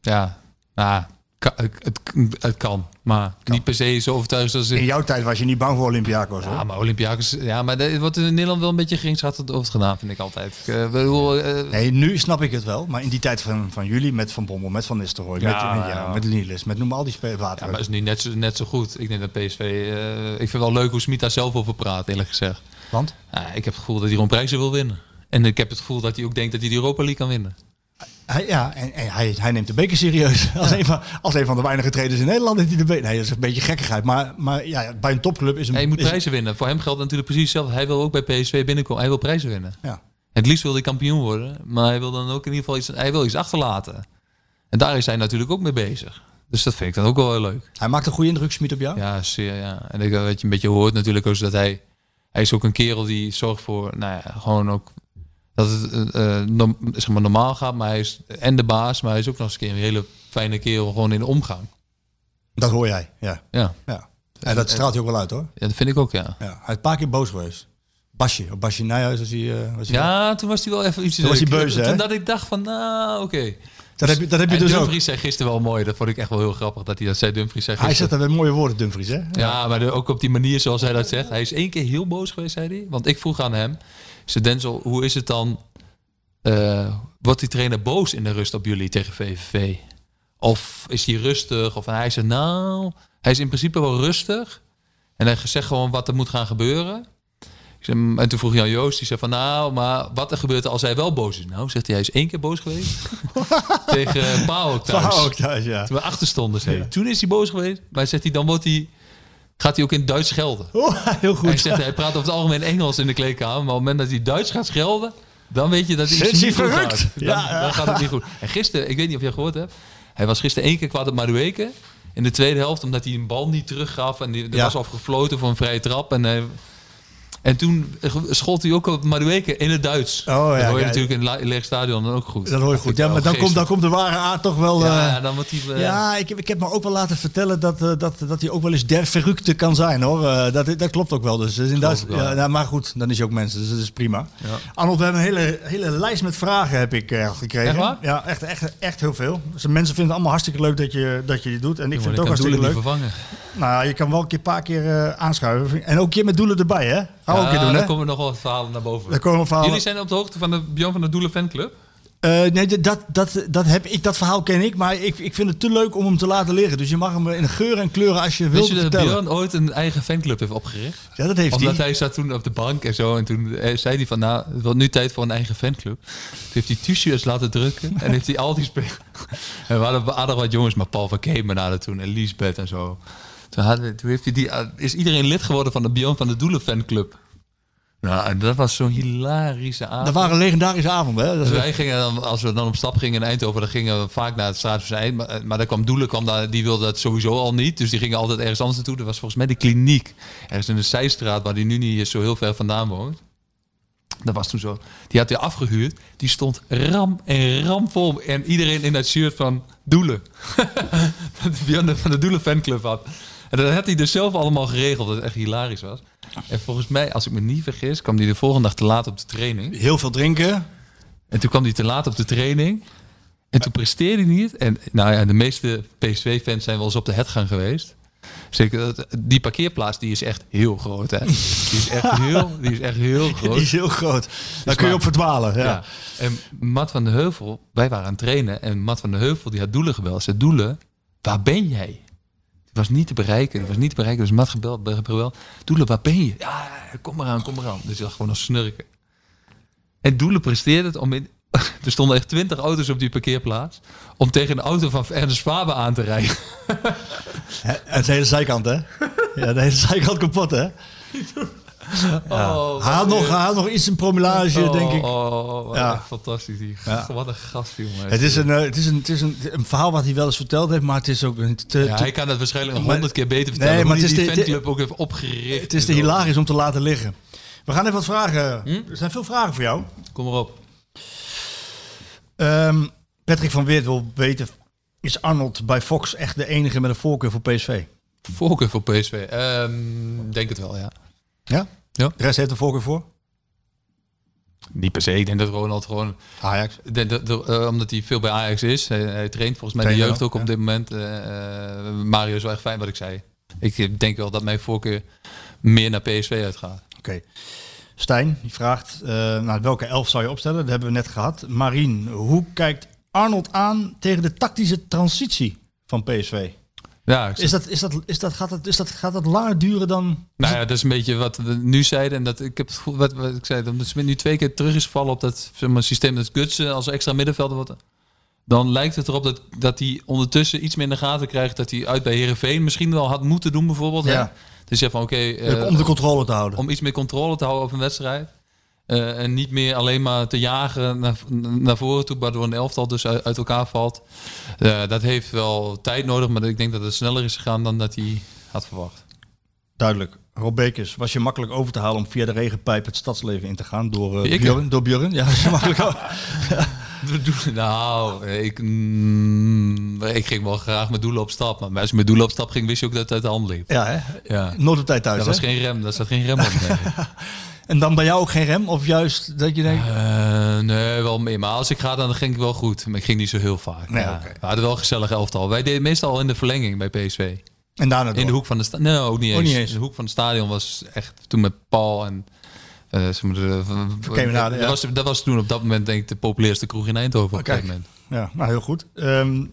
ja. Nou, het, het, het, kan, maar kan. niet per se zo overtuigd als... In jouw tijd was je niet bang voor Olympiakos, Ja, hoor. maar Olympiakos... Ja, maar er wordt in Nederland wel een beetje geringschattend over gedaan, vind ik altijd. Uh, bedoel, uh, nee, nu snap ik het wel. Maar in die tijd van, van jullie, met Van Bommel, met Van Nistelrooy, Ja, met, ja, ja. met Nielis, met noem al die spelers. ja, maar is nu net zo, net zo goed. Ik denk dat PSV... Uh, ik vind wel leuk hoe Smit daar zelf over praat, eerlijk gezegd. Want? Ja, ik heb het gevoel dat hij gewoon prijzen wil winnen. En ik heb het gevoel dat hij ook denkt dat hij de Europa League kan winnen. Hij, ja, en, en hij, hij, neemt de beker serieus. Als, ja. een van, als een van de weinige traders in Nederland heeft hij de beker. Nee, dat is een beetje gekkigheid. Maar, maar ja, bij een topclub is een. Hij moet is, prijzen winnen. Voor hem geldt natuurlijk precies hetzelfde. Hij wil ook bij PSV binnenkomen. Hij wil prijzen winnen. Ja. Het liefst wil hij kampioen worden. Maar hij wil dan ook in ieder geval iets, hij wil iets achterlaten. En daar is hij natuurlijk ook mee bezig. Dus dat vind ik dan ook wel heel leuk. Hij maakt een goede indruk, Smit, op jou? Ja, zeer, ja. En ik, wat je een beetje hoort natuurlijk ook is dat hij hij is ook een kerel die zorgt voor, nou ja, gewoon ook dat het norm- zeg maar normaal gaat. Maar hij is en de baas, maar hij is ook nog eens een keer een hele fijne kerel gewoon in de omgang. Dat hoor jij, ja. Ja, ja. En dat straalt hij ook wel uit hoor. ja dat vind ik ook, ja. Ja. Hij is een paar keer boos geweest. Basje, op Basje Nijhuis was hij... eh, was hij Ja, toen was hij wel even iets... Toen was hij beus, hè? Toen dat ik dacht van, nou, oké. Dat heb je, dat heb je En dus ook. Dumfries zei gisteren wel mooi. Dat vond ik echt wel heel grappig dat hij dat zei. Dumfries zei Hij zet er weer mooie woorden, Dumfries, hè? Ja, maar de- ook op die manier zoals hij dat zegt. Hij is één keer heel boos geweest, zei hij. Want ik vroeg aan hem. Denzel, hoe is het dan... eh, wordt die trainer boos in de rust op jullie tegen VVV? Of is hij rustig? Of hij zei, nou... Hij is in principe wel rustig. En hij zegt gewoon wat er moet gaan gebeuren. Ik en toen vroeg Jan Joost, die zei van nou, maar wat er gebeurt als hij wel boos is? Nou, zegt hij, hij is één keer boos geweest. tegen uh, Paok thuis. Thuis, ja. Toen we achter stonden, zei hij. Toen is hij boos geweest. Maar zegt hij, dan wordt hij, gaat hij ook in Duits schelden. Oh, heel goed. Hij zegt, hij praat over het algemeen Engels in de kleedkamer. Maar op het moment dat hij Duits gaat schelden, dan weet je dat hij iets hij niet goed verrukt? gaat. Dan, Ja, ja. dan gaat het niet goed. En gisteren, ik weet niet of jij gehoord hebt. Hij was gisteren één keer kwaad op Madueke. In de tweede helft, omdat hij een bal niet teruggaf. En die, er Ja. was afgefloten voor een vrije trap. En, hij- en toen schold hij ook op Madueke in het Duits. Oh, ja, dat hoor je ja. natuurlijk in een leeg stadion dan ook goed. Dat hoor je goed. Ja, maar dan komt, dan komt de ware aard toch wel... Ja, eh, dan hij... eh, Ja, ik heb, ik heb me ook wel laten vertellen dat, eh, dat, dat hij ook wel eens der verrukte kan zijn hoor. Dat, dat klopt ook wel. Dus, dus in Duits, wel, ja, maar goed, dan is hij ook mensen, dus dat is prima. Arnold, we hebben een hele, hele lijst met vragen heb ik gekregen. Echt waar? Ja, echt, echt, echt heel veel. Dus mensen vinden het allemaal hartstikke leuk dat je, dat je dit doet. En ik vind het ook hartstikke leuk. niet vervangen. Nou, je kan wel een keer paar keer aanschuiven. En ook een keer met doelen erbij, hè? Ook doen, hè? dan komen nog wel verhalen naar boven. Daar komen verhalen. Jullie zijn op de hoogte van de Bjorn van de Doelen fanclub? Eh, nee, dat, dat, dat, heb ik, dat verhaal ken ik, maar ik, ik vind het te leuk om hem te laten liggen. Dus je mag hem in geur en kleuren als je wilt je dat. Bjorn ooit een eigen fanclub heeft opgericht? Ja, dat heeft Omdat hij. hij zat toen op de bank en zo. En toen eh, zei hij van, nou, het wordt nu tijd voor een eigen fanclub. Toen heeft hij t-shirts laten drukken. En heeft hij al die spelers... en we hadden aardig wat jongens, maar Paul van Kemenade toen. En Liesbeth en zo. Toen, hadden, toen heeft hij die, eh, is iedereen lid geworden van de Bjorn van de Doelen fanclub. Nou, dat was zo'n hilarische avond. Dat waren legendarische avonden, hè? Dat Dus wij gingen dan, als we dan op stap gingen in Eindhoven, dan gingen we vaak naar het Straatverzijn. Maar, eh, maar daar kwam Doelen, kwam daar, die wilde dat sowieso al niet. Dus die gingen altijd ergens anders naartoe. Dat was volgens mij de kliniek. Ergens in de Zijstraat, waar die nu niet zo heel ver vandaan woont. Dat was toen zo. Die had hij afgehuurd. Die stond ram en ram vol. En iedereen in dat shirt van Doelen. van de Doelen fanclub had. En dat had hij dus zelf allemaal geregeld. Dat het echt hilarisch was. En volgens mij, als ik me niet vergis, kwam hij de volgende dag te laat op de training. Heel veel drinken. En toen kwam hij te laat op de training. En toen presteerde hij niet. En nou ja, de meeste PSV-fans zijn wel eens op de headgang geweest. Zeker, dat- die parkeerplaats die is echt heel groot. Hè? Die is echt heel, die is echt heel groot. Die is heel groot. Daar kun je op verdwalen. Ja. Ja. En Matt van de Heuvel, wij waren aan het trainen. En Matt van de Heuvel die had Doelen gebeld. Zei, Doelen, waar ben jij? Die was niet te bereiken. Die was niet te bereiken. Dus Matt gebeld. gebeld Doelen, waar ben je? Ja, kom maar aan, kom maar aan. Dus hij lag gewoon als snurken. En Doelen presteerde het om in... Er stonden echt twintig auto's op die parkeerplaats. Om tegen een auto van Ernst Faber aan te rijden. De hele zijkant, hè? Ja, de hele zijkant kapot, hè? Oh, had nog, had nog iets een promillage, oh, denk ik. Oh, Ja. fantastisch. Die, Ja. Wat een gast, jongen. Het is, een, eh, het is, een, het is een, een verhaal wat hij wel eens verteld heeft, maar het is ook een te, Ja, hij kan het waarschijnlijk nog honderd keer beter vertellen. Nee, maar het die is de- fanclub ook heeft opgericht. het is te hilarisch om te laten liggen. We gaan even wat vragen. Hm? Er zijn veel vragen voor jou. Kom maar op. Ehm, Patrick van Weert wil weten, is Arnold bij Fox echt de enige met een voorkeur voor PSV? Voorkeur voor PSV. Ehm, denk het wel, ja. Ja? Ja. De rest heeft een voorkeur voor? Niet per se. Ik denk dat Ronald gewoon... Ajax. dat- dat, eh, omdat hij veel bij Ajax is. Hij, hij traint volgens mij de jeugd ook, op dit moment. Eh, eh, Mario is wel echt fijn wat ik zei. Ik denk wel dat mijn voorkeur meer naar PSV uitgaat. Oké. Stijn, die vraagt, nou, welke elf zou je opstellen? Dat hebben we net gehad. Marien, hoe kijkt Arnold aan tegen de tactische transitie van PSV? Ja, Is dat, is dat, is dat, gaat, dat, is dat, gaat dat langer duren dan... Nou ja, dat is een beetje wat we nu zeiden. En dat, ik heb het wat, wat ik zei, dat Smit nu twee keer terug is gevallen op dat zeg maar, systeem dat Gutsen als extra middenvelder wordt. Dan lijkt het erop dat, dat hij ondertussen iets meer in de gaten krijgt dat hij uit bij Herenveen misschien wel had moeten doen bijvoorbeeld. hè. Ja. Dus je van oké, eh, om de controle te houden. om iets meer controle te houden op een wedstrijd. Eh, en niet meer alleen maar te jagen naar, naar voren toe, waardoor een elftal dus uit, uit elkaar valt. Eh, dat heeft wel tijd nodig, maar ik denk dat het sneller is gegaan dan dat hij had verwacht. Duidelijk. Rob Bekers, was je makkelijk over te halen om via de regenpijp het stadsleven in te gaan door, uh? Björn, door Björn? Ja, was je makkelijk. Nou, ik, mm, ik ging wel graag met doelen op stap. Maar als ik met doelen op stap ging, wist je ook dat het uit de hand liep. Ja, hè? Ja. Nooit op tijd thuis, Dat was geen rem, daar zat geen rem op. En dan bij jou ook geen rem? Of juist dat je denkt... Eh, nee, wel meer. Maar als ik ga, dan ging ik wel goed. Maar ik ging niet zo heel vaak. Nee, ja. oké. We hadden wel een gezellig elftal. Wij deden meestal al in de verlenging bij PSV. En daarna In de hoek van de stadion. Nee, ook niet, Ook eens. niet eens. In de hoek van het stadion was echt toen met Paul en. zeg maar, dat, ja. was, dat was toen op dat moment denk ik de populairste kroeg in Eindhoven. Op dat moment. Ja, nou heel goed. Ehm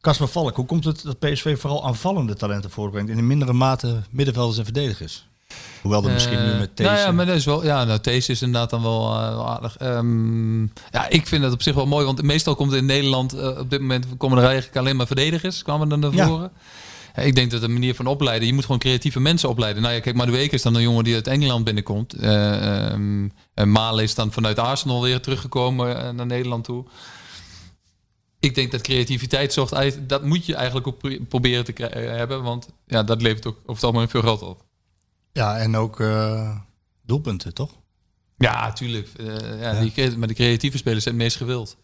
Kasper Valk, hoe komt het dat PSV vooral aanvallende talenten voortbrengt in een mindere mate middenvelders en verdedigers? Hoewel dat misschien nu Eh, met deze... Nou ja, maar dat is wel. Ja, nou, deze is inderdaad dan wel, eh, wel aardig. Ehm, ja, ik vind dat op zich wel mooi, want meestal komt in Nederland eh, op dit moment komen er eigenlijk alleen maar verdedigers kwamen er naar voren. Ja, ik denk dat de manier van opleiden, je moet gewoon creatieve mensen opleiden. Nou ja, kijk, Madueke is dan een jongen die uit Engeland binnenkomt. Ehm, en Malen is dan vanuit Arsenal weer teruggekomen naar Nederland toe. Ik denk dat creativiteit zorgt, dat moet je eigenlijk ook pro- proberen te hebben, want ja, dat levert ook over het algemeen veel geld op. Ja, en ook eh, doelpunten, toch? Ja, tuurlijk. Eh, ja, Die, cre- maar de creatieve spelers zijn het meest gewild.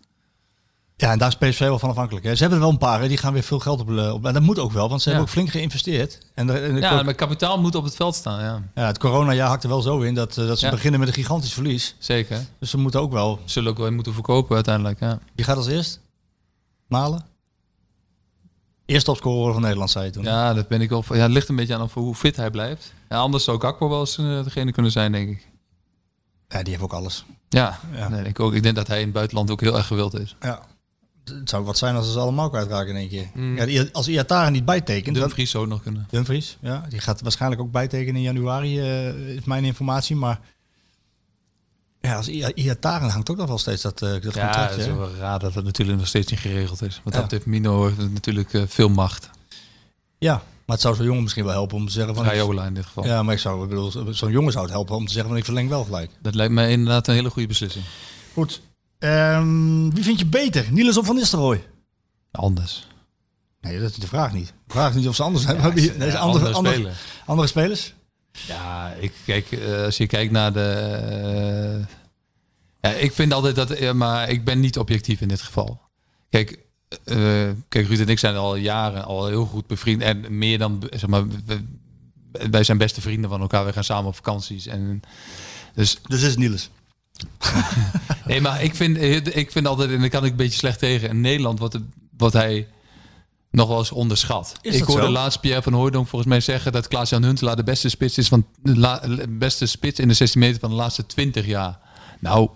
Ja, en daar is PSV wel van afhankelijk. Hè. Ze hebben er wel een paar, hè, die gaan weer veel geld op, eh, op. En dat moet ook wel, want ze Ja. hebben ook flink geïnvesteerd. En, de, en de- Ja, maar kapitaal moet op het veld staan, ja. ja, het coronajaar hakt er wel zo in dat, dat ze Ja. beginnen met een gigantisch verlies. Zeker. Dus ze moeten ook wel... Zullen ook wel moeten verkopen uiteindelijk, ja. Wie gaat als eerst? Malen? Eerste topscorer van Nederland, zei je toen. Ja, dat ben ik wel. Ja, het ligt een beetje aan of, hoe fit hij blijft. Ja, anders zou Gakpo wel eens eh, degene kunnen zijn, denk ik. Ja, die heeft ook alles. Ja, Ja. Nee, ik, ook, ik denk dat hij in het buitenland ook heel erg gewild is. Ja. Het zou wat zijn als ze allemaal kwijtraken in één keer. Mm. Ja, als Iatara niet bijtekent... dan- Dumfries zou nog kunnen. Dumfries, ja. Die gaat waarschijnlijk ook bijtekenen in januari, eh, is mijn informatie. Maar ja, als Iataren hangt ook nog wel steeds dat, eh dat Ja, contract. het is raar dat het natuurlijk nog steeds niet geregeld is. Want Ja. dat heeft Mino heeft natuurlijk eh, veel macht. Ja, maar het zou zo'n jongen misschien wel helpen om te zeggen van... Raiola in dit geval. Ja, maar ik zou, ik bedoel, zo'n jongen zou het helpen om te zeggen van ik verleng wel gelijk. Dat lijkt mij inderdaad een hele goede beslissing. Goed. Ehm, wie vind je beter? Niels of Van Nistelrooy? Anders. Nee, dat is de vraag niet. De vraag is niet of ze anders zijn. nee, Ja, andere, andere andere spelers? Ja, ik kijk, eh, als je kijkt naar de. eh, ja, ik vind altijd dat, eh, maar ik ben niet objectief in dit geval. Kijk, kijk, Ruud en ik zijn al jaren al heel goed bevriend en meer dan, zeg maar, wij zijn beste vrienden van elkaar. We gaan samen op vakanties en dus Dus is Niels. Nee, maar ik vind, ik vind altijd, en daar kan ik een beetje slecht tegen, in Nederland wat, wat hij nog wel eens onderschat. Is ik hoorde zo? laatst Pierre van Hooydonk volgens mij zeggen dat Klaas-Jan Huntelaar de beste spits is van de la- beste spits in de 16 meter van de laatste 20 jaar. Nou,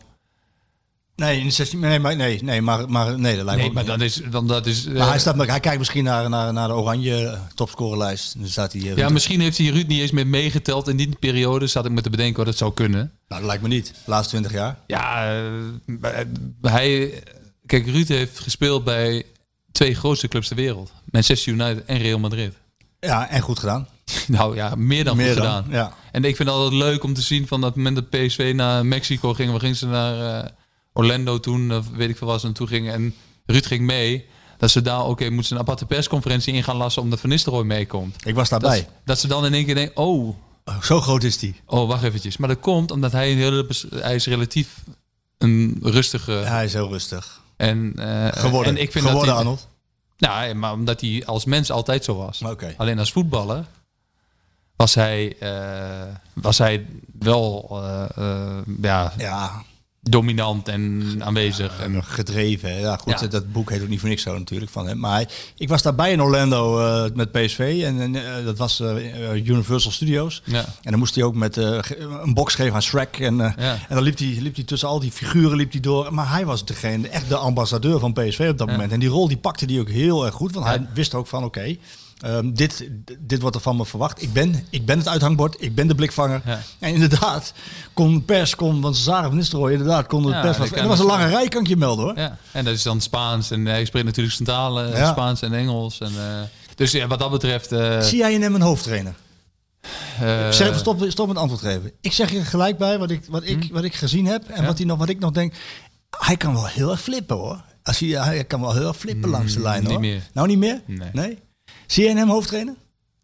Nee, in de 16, nee, maar, nee, nee, maar, maar nee, dat lijkt nee, maar niet. dan is, dan dat is. eh, Maar hij, staat, hij kijkt misschien naar, naar, naar de oranje eh, topscorerlijst. Dan staat hij... eh, ja, misschien heeft hij Ruud niet eens meer meegeteld in die periode. Zat ik me te bedenken wat het zou kunnen. Nou, dat lijkt me niet. De laatste 20 jaar. Ja, eh, hij. Kijk, Ruud heeft gespeeld bij twee grootste clubs ter wereld: Manchester United en Real Madrid. Ja, en goed gedaan. Nou ja, meer dan Meer goed dan, gedaan. ja. En ik vind het altijd leuk om te zien van dat moment dat PSV naar Mexico ging. We gingen ze naar eh, Orlando toen, of weet ik veel wat ze naartoe gingen. En Ruud ging mee. Dat ze daar, oké, moeten ze een aparte persconferentie in gaan lassen omdat Van Nistelrooy meekomt. Ik was daarbij. dat ze dan in één keer denken, oh, Oh, zo groot is die. oh, wacht eventjes. Maar dat komt omdat hij een hele, hij is relatief een rustige Ja, hij is heel rustig. En eh, Geworden. En ik vind Geworden, dat Arnold. Nou, maar omdat hij als mens altijd zo was. Oké. Alleen als voetballer was hij, eh, was hij wel eh, ja, Ja, dominant en aanwezig. en, gedreven. Ja, goed, Ja. dat boek heet ook niet voor niks zo natuurlijk van hem. Maar ik was daarbij in Orlando eh, met PSV. En, en, eh, dat was eh, Universal Studios. ja. En dan moest hij ook met een box geven aan Shrek. En, en dan liep hij, liep hij tussen al die figuren liep hij door. Maar hij was degene, echt de ambassadeur van PSV op dat moment. En die rol die pakte hij ook heel erg goed. Want hij wist ook van oké, ehm, dit, dit wordt er van me verwacht. Ik ben, ik ben het uithangbord, ik ben de blikvanger. Ja. En inderdaad, kon pers, kon, want ze zagen van Nistelrooy, inderdaad, kon de Ja, pers... En er was een lange rij, kan ik je melden hoor. ja, en dat is dan Spaans. En hij spreekt natuurlijk centrale eh, Ja. Spaans en Engels. En, eh, dus ja, wat dat betreft... eh Zie jij in hem een hoofdtrainer? eh, Zeg, stop, stop met antwoord geven. Ik zeg je gelijk bij wat ik, wat ik, Hm? wat ik gezien heb en wat, hij nog, wat ik nog denk. Hij kan wel heel erg flippen hoor. Als hij, hij kan wel heel erg flippen langs de lijn niet hoor. meer. Nou niet meer? Nee. Zie in hem hoofdtrainer?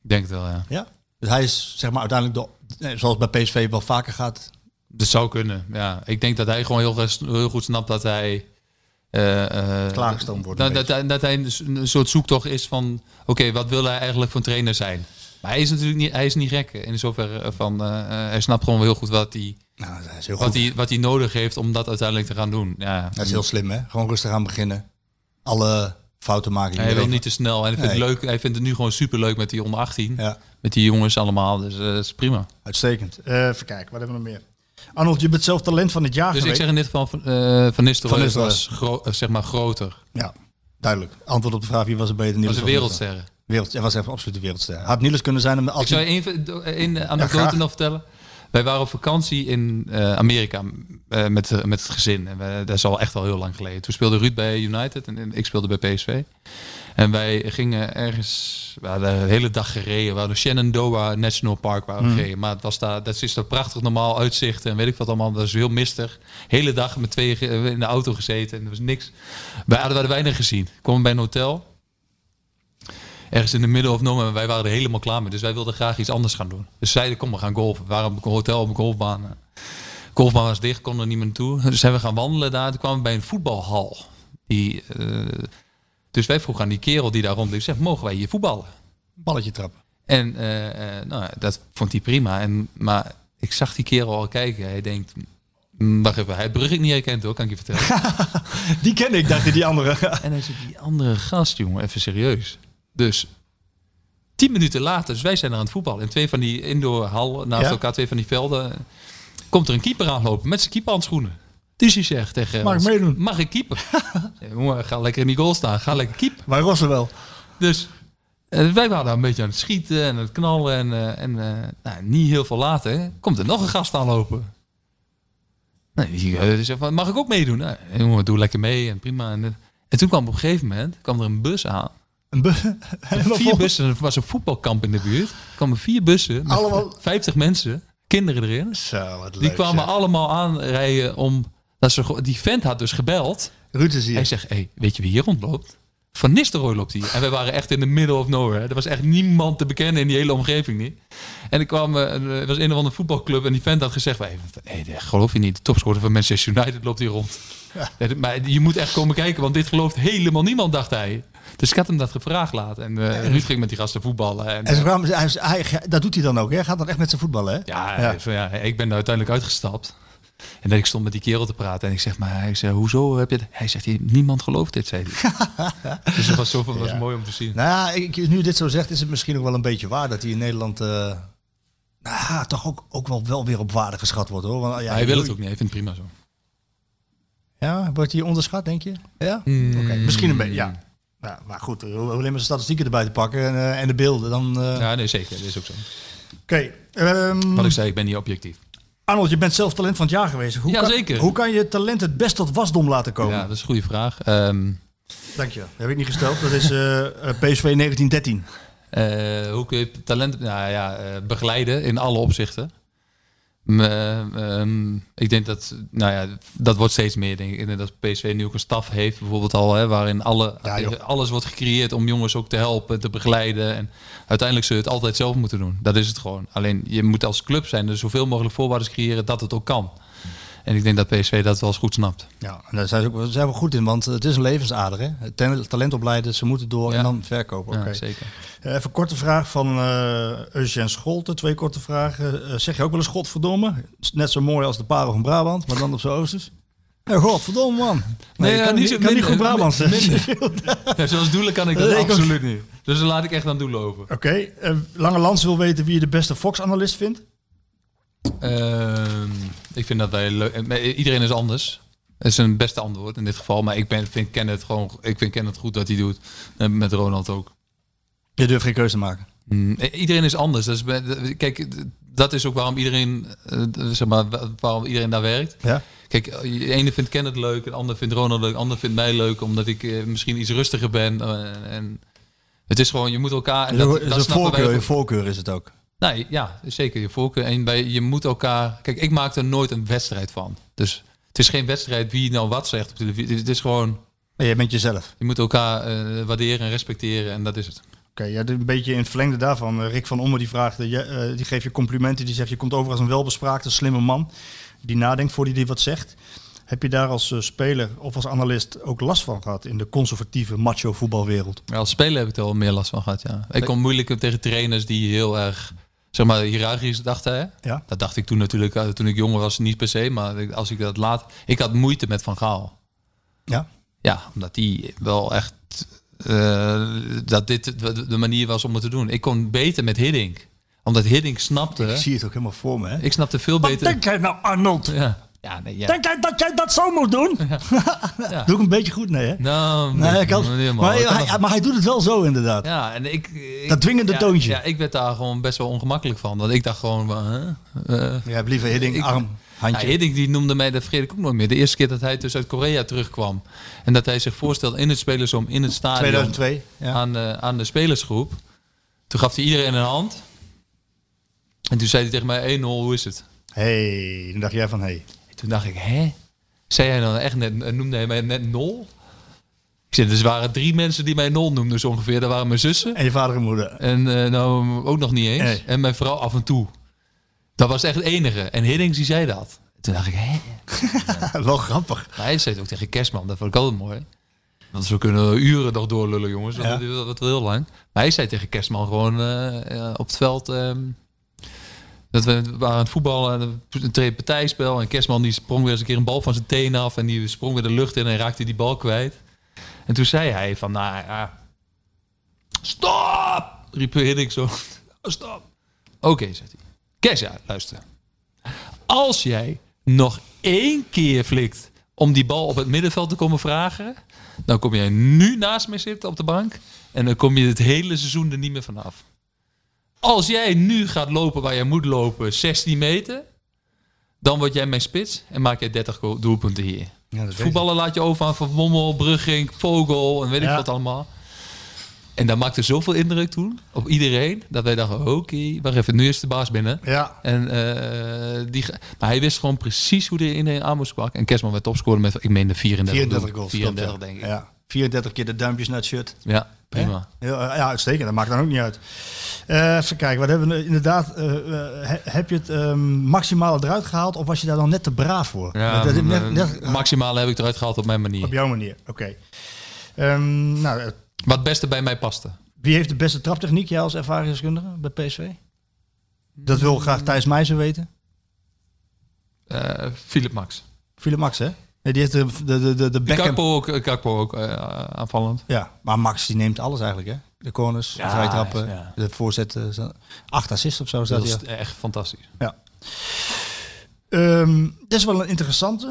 Ik denk het wel, ja. Ja? Dus hij is zeg maar uiteindelijk, de, zoals bij PSV wel vaker gaat. Dat zou kunnen, ja. Ik denk dat hij gewoon heel, heel goed snapt dat hij... eh, Klaargestoomd wordt een Dat, dat, hij- dat hij een een soort zoektocht is van... Oké, wat wil hij eigenlijk voor trainer zijn? Maar hij is natuurlijk niet, hij is niet gek. In zoverre van... eh, eh, hij snapt gewoon heel goed wat hij, Nou, wat, goed. hij, wat hij nodig heeft om dat uiteindelijk te gaan doen. Ja. Hij is heel slim, hè? Gewoon rustig aan beginnen. Alle fouten maken. Hij wil niet te snel. En hij vindt, het Nee. leuk, hij vindt het nu gewoon super leuk met die onder 18. Ja, Met die jongens allemaal. Dus eh, dat is prima. uitstekend. Eh, even kijken, wat hebben we nog meer? Arnold, je bent zelf talent van het jaar Dus ik zeg in dit geval van, eh van Nistelrooy was gro- eh, zeg maar groter. Ja, duidelijk. Antwoord op de vraag wie was er beter. Dat Niels was een wereldsterren. Wereld, hij was even absoluut de wereldster. Had Niels kunnen zijn als Ik zou je even een anekdote graag. nog vertellen. Wij waren op vakantie in eh, Amerika eh, met, eh, met het gezin. En wij, dat is al echt al heel lang geleden. Toen speelde Ruud bij United en, en ik speelde bij PSV. En wij gingen ergens, we hadden de hele dag gereden. We hadden Shenandoah National Park waar we Mm. gereden. Maar het was daar, dat is daar prachtig normaal uitzicht en weet ik wat allemaal. Dat is heel mistig. Hele dag met tweeën ge- in de auto gezeten en er was niks. Hadden, we hadden weinig gezien. We kwamen bij een hotel. Ergens in de middle of nowhere. Wij waren er helemaal klaar mee. Dus wij wilden graag iets anders gaan doen. Dus zeiden, kom we gaan golfen. We waren op een hotel op een golfbaan. Golfbaan was dicht, konden er niet meer naartoe. Dus zijn we gaan wandelen daar. Toen kwamen we bij een voetbalhal. Die, eh, dus wij vroegen aan die kerel die daar rondliep. Zeg, mogen wij hier voetballen? Balletje trappen. En eh, eh, nou, dat vond hij prima. En, maar ik zag die kerel al kijken. Hij denkt... "Mm, Wacht even, hij Brugge niet herkend hoor, kan ik je vertellen. Die ken ik, dacht ik, die andere. En hij zegt, die andere gast, jongen, even serieus. Dus tien minuten later, dus wij zijn er aan het voetballen. In twee van die indoor hallen, naast Ja. elkaar, twee van die velden, komt er een keeper aanlopen met zijn keeperhandschoenen. Dus hij zegt tegen Mag ik meedoen? Mag ik keeper? Ja, jongen, ga lekker in die goal staan, ga lekker keeper. Wij rossen wel. Dus eh, wij waren daar een beetje aan het schieten en het knallen. En, eh, en eh, nou, niet heel veel later komt er nog een gast aanlopen. Nou, die zegt van, mag ik ook meedoen? Nou, jongen, doe lekker mee en prima. En, en toen kwam op een gegeven moment kwam er een bus aan. Vier bussen, er was een voetbalkamp in de buurt. Er kwamen vier bussen met Allemaal- 50 mensen, kinderen erin. Zo, wat leuk. Die kwamen zeg. allemaal aanrijden om... Dat ze, die vent had dus gebeld. Ruud is hier. Hij zegt, hey, weet je wie hier rondloopt? Van Nistelrooy loopt hier. En wij waren echt in the middle of nowhere. Er was echt niemand te bekennen in die hele omgeving niet. En ik kwam, eh, er was een of andere voetbalclub en die vent had gezegd, wij, nee, dat geloof je niet. De topscorer van Manchester United loopt hier rond. Maar je moet echt komen kijken, want dit gelooft helemaal niemand, dacht hij. Dus ik had hem dat gevraagd laten. En eh Ruud ging met die gasten voetballen. En, En kwamen, hij, hij, dat doet hij dan ook, hè? Hij gaat dan echt met zijn voetballen, hè? ja, Ja. van, ja, ik ben uiteindelijk uitgestapt. En dat ik stond met die kerel te praten. En ik zeg, maar hij zei, hoezo heb je het? Hij zegt, niemand gelooft dit, zei hij. dus dat was, zo, was Ja. mooi om te zien. Nou ja, ik, nu dit zo zegt, is het misschien ook wel een beetje waar dat hij in Nederland eh, nou, toch ook, ook wel, wel weer op waarde geschat wordt, hoor. Want, ja, hij wil het ook niet, hij vindt het prima zo. Ja, wordt hij onderschat, denk je? Ja? Hmm. Oké, misschien een beetje, ja. Ja. Maar goed, hoe alleen maar zijn statistieken erbij te pakken en, eh, en de beelden, dan... eh, Ja, nee, zeker. Dat is ook zo. Oké. ehm, Wat ik zei, ik ben niet objectief. Arnold, je bent zelf talent van het jaar geweest. Hoe Ja, kan, zeker. Hoe kan je talent het best tot wasdom laten komen? Ja, dat is een goede vraag. Ehm, Dank je. Dat heb ik niet gesteld. Dat is eh, eh, PSV 1913. eh, hoe kun je talent nou, ja, eh, begeleiden in alle opzichten? Eh, ehm, ik denk dat, nou ja, dat wordt steeds meer. Denk ik. Ik denk dat PSV nu ook een staf heeft, bijvoorbeeld al, hè, waarin alle, Ja, alles wordt gecreëerd om jongens ook te helpen, te begeleiden. En uiteindelijk zul je het altijd zelf moeten doen. Dat is het gewoon. Alleen je moet als club zijn, er zoveel mogelijk voorwaarden creëren dat het ook kan. En ik denk dat PSV dat wel eens goed snapt. Ja, en daar zijn ze ook daar zijn we goed in, want het is een levensader. Hè? Talent, opleiden, ze moeten door Ja. en dan verkopen. Oké. Ja, zeker. Eh, Even een korte vraag van eh Eugène Scholte. Twee korte vragen. Eh, zeg je ook wel eens godverdomme? Net zo mooi als de parel van Brabant, maar dan op zijn oosters. Ja, godverdomme man. Nee, Nee, ja, kan niet zo niet goed Brabant zeggen. Ja, zoals doelen kan ik dat Nee, ik ook. absoluut niet. Dus dan laat ik echt aan doelen over. Oké, eh, Lange Lans wil weten wie je de beste Fox-analyst vindt. Ehm, ik vind dat wij leuk. eh, Iedereen is anders. Dat is een beste antwoord in dit geval. Maar ik ben, vind Kenneth gewoon. Ik vind Kenneth goed dat hij doet. En met Ronald ook. Je durft geen keuze te maken. Mm, eh, iedereen is anders. Dat is, bij- kijk, dat is ook waarom iedereen, eh, zeg maar, wa- waarom iedereen daar werkt. Ja? Kijk, eh, de ene vindt Kenneth leuk, de ander vindt Ronald leuk, de ander vindt mij leuk, omdat ik eh, misschien iets rustiger ben. eh, en het is gewoon, je moet elkaar. En Dat, is dat een voorkeur, je voorkeur is het ook. Nee, ja, zeker je voorkeur. En bij, je moet elkaar. Kijk, ik maak er nooit een wedstrijd van. Dus het is geen wedstrijd wie nou wat zegt op televisie. Het is gewoon. Nee, je bent jezelf. Je moet elkaar eh, waarderen en respecteren en dat is het. Oké, ja, een beetje in het verlengde daarvan. eh, Rick van Ommer die vraagt, eh, je, die geeft je complimenten. Die zegt, je komt over als een welbespraakte, slimme man. Die nadenkt voor hij die wat zegt. Heb je daar als speler of als analist ook last van gehad in de conservatieve macho voetbalwereld? Ja, als speler heb ik er wel meer last van gehad, ja. Ik kom moeilijk tegen trainers die heel erg, zeg maar, hiërarchisch dachten. Hè? Ja. Dat dacht ik toen natuurlijk, eh, toen ik jonger was, niet per se. Maar als ik dat laat... Ik had moeite met Van Gaal. Ja. Ja, omdat die wel echt... eh, dat dit de, manier was om het te doen. Ik kon beter met Hiddink. Omdat Hiddink snapte... Ik zie het ook helemaal voor me. Hè? Ik snapte veel beter... jij nou, Arnold? Ja. Ja, nee, ja. Denk jij dat jij dat zo moet doen? Doe ik een beetje goed? Nee, hè? Nou, Nee, ik maar, kan hij, maar hij doet het wel zo inderdaad. Ja, en ik... ik- Dat dwingende ja, toontje. Ja, ik werd daar gewoon best wel ongemakkelijk van. Want ik dacht gewoon... Eh, Je hebt liever Hiddink, Ik- arm, Ja, handje. Hiddink die noemde mij, dat vergeet ik ook nooit meer. De eerste keer dat hij dus uit Korea terugkwam. En dat hij zich voorstelde in het spelersom, in het stadion. 2002. Ja. Aan, de, aan de spelersgroep. Toen gaf hij iedereen een hand. En toen zei hij tegen mij 1-0, hoe is het? hey, dan dacht jij van, hey. En toen dacht ik, hè? Zei hij dan echt net, noemde hij mij net nul? Ik zei, dus er waren drie mensen die mij nul noemden zo ongeveer. Dat waren mijn zussen. En je vader en moeder. En eh, nou ook nog niet eens. Nee. En mijn vrouw af en toe. Dat was echt het enige. En Hiddink die zei dat. Toen dacht ik, hè? wel grappig. Maar hij zei het ook tegen Kerstman, dat vond ik altijd mooi. Want we kunnen uren nog doorlullen, jongens. Dat dat wel heel lang. Maar hij zei tegen Kerstman gewoon eh, eh, op het veld... ehm, dat we waren aan het voetballen, een tweede partijspel. En Kerstman die sprong weer eens een keer een bal van zijn teen af. En die sprong weer de lucht in en raakte die bal kwijt. En toen zei hij van, nou ja... Stop! Riep Hiddink zo. Stop! Oké, zei hij. Kes, ja, luister. Als jij nog één keer flikt om die bal op het middenveld te komen vragen, dan kom jij nu naast mij zitten op de bank en dan kom je het hele seizoen er niet meer vanaf. Als jij nu gaat lopen waar jij moet lopen, 16 meter, dan word jij mijn spits en maak jij 30 go- doelpunten hier. Ja, Voetballen laat je over aan Van Bommel, Brugging, Vogel en weet ik Ja. wat allemaal. En dat maakte zoveel indruk toen op iedereen dat wij dachten: oké, wacht even, nu is de baas binnen. Ja, En eh, die, maar hij wist gewoon precies hoe hij iedereen aan moest pakken. En Kerstman werd topscorer met, ik meen de 34, 34 doel- goals. 34 klopt, ja. denk ik. Ja, Ja. 34 keer de duimpjes naar het shirt. Prima. Heel, eh, ja, uitstekend. Dat maakt dan ook niet uit. Eh, even kijken, wat hebben we inderdaad? eh, he- heb je het ehm, maximale eruit gehaald of was je daar dan net te braaf voor? Ja, Dat- dat- net, net- maximale heb ik eruit gehaald op mijn manier. op jouw manier, oké. Ehm, nou, Wat het beste bij mij paste. wie heeft de beste traptechniek, jij als ervaringsdeskundige bij PSV? Dat wil graag Thijs Meijzer weten. Philip Max. Philip Max, hè? Nee, die heeft de, de, de, de, de backhand. Kakpo ook, eh, Kakpo ook eh, aanvallend. Ja, maar Max die neemt alles eigenlijk, hè? De corners, de Ja, vrijtrappen, ja. de voorzetten. Acht assists of zo Dat is echt fantastisch. Ja. Ehm, dit is wel een interessante.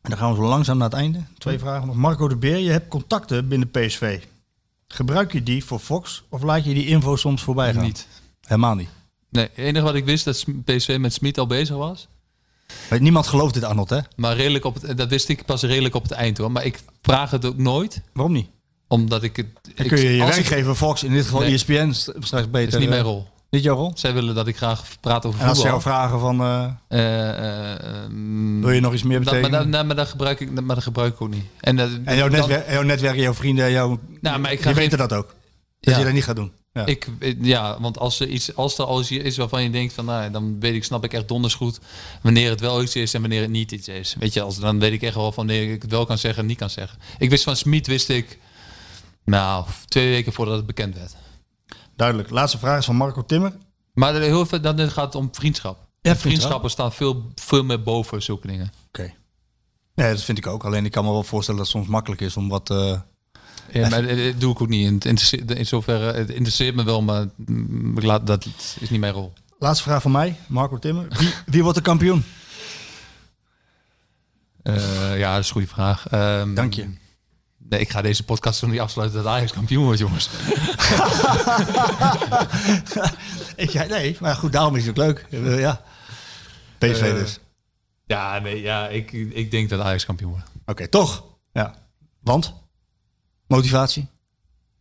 En dan gaan we zo langzaam naar het einde. Twee vragen nog. Marco de Beer, je hebt contacten binnen PSV. Gebruik je die voor Fox of laat je die info soms voorbij gaan? Niet. Helemaal niet. Nee, het enige wat ik wist dat PSV met Smit al bezig was. Weet, Niemand gelooft dit, Arnold, hè? Maar redelijk op het, dat wist ik pas redelijk op het eind hoor. Maar ik vraag het ook nooit. Waarom niet? Omdat ik het... Dan ik- kun je je ik- werkgever Fox, in dit geval Nee. ESPN, st- straks beter... Dat is niet mijn eh, rol. Niet jouw rol? Zij willen dat ik graag praat over En als ze voetbal. jou vragen van, eh, Eh, eh, wil je nog iets meer dat, maar, betekenen? dat, nee, maar dat gebruik ik, maar dat gebruik ik ook niet. En, dat, en jouw netwerk, jouw netwerk, jouw vrienden, jouw, Nou, maar ik ga die geen- weten dat ook. Dat Ja. je dat niet gaat doen. Ja. Ik, ja, want als er, iets, als er al iets is waarvan je denkt van, nou, dan weet ik, snap ik echt donders goed wanneer het wel iets is en wanneer het niet iets is. Weet je, als, dan weet ik echt wel van wanneer ik het wel kan zeggen en niet kan zeggen. Ik wist van Smit, wist ik, nou, twee weken voordat het bekend werd. Duidelijk. Laatste vraag is van Marco Timmer. Maar heel veel, dan gaat het om vriendschap. Ja, En vriendschap. vriendschappen staan veel, veel meer boven zulke dingen. Oké. Nee, dat vind ik ook. Alleen ik kan me wel voorstellen dat het soms makkelijk is om wat... eh, Ja, maar dat doe ik ook niet. Het interesseert- In zoverre, het interesseert me wel, maar mm, ik laat, dat is niet mijn rol. Laatste vraag van mij, Marco Timmer. Wie, wie wordt de kampioen? Eh, ja, dat is een goede vraag. Ehm, Dank je. Nee, ik ga deze podcast nog niet afsluiten dat Ajax kampioen wordt, jongens. Ik, ja, nee, maar goed, daarom is het ook leuk. Ja. PSV Eh, dus. Ja, nee, ja ik, ik denk dat Ajax kampioen wordt. Oké, toch? Ja. Want? Motivatie?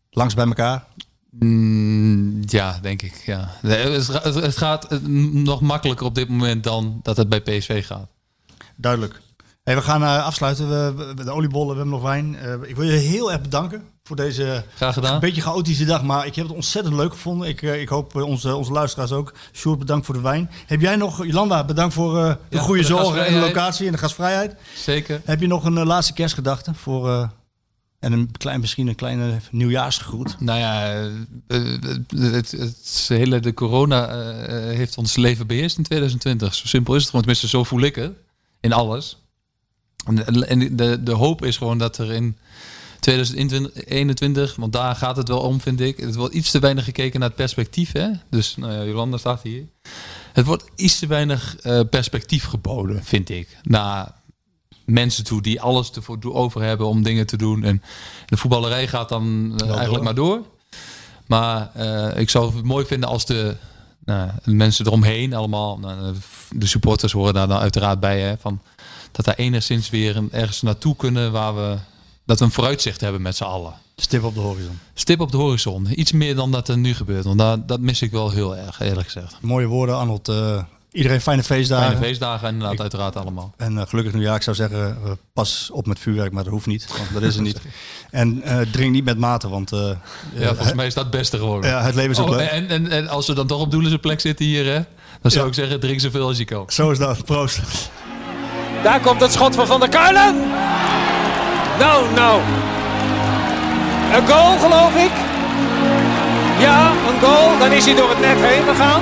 Langs bij elkaar? Mm, ja, denk ik. Ja. Het, ga- het- het gaat eh, nog makkelijker op dit moment dan dat het bij PSV gaat. Duidelijk. Hey, we gaan eh, afsluiten. We, we- de oliebollen, we hebben nog wijn. Eh, ik wil je heel erg bedanken voor deze Graag gedaan. een beetje chaotische dag. Maar ik heb het ontzettend leuk gevonden. Ik, ik hoop onze, onze luisteraars ook. Sjoerd, bedankt voor de wijn. Heb jij nog, Jolanda, bedankt voor de Ja, goede zorg en de locatie en de gastvrijheid. Zeker. Heb je nog een laatste kerstgedachte voor... eh, en een klein, misschien een kleine nieuwjaarsgroet. Nou ja, eh, eh, het, het, hele, de corona eh, eh, heeft ons leven beheerst in 2020. Zo simpel is het gewoon. Tenminste, zo voel ik het. In alles. En, de, de hoop is gewoon dat er in 2021, want daar gaat het wel om, vind ik. Het wordt iets te weinig gekeken naar het perspectief. Hè? Dus, nou ja, Jolanda staat hier. Het wordt iets te weinig eh, perspectief geboden, vind ik. Naar mensen toe die alles ervoor over hebben om dingen te doen. En de voetballerij gaat dan eh, eigenlijk door. maar door. Maar eh, ik zou het mooi vinden als de, nou, de mensen eromheen allemaal, nou, de supporters horen daar dan uiteraard bij, hè, van, dat daar enigszins weer een, ergens naartoe kunnen waar we, dat we een vooruitzicht hebben met z'n allen. Stip op de horizon. Stip op de horizon. Iets meer dan dat er nu gebeurt. Want dat, dat mis ik wel heel erg, eerlijk gezegd. Mooie woorden, Arnold. Eh, iedereen fijne feestdagen. Fijne feestdagen inderdaad, uiteraard allemaal. En eh, gelukkig nieuwjaar. Ik zou zeggen, eh, pas op met vuurwerk, maar dat hoeft niet. Want dat is er niet. En eh, drink niet met mate, want eh, Ja, volgens mij is dat het beste geworden. ja, het leven is ook Oh, leuk. en, en, en als we dan toch op doelen plek zitten hier, hè, dan zou Ja. ik zeggen, drink zoveel als je kan. Zo is dat. Proost. Daar komt het schot van Van der Kuilen. Nou, nou. Een goal, geloof ik. Ja, een goal. Dan is hij door het net heen gegaan.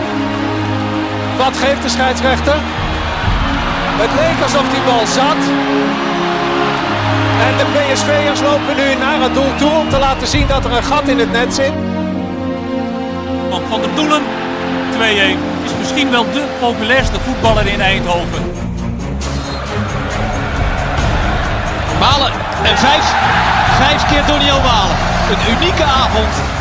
Wat geeft de scheidsrechter? Het leek alsof die bal zat. En de PSV'ers lopen nu naar het doel toe om te laten zien dat er een gat in het net zit. Van Van der Doelen, 2-1. Is misschien wel de populairste voetballer in Eindhoven. Malen en vijf. Vijf keer Donny Malen. Een unieke avond.